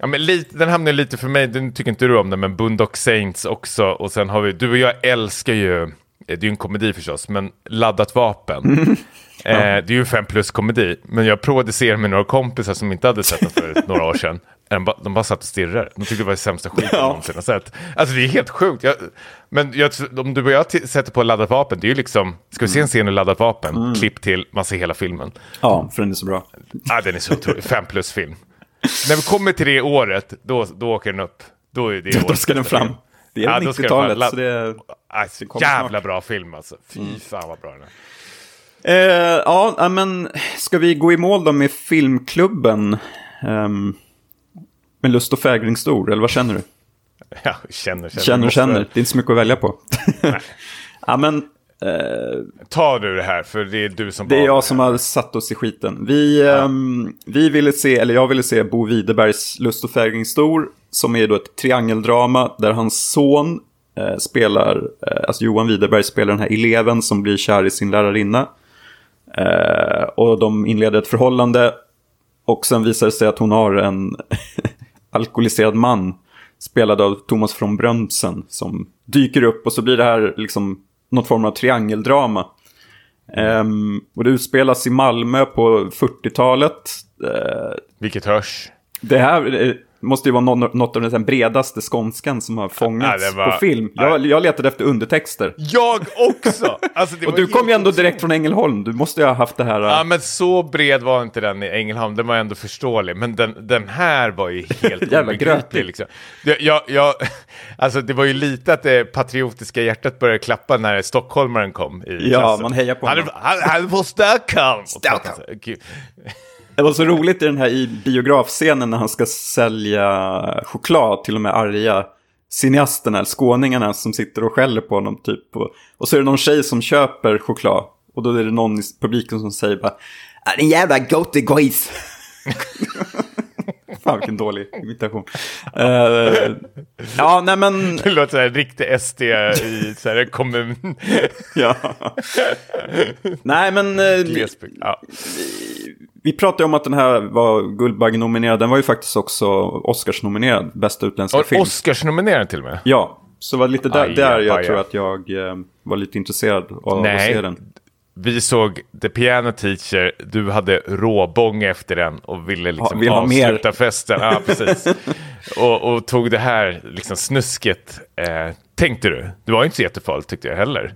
ja, men lite, den hamnar lite för mig, den tycker inte du om den, men Boondock Saints också. Och sen har vi, du och jag älskar ju, eh, det är ju en komedi förstås, men Laddat vapen. Mm. [laughs] Eh, det är ju en fem plus komedi, men jag provade se med några kompisar som inte hade sett den för [laughs] några år sedan. De bara, de bara satt och stirrade. De tyckte det var det sämsta skiten Ja. någonsin har sett. Alltså det är helt sjukt. Jag, men jag, om du och jag sätter på laddat vapen, det är ju liksom, ska vi se en scen i laddat vapen, Mm. klipp till, man ser hela filmen. Ja, för den är så bra. Ja, den är så otrolig, fem plus film. När vi kommer till det året, då, då åker den upp. Då är det [laughs] Då ska den fram. Det är Ja, väl då ska den fram. 90-talet, så det. Alltså, kommer jävla snart. bra film alltså. Fy fan vad bra den är. Eh, ja, men ska vi gå i mål då med filmklubben? Ehm, med lust och fägring stor, eller vad känner du? [laughs] Ja, känner, känner. Känner känner, det är inte så mycket att välja på. [laughs] ja, men eh, Ta du det här, för det är du som det är jag som har satt oss i skiten. Vi, ehm, vi ville se, eller jag ville se Bo Widerbergs Lust och fägring stor, som är då ett triangeldrama där hans son eh, spelar, eh, alltså Johan Widerberg spelar den här eleven som blir kär i sin lärarinna. Eh, och de inleder ett förhållande. Och sen visar det sig att hon har en [laughs] alkoholiserad man. Spelad av Thomas von Brömsen. Som dyker upp och så blir det här liksom något form av triangeldrama. Ehm, och det utspelas i Malmö på 40-talet. Eh, Vilket hörs. det här, eh, måste ju vara något, av den bredaste skånskan som har fångats det var- på film. Jag, jag letade efter undertexter. Jag också! Alltså, det [laughs] Och du kom ju ändå direkt från Ängelholm. Du måste ju ha haft det här... Ja, men så bred var inte den i Ängelholm. Den var ändå förståelig. Men den, den här var ju helt [laughs] Jävla obegriplig. Liksom. Det, jag, jag, [laughs] alltså, det var ju lite att det patriotiska hjärtat började klappa när stockholmaren kom i Ja, klassen. man hejar på han, honom. han, han är från Stockholm! Stockholm. Det var så roligt i den här i biografscenen när han ska sälja choklad till de här arga cineasterna, eller skåningarna som sitter och skäller på honom typ. Och, och så är det någon tjej som köper choklad. Och då är det någon i publiken som säger bara "Ah, en jävla gris. [laughs] Fan vilken dålig imitation. [laughs] Eh, ja, nej men... [laughs] Det låter som en riktig SD i så här, kommun. Ja. nej men... eh, Glesbygd. Ja. Vi pratade om att den här var Guldbaggenominerad. Den var ju faktiskt också Oscars-nominerad, bästa utländska Och film. Oscars-nominerad till och med. Ja, så var det lite där, Aja, där jag aja. tror att jag eh, var lite intresserad av att Nej. se den. Vi såg The Piano Teacher, du hade råbång efter den och ville liksom Ja, vill ha mer. avsluta festen. Ja, precis. och, och tog det här liksom snusket, eh, tänkte du? Det var inte så jättefarligt tyckte jag heller.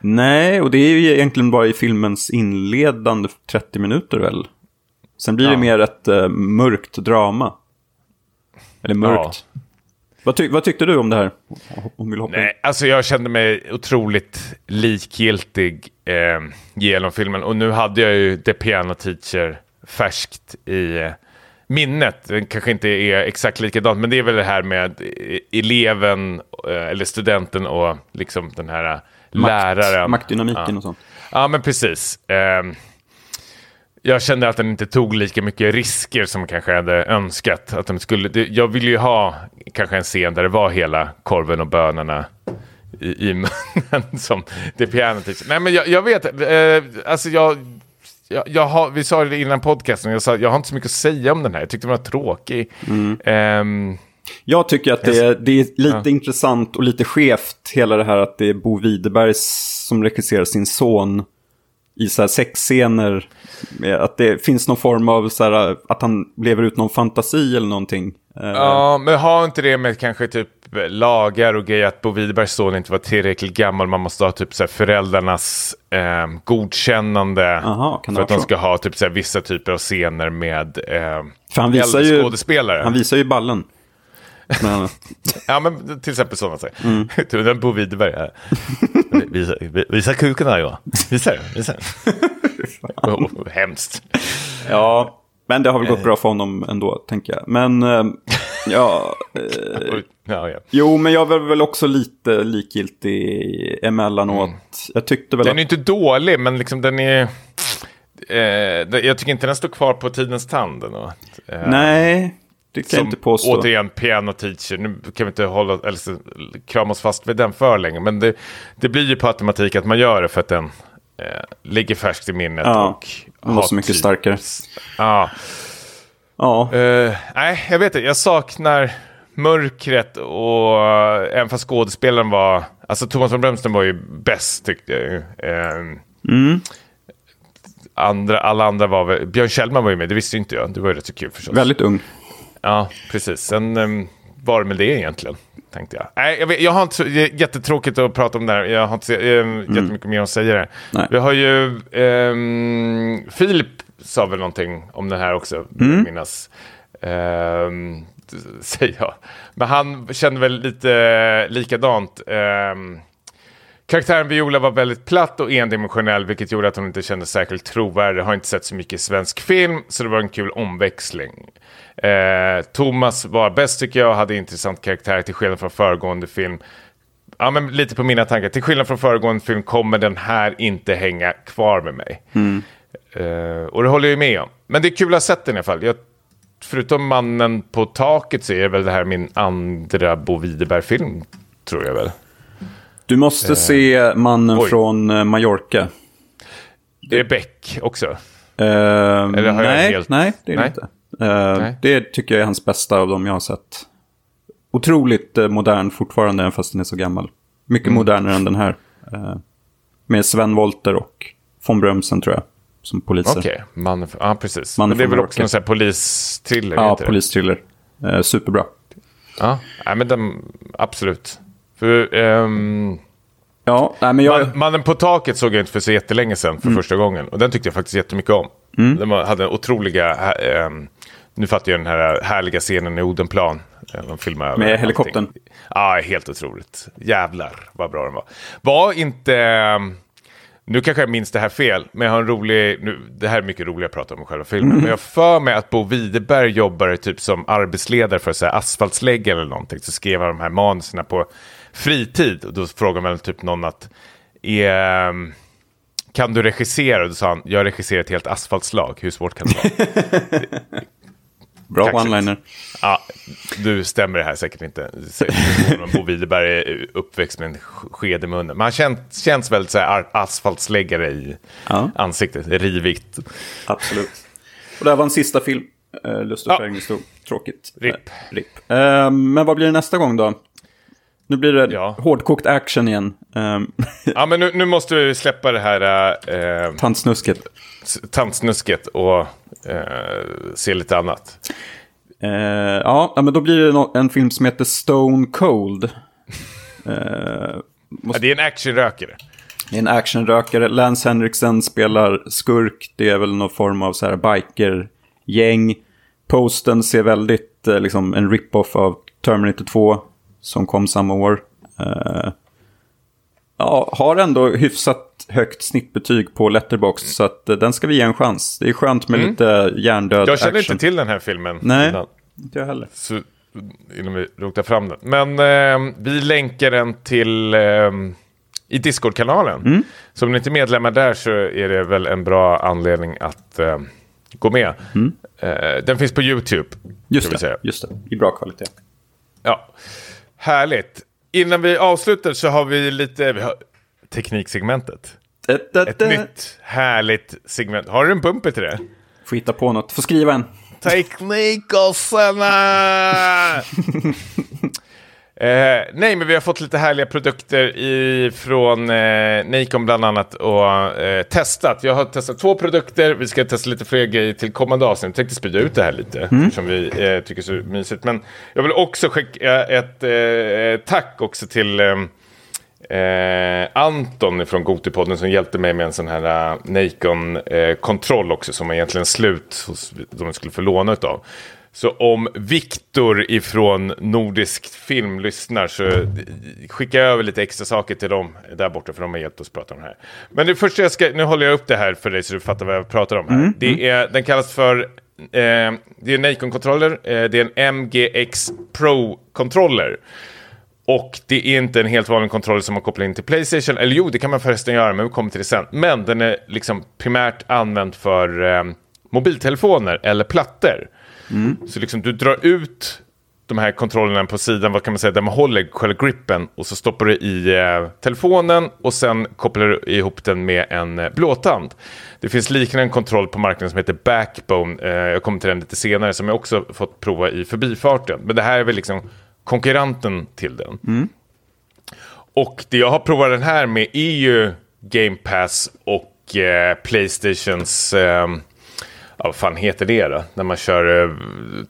Nej, och det är ju egentligen bara i filmens inledande 30 minuter väl? Sen blir det Ja. mer ett eh, mörkt drama. Eller mörkt. Vad, ty- vad tyckte du om det här? Om. Nej, alltså jag kände mig otroligt likgiltig eh, genom filmen. Och nu hade jag ju The Piano Teacher färskt i eh, minnet. Den kanske inte är exakt likadant, men det är väl det här med eh, eleven, eh, eller studenten och liksom den här eh, läraren. Maktdynamiken Ja. och sånt. Ja, men precis. Ehm, jag kände att den inte tog lika mycket risker som kanske hade önskat. Att de skulle, jag ville ju ha kanske en scen där det var hela korven och bönorna i, i munnen [laughs] som det piano teacher. Nej, men jag, jag vet, eh, alltså jag, jag, jag har, vi sa det innan podcasten, jag sa jag har inte så mycket att säga om den här. Jag tyckte den var tråkig. Ehm, Jag tycker att det är, det är lite intressant och lite skevt hela det här att det är Bo Widerberg som regisserar sin son i så här sexscener. Att det finns någon form av så här, att han lever ut någon fantasi eller någonting. Eh, Ja, men har inte det med kanske typ lagar och grejer att Bo Widerbergs son inte var tillräckligt gammal. Man måste ha typ så här föräldrarnas eh, godkännande. Aha, för att de ska ha typ så här vissa typer av scener med eh, För han visar ju, skådespelare. han visar ju ballen. [laughs] Ja, men till exempel sådana saker. Mm. [laughs] Den Bo Widerberg. [laughs] Visa, visa kuken här Johan. Visa. Visa [laughs] oh, hemskt. ja, men det har väl gått bra för honom ändå, tänker jag. Men, eh, ja... eh, [laughs] Ja, ja. Jo, men jag var väl också lite likgiltig emellanåt. Jag tyckte väl Den är att... inte dålig, men liksom den är... Eh, jag tycker inte den står kvar på tidens tand. ändå. Eh, Nej, det kan jag som inte påstå. återigen piano teacher. Nu kan vi inte hålla, eller krama oss fast vid den för länge. Men det, det blir ju på automatik att man gör det för att den eh, ligger färskt i minnet. Ja, och den var har så mycket typ- starkare. Ja. Ja, Eh, nej, jag vet inte. Jag saknar mörkret och uh, även fast skådespelaren var... Alltså Thomas von Brömström var ju bäst tyckte jag ju. Eh, Mm. andra, alla andra var väl... Björn Kjellman var ju med, det visste inte jag. Det var ju rätt så kul förstås. väldigt ung. Ja, precis. Sen um, var det med det egentligen, tänkte jag. Nej, jag, vet, jag har inte det jättetråkigt att prata om det här. Jag har inte um, jättemycket mer att säga där. Nej. Vi har ju... Um, Filip sa väl någonting om den här också, jag minnas. Um, [laughs] säger jag. Men han kände väl lite likadant. Um, Karaktären Viola var väldigt platt och endimensionell vilket gjorde att hon inte kändes särskilt trovärdig. Har inte sett så mycket svensk film så det var en kul omväxling. Eh, Thomas var bäst tycker jag och hade intressant karaktär till skillnad från föregående film. Ja, men lite på mina tankar. Till skillnad från föregående film kommer den här inte hänga kvar med mig. Eh, och det håller jag ju med om. Men det är kul att ha sett den i alla fall. Jag, förutom Mannen på taket så är väl det här min andra Bo Widerberg-film, tror jag väl. Du måste se mannen Eh. oj. från eh, Mallorca. Det är Beck också. Eh, har jag nej, helt- nej, det är det Nej. inte. Eh, Nej. det tycker jag är hans bästa av dem jag har sett. Otroligt eh, modern fortfarande, även fast den är så gammal. Mycket Mm. modernare än den här. Eh, med Sven Wollter och von Brömsen tror jag, som poliser. Okej, mannen för, ja precis. Mannen Men det är väl också en sån här polisthriller? Ja, det? polisthriller. Eh, superbra. Ja, nej, men den, absolut. För, ehm, Ja, nej, men jag... man, Mannen på taket såg jag inte för så jättelänge sedan för första gången. Och den tyckte jag faktiskt jättemycket om. Den var, hade otroliga, ehm, nu fattar jag den här härliga scenen i Odenplan. eh, De filmar Med helikoptern. Ja, helt otroligt. Jävlar vad bra den var. Var inte... ehm, Nu kanske jag minns det här fel, men jag har en rolig... Nu, det här är mycket roligare att prata om själva filmen. Men jag för mig att Bo Widerberg jobbar typ som arbetsledare för så här, asfaltslägg eller någonting. Så skrev han de här manuserna på fritid. Och då frågade man typ någon att... Är, ehm, kan du regissera? Och då sa han, jag regisserar ett helt asfaltslag. Hur svårt kan det vara? [laughs] Bra one-liner. Ja, du stämmer det här säkert inte. Bo Widerberg är uppväxt med en sked i munnen. Men han känns, känns väldigt så här asfaltsläggare i Ja. ansiktet. Rivigt. Absolut. Och det här var en sista film. Uh, Lust och Ja. Tråkigt. RIP. Eh, RIP. Eh, men vad blir det nästa gång då? Nu blir det Ja. hårdkokt action igen. Um, [laughs] Ja, men nu, nu måste vi släppa det här eh, Tantsnusket. s- tantsnusket och eh, se lite annat. Eh, ja, men då blir det en film som heter Stone Cold. Eh, Ja, det är en actionrökare. det är en actionrökare. Lance Henriksen spelar skurk. Det är väl någon form av så här biker-gäng. Posten ser väldigt eh, liksom en rip-off av Terminator 2 som kom samma år. Eh, ja, har ändå hyfsat högt snittbetyg på Letterboxd så att eh, den ska vi ge en chans. Det är skönt med lite hjärndöd Mm. Jag känner action. inte till den här filmen Nej, innan. inte jag heller. Så, innan vi rotar fram den. Men eh, vi länkar den till eh, i Discord-kanalen. Mm. Så om ni inte är medlemmar där så är det väl en bra anledning att eh, gå med. Eh, den finns på YouTube. Mm. Just det, just det. I bra kvalitet. Ja. Härligt. Innan vi avslutar så har vi lite vi har tekniksegmentet. Ett nytt härligt segment. Har du en bumper till det? Får hitta på något. Får skriva en. Teknikgossarna! [laughs] eh, nej, men vi har fått lite härliga produkter ifrån eh, Nikon bland annat och eh, testat. Jag har testat två produkter, vi ska testa lite fler grejer till kommande avsnitt. Jag tänkte sprida ut det här lite, som vi eh, tycker är så mysigt. Men jag vill också skicka ett eh, tack också till eh, Eh, Anton från Gotipodden som hjälpte mig med en sån här uh, Nikon-kontroll också som egentligen slut hos, de skulle få låna utav. Så om Viktor ifrån Nordisk Film lyssnar så eh, skicka över lite extra saker till dem där borta för de har hjälpt oss prata om det här. Men det första jag ska, nu håller jag upp det här för dig så du fattar vad jag pratar om här. Det är, den kallas för, eh, det är en Nikon-kontroller, eh, det är en MGX Pro-kontroller. Och det är inte en helt vanlig kontroll som man kopplar in till Playstation. Eller jo, det kan man förresten göra, men vi kommer till det sen. Men den är liksom primärt använd för eh, mobiltelefoner eller plattor. Så liksom du drar ut de här kontrollerna på sidan, vad kan man säga, där man håller själva grippen och så stoppar du i eh, telefonen och sen kopplar du ihop den med en eh, blåtand. Det finns liknande kontroll på marknaden som heter Backbone, eh, jag kommer till den lite senare, som jag också fått prova i förbifarten. Men det här är väl liksom konkurrenten till den. Och det jag har provat den här med är ju Game Pass och eh, Playstations... Vad fan heter det då? När man kör eh,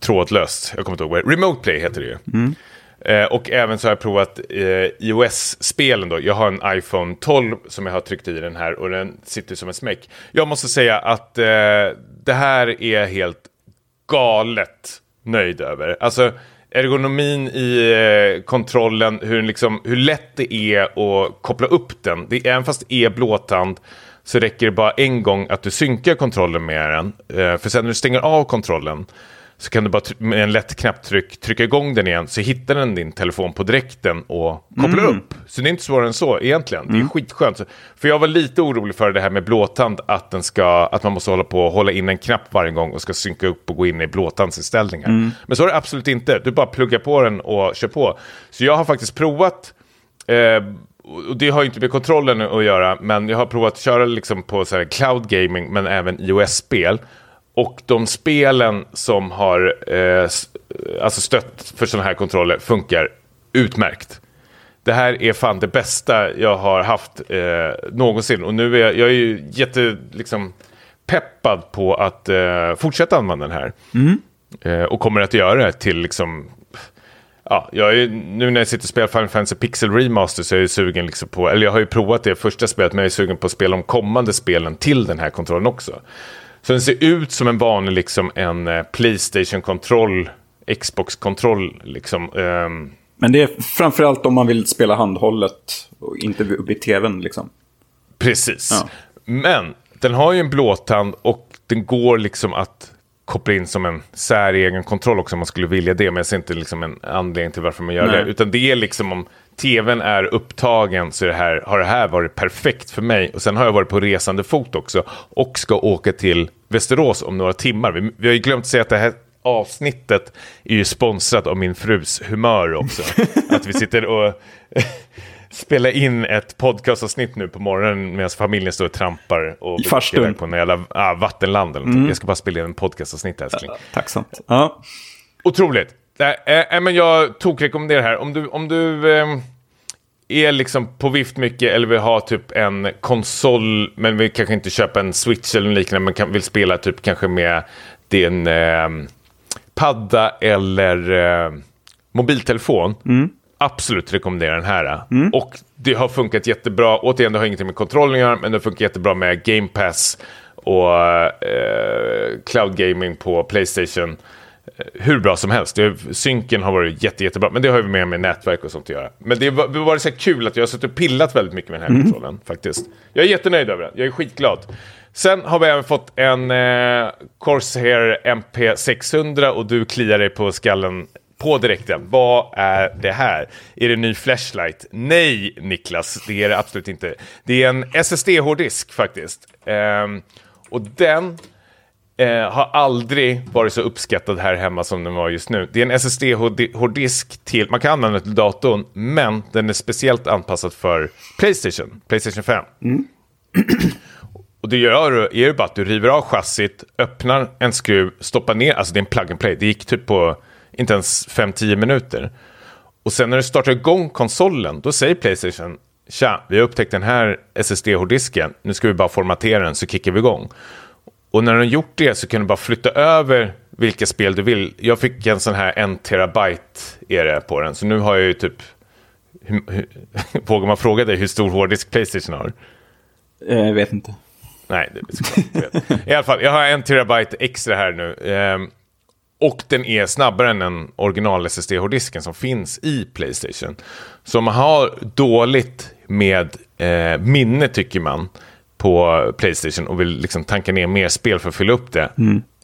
trådlöst. Jag kommer inte ihåg Remote Play heter det ju. Eh, och även så har jag provat eh, iOS-spelen då. Jag har en iPhone 12 som jag har tryckt i den här och den sitter som en smäck. Jag måste säga att eh, det här är helt galet nöjd över. Alltså ergonomin i eh, kontrollen, hur, liksom, hur lätt det är att koppla upp den. Det, även fast det är blåtand så räcker det bara en gång att du synkar kontrollen med den. Eh, för sen när du stänger av kontrollen så kan du bara med en lätt knapptryck trycka igång den igen så hittar den din telefon på direkten och kopplar upp. Så det är inte svårare än så egentligen. Det är skitskönt. Så- För jag var lite orolig för det här med blåtand, att, den ska, att man måste hålla på och hålla in en knapp varje gång och ska synka upp och gå in i blåtandsinställningar. Men så är det absolut inte. Du bara pluggar på den och kör på. Så jag har faktiskt provat Eh, och det har ju inte med kontrollen att göra, men jag har provat att köra liksom på så här cloud gaming, men även iOS-spel. Och de spelen som har eh, alltså stött för sådana här kontroller funkar utmärkt. Det här är fan det bästa jag har haft eh, någonsin. Och nu är jag, jag är ju jätte, liksom, peppad på att eh, fortsätta använda den här. Eh, och kommer att göra det till liksom... Ja, jag är, nu när jag sitter och spelar Final Fantasy Pixel Remaster så är jag sugen liksom på, eller jag har ju provat det första spelet, men jag är sugen på att spela de kommande spelen till den här kontrollen också. Så den ser ut som en vanlig, liksom en eh, Playstation-kontroll, Xbox-kontroll, liksom. ehm, Men det är framförallt om man vill spela handhållet och inte vid tvn liksom. Precis. Ja. Men den har ju en blåtand och den går liksom att koppla in som en säregen kontroll också om man skulle vilja det. Men jag ser inte liksom en anledning till varför man gör Nej. det. Utan det är liksom om tvn är upptagen så är det här, har det här varit perfekt för mig. Och sen har jag varit på resande fot också och ska åka till Västerås om några timmar. Vi, vi har ju glömt säga att det här avsnittet är ju sponsrat av min frus humör också. [laughs] att vi sitter och spelar in ett podcastavsnitt nu på morgonen medan familjen står och trampar och iväg på en jävla ah, vattenland eller någonting. Jag ska bara spela in en podcastavsnitt älskling. Tacksamt. Ja. Otroligt. Nej, äh, men jag tog rekommenderar här. Om du, om du ehm, är liksom på vift mycket eller vill ha typ en konsol men vill kanske inte köpa en switch eller liknande men kan, vill spela typ kanske med din ehm, padda eller eh, mobiltelefon. Absolut rekommenderar den här. Och det har funkat jättebra. Återigen, det har ingenting med göra, men det funkar jättebra med Game Pass och eh, cloud gaming på Playstation. Eh, Hur bra som helst. Det, synken har varit jätte, jättebra, men det har ju mer med nätverk och sånt att göra. Men det var- det var så kul att jag har suttit och pillat väldigt mycket med den här kontrollen faktiskt. Jag är jättenöjd över den. Jag är skitglad. Sen har vi även fått en eh, Corsair MP600 och du kliar dig på skallen på direkten. Vad är det här? Är det en ny flashlight? Nej, Niklas, det är det absolut inte. Det är en SSD-hårddisk faktiskt. Ehm, och den eh, har aldrig varit så uppskattad här hemma som den var just nu. Det är en SSD-hårddisk till, man kan använda den till datorn, men den är speciellt anpassad för Playstation, Playstation 5. [clears throat] Och det gör du, är ju bara att du river av chassit, öppnar en skruv, stoppar ner, alltså det är en plug and play. Det gick typ på inte ens 5-10 minuter. Och sen när du startar igång konsolen, då säger Playstation Tja, vi har upptäckt den här SSD-hårddisken, nu ska vi bara formatera den så kickar vi igång. Och när de gjort det så kan du bara flytta över vilka spel du vill. Jag fick en sån här en terabyte är det på den, så nu har jag ju typ... Hur, hur, [laughs] vågar man fråga dig hur stor hårddisk Playstation har? Jag vet inte. Nej, det är. I alla fall, jag har en terabyte extra här nu. Och den är snabbare än den original SSD-hårddisken som finns i Playstation. Så man har dåligt med eh, minne, tycker man, på Playstation och vill liksom tanka ner mer spel för att fylla upp det,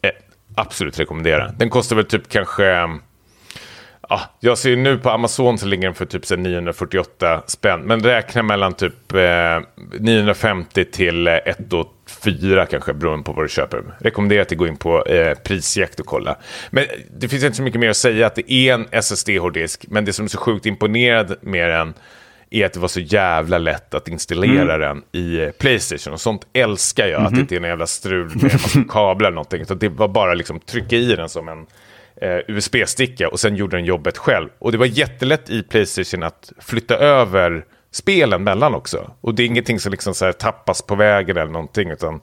eh, absolut rekommendera. Den kostar väl typ kanske... Ja, jag ser nu på Amazon så ligger den för typ så här 948 spänn. Men räkna mellan typ eh, 950 till eh, 1 och 4 kanske beroende på vad du köper. Rekommenderar att går in på eh, prisjakt och kolla. Men det finns inte så mycket mer att säga att det är en SSD-hårddisk. Men det som är så sjukt imponerad med den är att det var så jävla lätt att installera den i Playstation. Och sånt älskar jag, att det inte är någon jävla strul med en massa kablar eller någonting. Utan det var bara liksom trycka i den som en eh, USB-sticka och sen gjorde den jobbet själv. Och det var jättelätt i Playstation att flytta över spelen mellan också. Och det är ingenting som liksom så här tappas på vägen eller någonting. Utan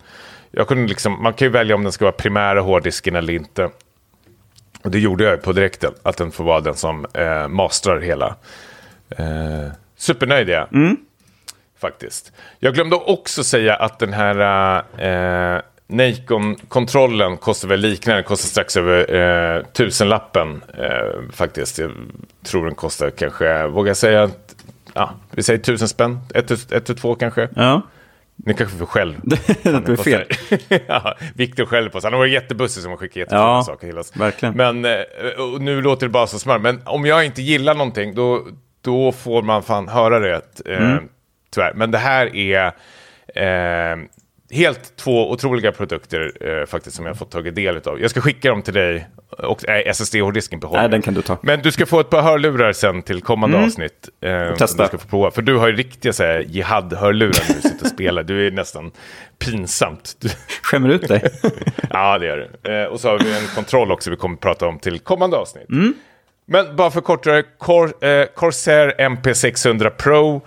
jag kunde liksom, man kan ju välja om den ska vara primära hårddisken eller inte. Och det gjorde jag på direkten, att den får vara den som eh, mastrar hela. Eh, supernöjd är jag. Faktiskt. Jag glömde också säga att den här eh, Nacon-kontrollen kostar väl liknande, kostar strax över eh, tusenlappen eh, faktiskt. Jag tror den kostar kanske, vågar jag säga, ja, vi säger tusen spänn, ett, ett, ett två kanske. Ja, Ni kanske får själv. [laughs] det är fel. [laughs] ja, Viktor skäller på oss. Han har varit jättebussig som har skickat jättefina Ja, saker till oss. verkligen. Men eh, nu låter det bara så smör. Men om jag inte gillar någonting då, då får man fan höra det. Eh, Mm. Tyvärr. Men det här är eh, helt två otroliga produkter eh, faktiskt som jag har fått tagit del av. Jag ska skicka dem till dig. Och nej, SSD-hårddisken behåller Nej, den kan du ta. Men du ska få ett par hörlurar sen till kommande avsnitt. Eh, testa. Du ska få prova. För du har ju riktiga så här, jihad-hörlurar när du sitter och spelar. Du är nästan pinsamt. Du, Skämmer ut dig. [laughs] ja, det gör du. Eh, och så har vi en kontroll också vi kommer att prata om till kommande avsnitt. Men bara för kortare, Cor eh, Corsair MP600 Pro eh,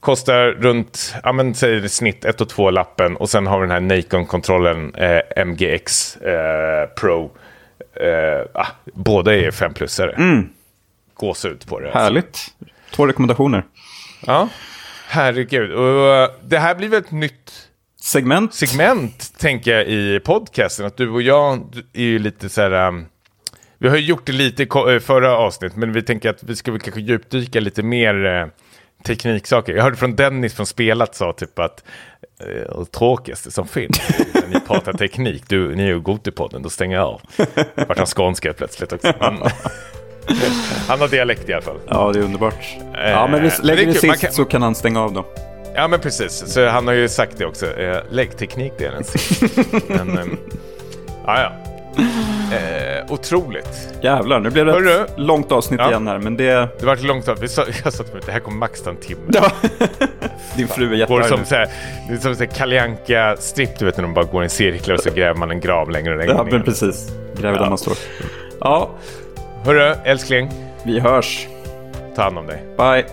kostar runt, ja men säg i snitt 1 och 2 lappen. Och sen har vi den här Nacon-kontrollen eh, MGX eh, Pro. Eh, ah, båda är femplussare. Mm. Gåshud på det. alltså. Härligt. Två rekommendationer. Ja, herregud. Och eh, det här blir väl ett nytt Segment. segment, tänker jag, i podcasten. Att du och jag är ju lite så här... um, vi har ju gjort det lite i eh, förra avsnitt, men vi tänker att vi ska väl kanske djupdyka lite mer eh, tekniksaker. Jag hörde från Dennis från Spelat sa typ att eh, tråkigaste som finns är när ni pratar teknik, du, ni är ju Gotipodden, då stänger jag av. Vart han skånska plötsligt också. Men, [laughs] han har dialekt i alla fall. Ja, det är underbart. Eh, ja, men vi lägger det det sist kan- så kan han stänga av då. Ja men precis, så han har ju sagt det också. Eh, lägg teknikdelen sist. [laughs] men, ehm, ja, ja. [laughs] Eh, otroligt. Jävlar, nu blev det Hörru. ett långt avsnitt Ja. igen här, men det... Det var ett långt tag. Vi sa, [laughs] jag sa till mig, det här kommer max ta en timme. Ja. [laughs] Din fru är Går jättearg som nu. så här, det är som så här Kalle Anka stripp du vet när de bara går i cirklar och så gräver man en grav längre och längre Ja, ner. men precis. Gräv där man står. Ja, Hörru, älskling. vi hörs. Ta hand om dig. Bye.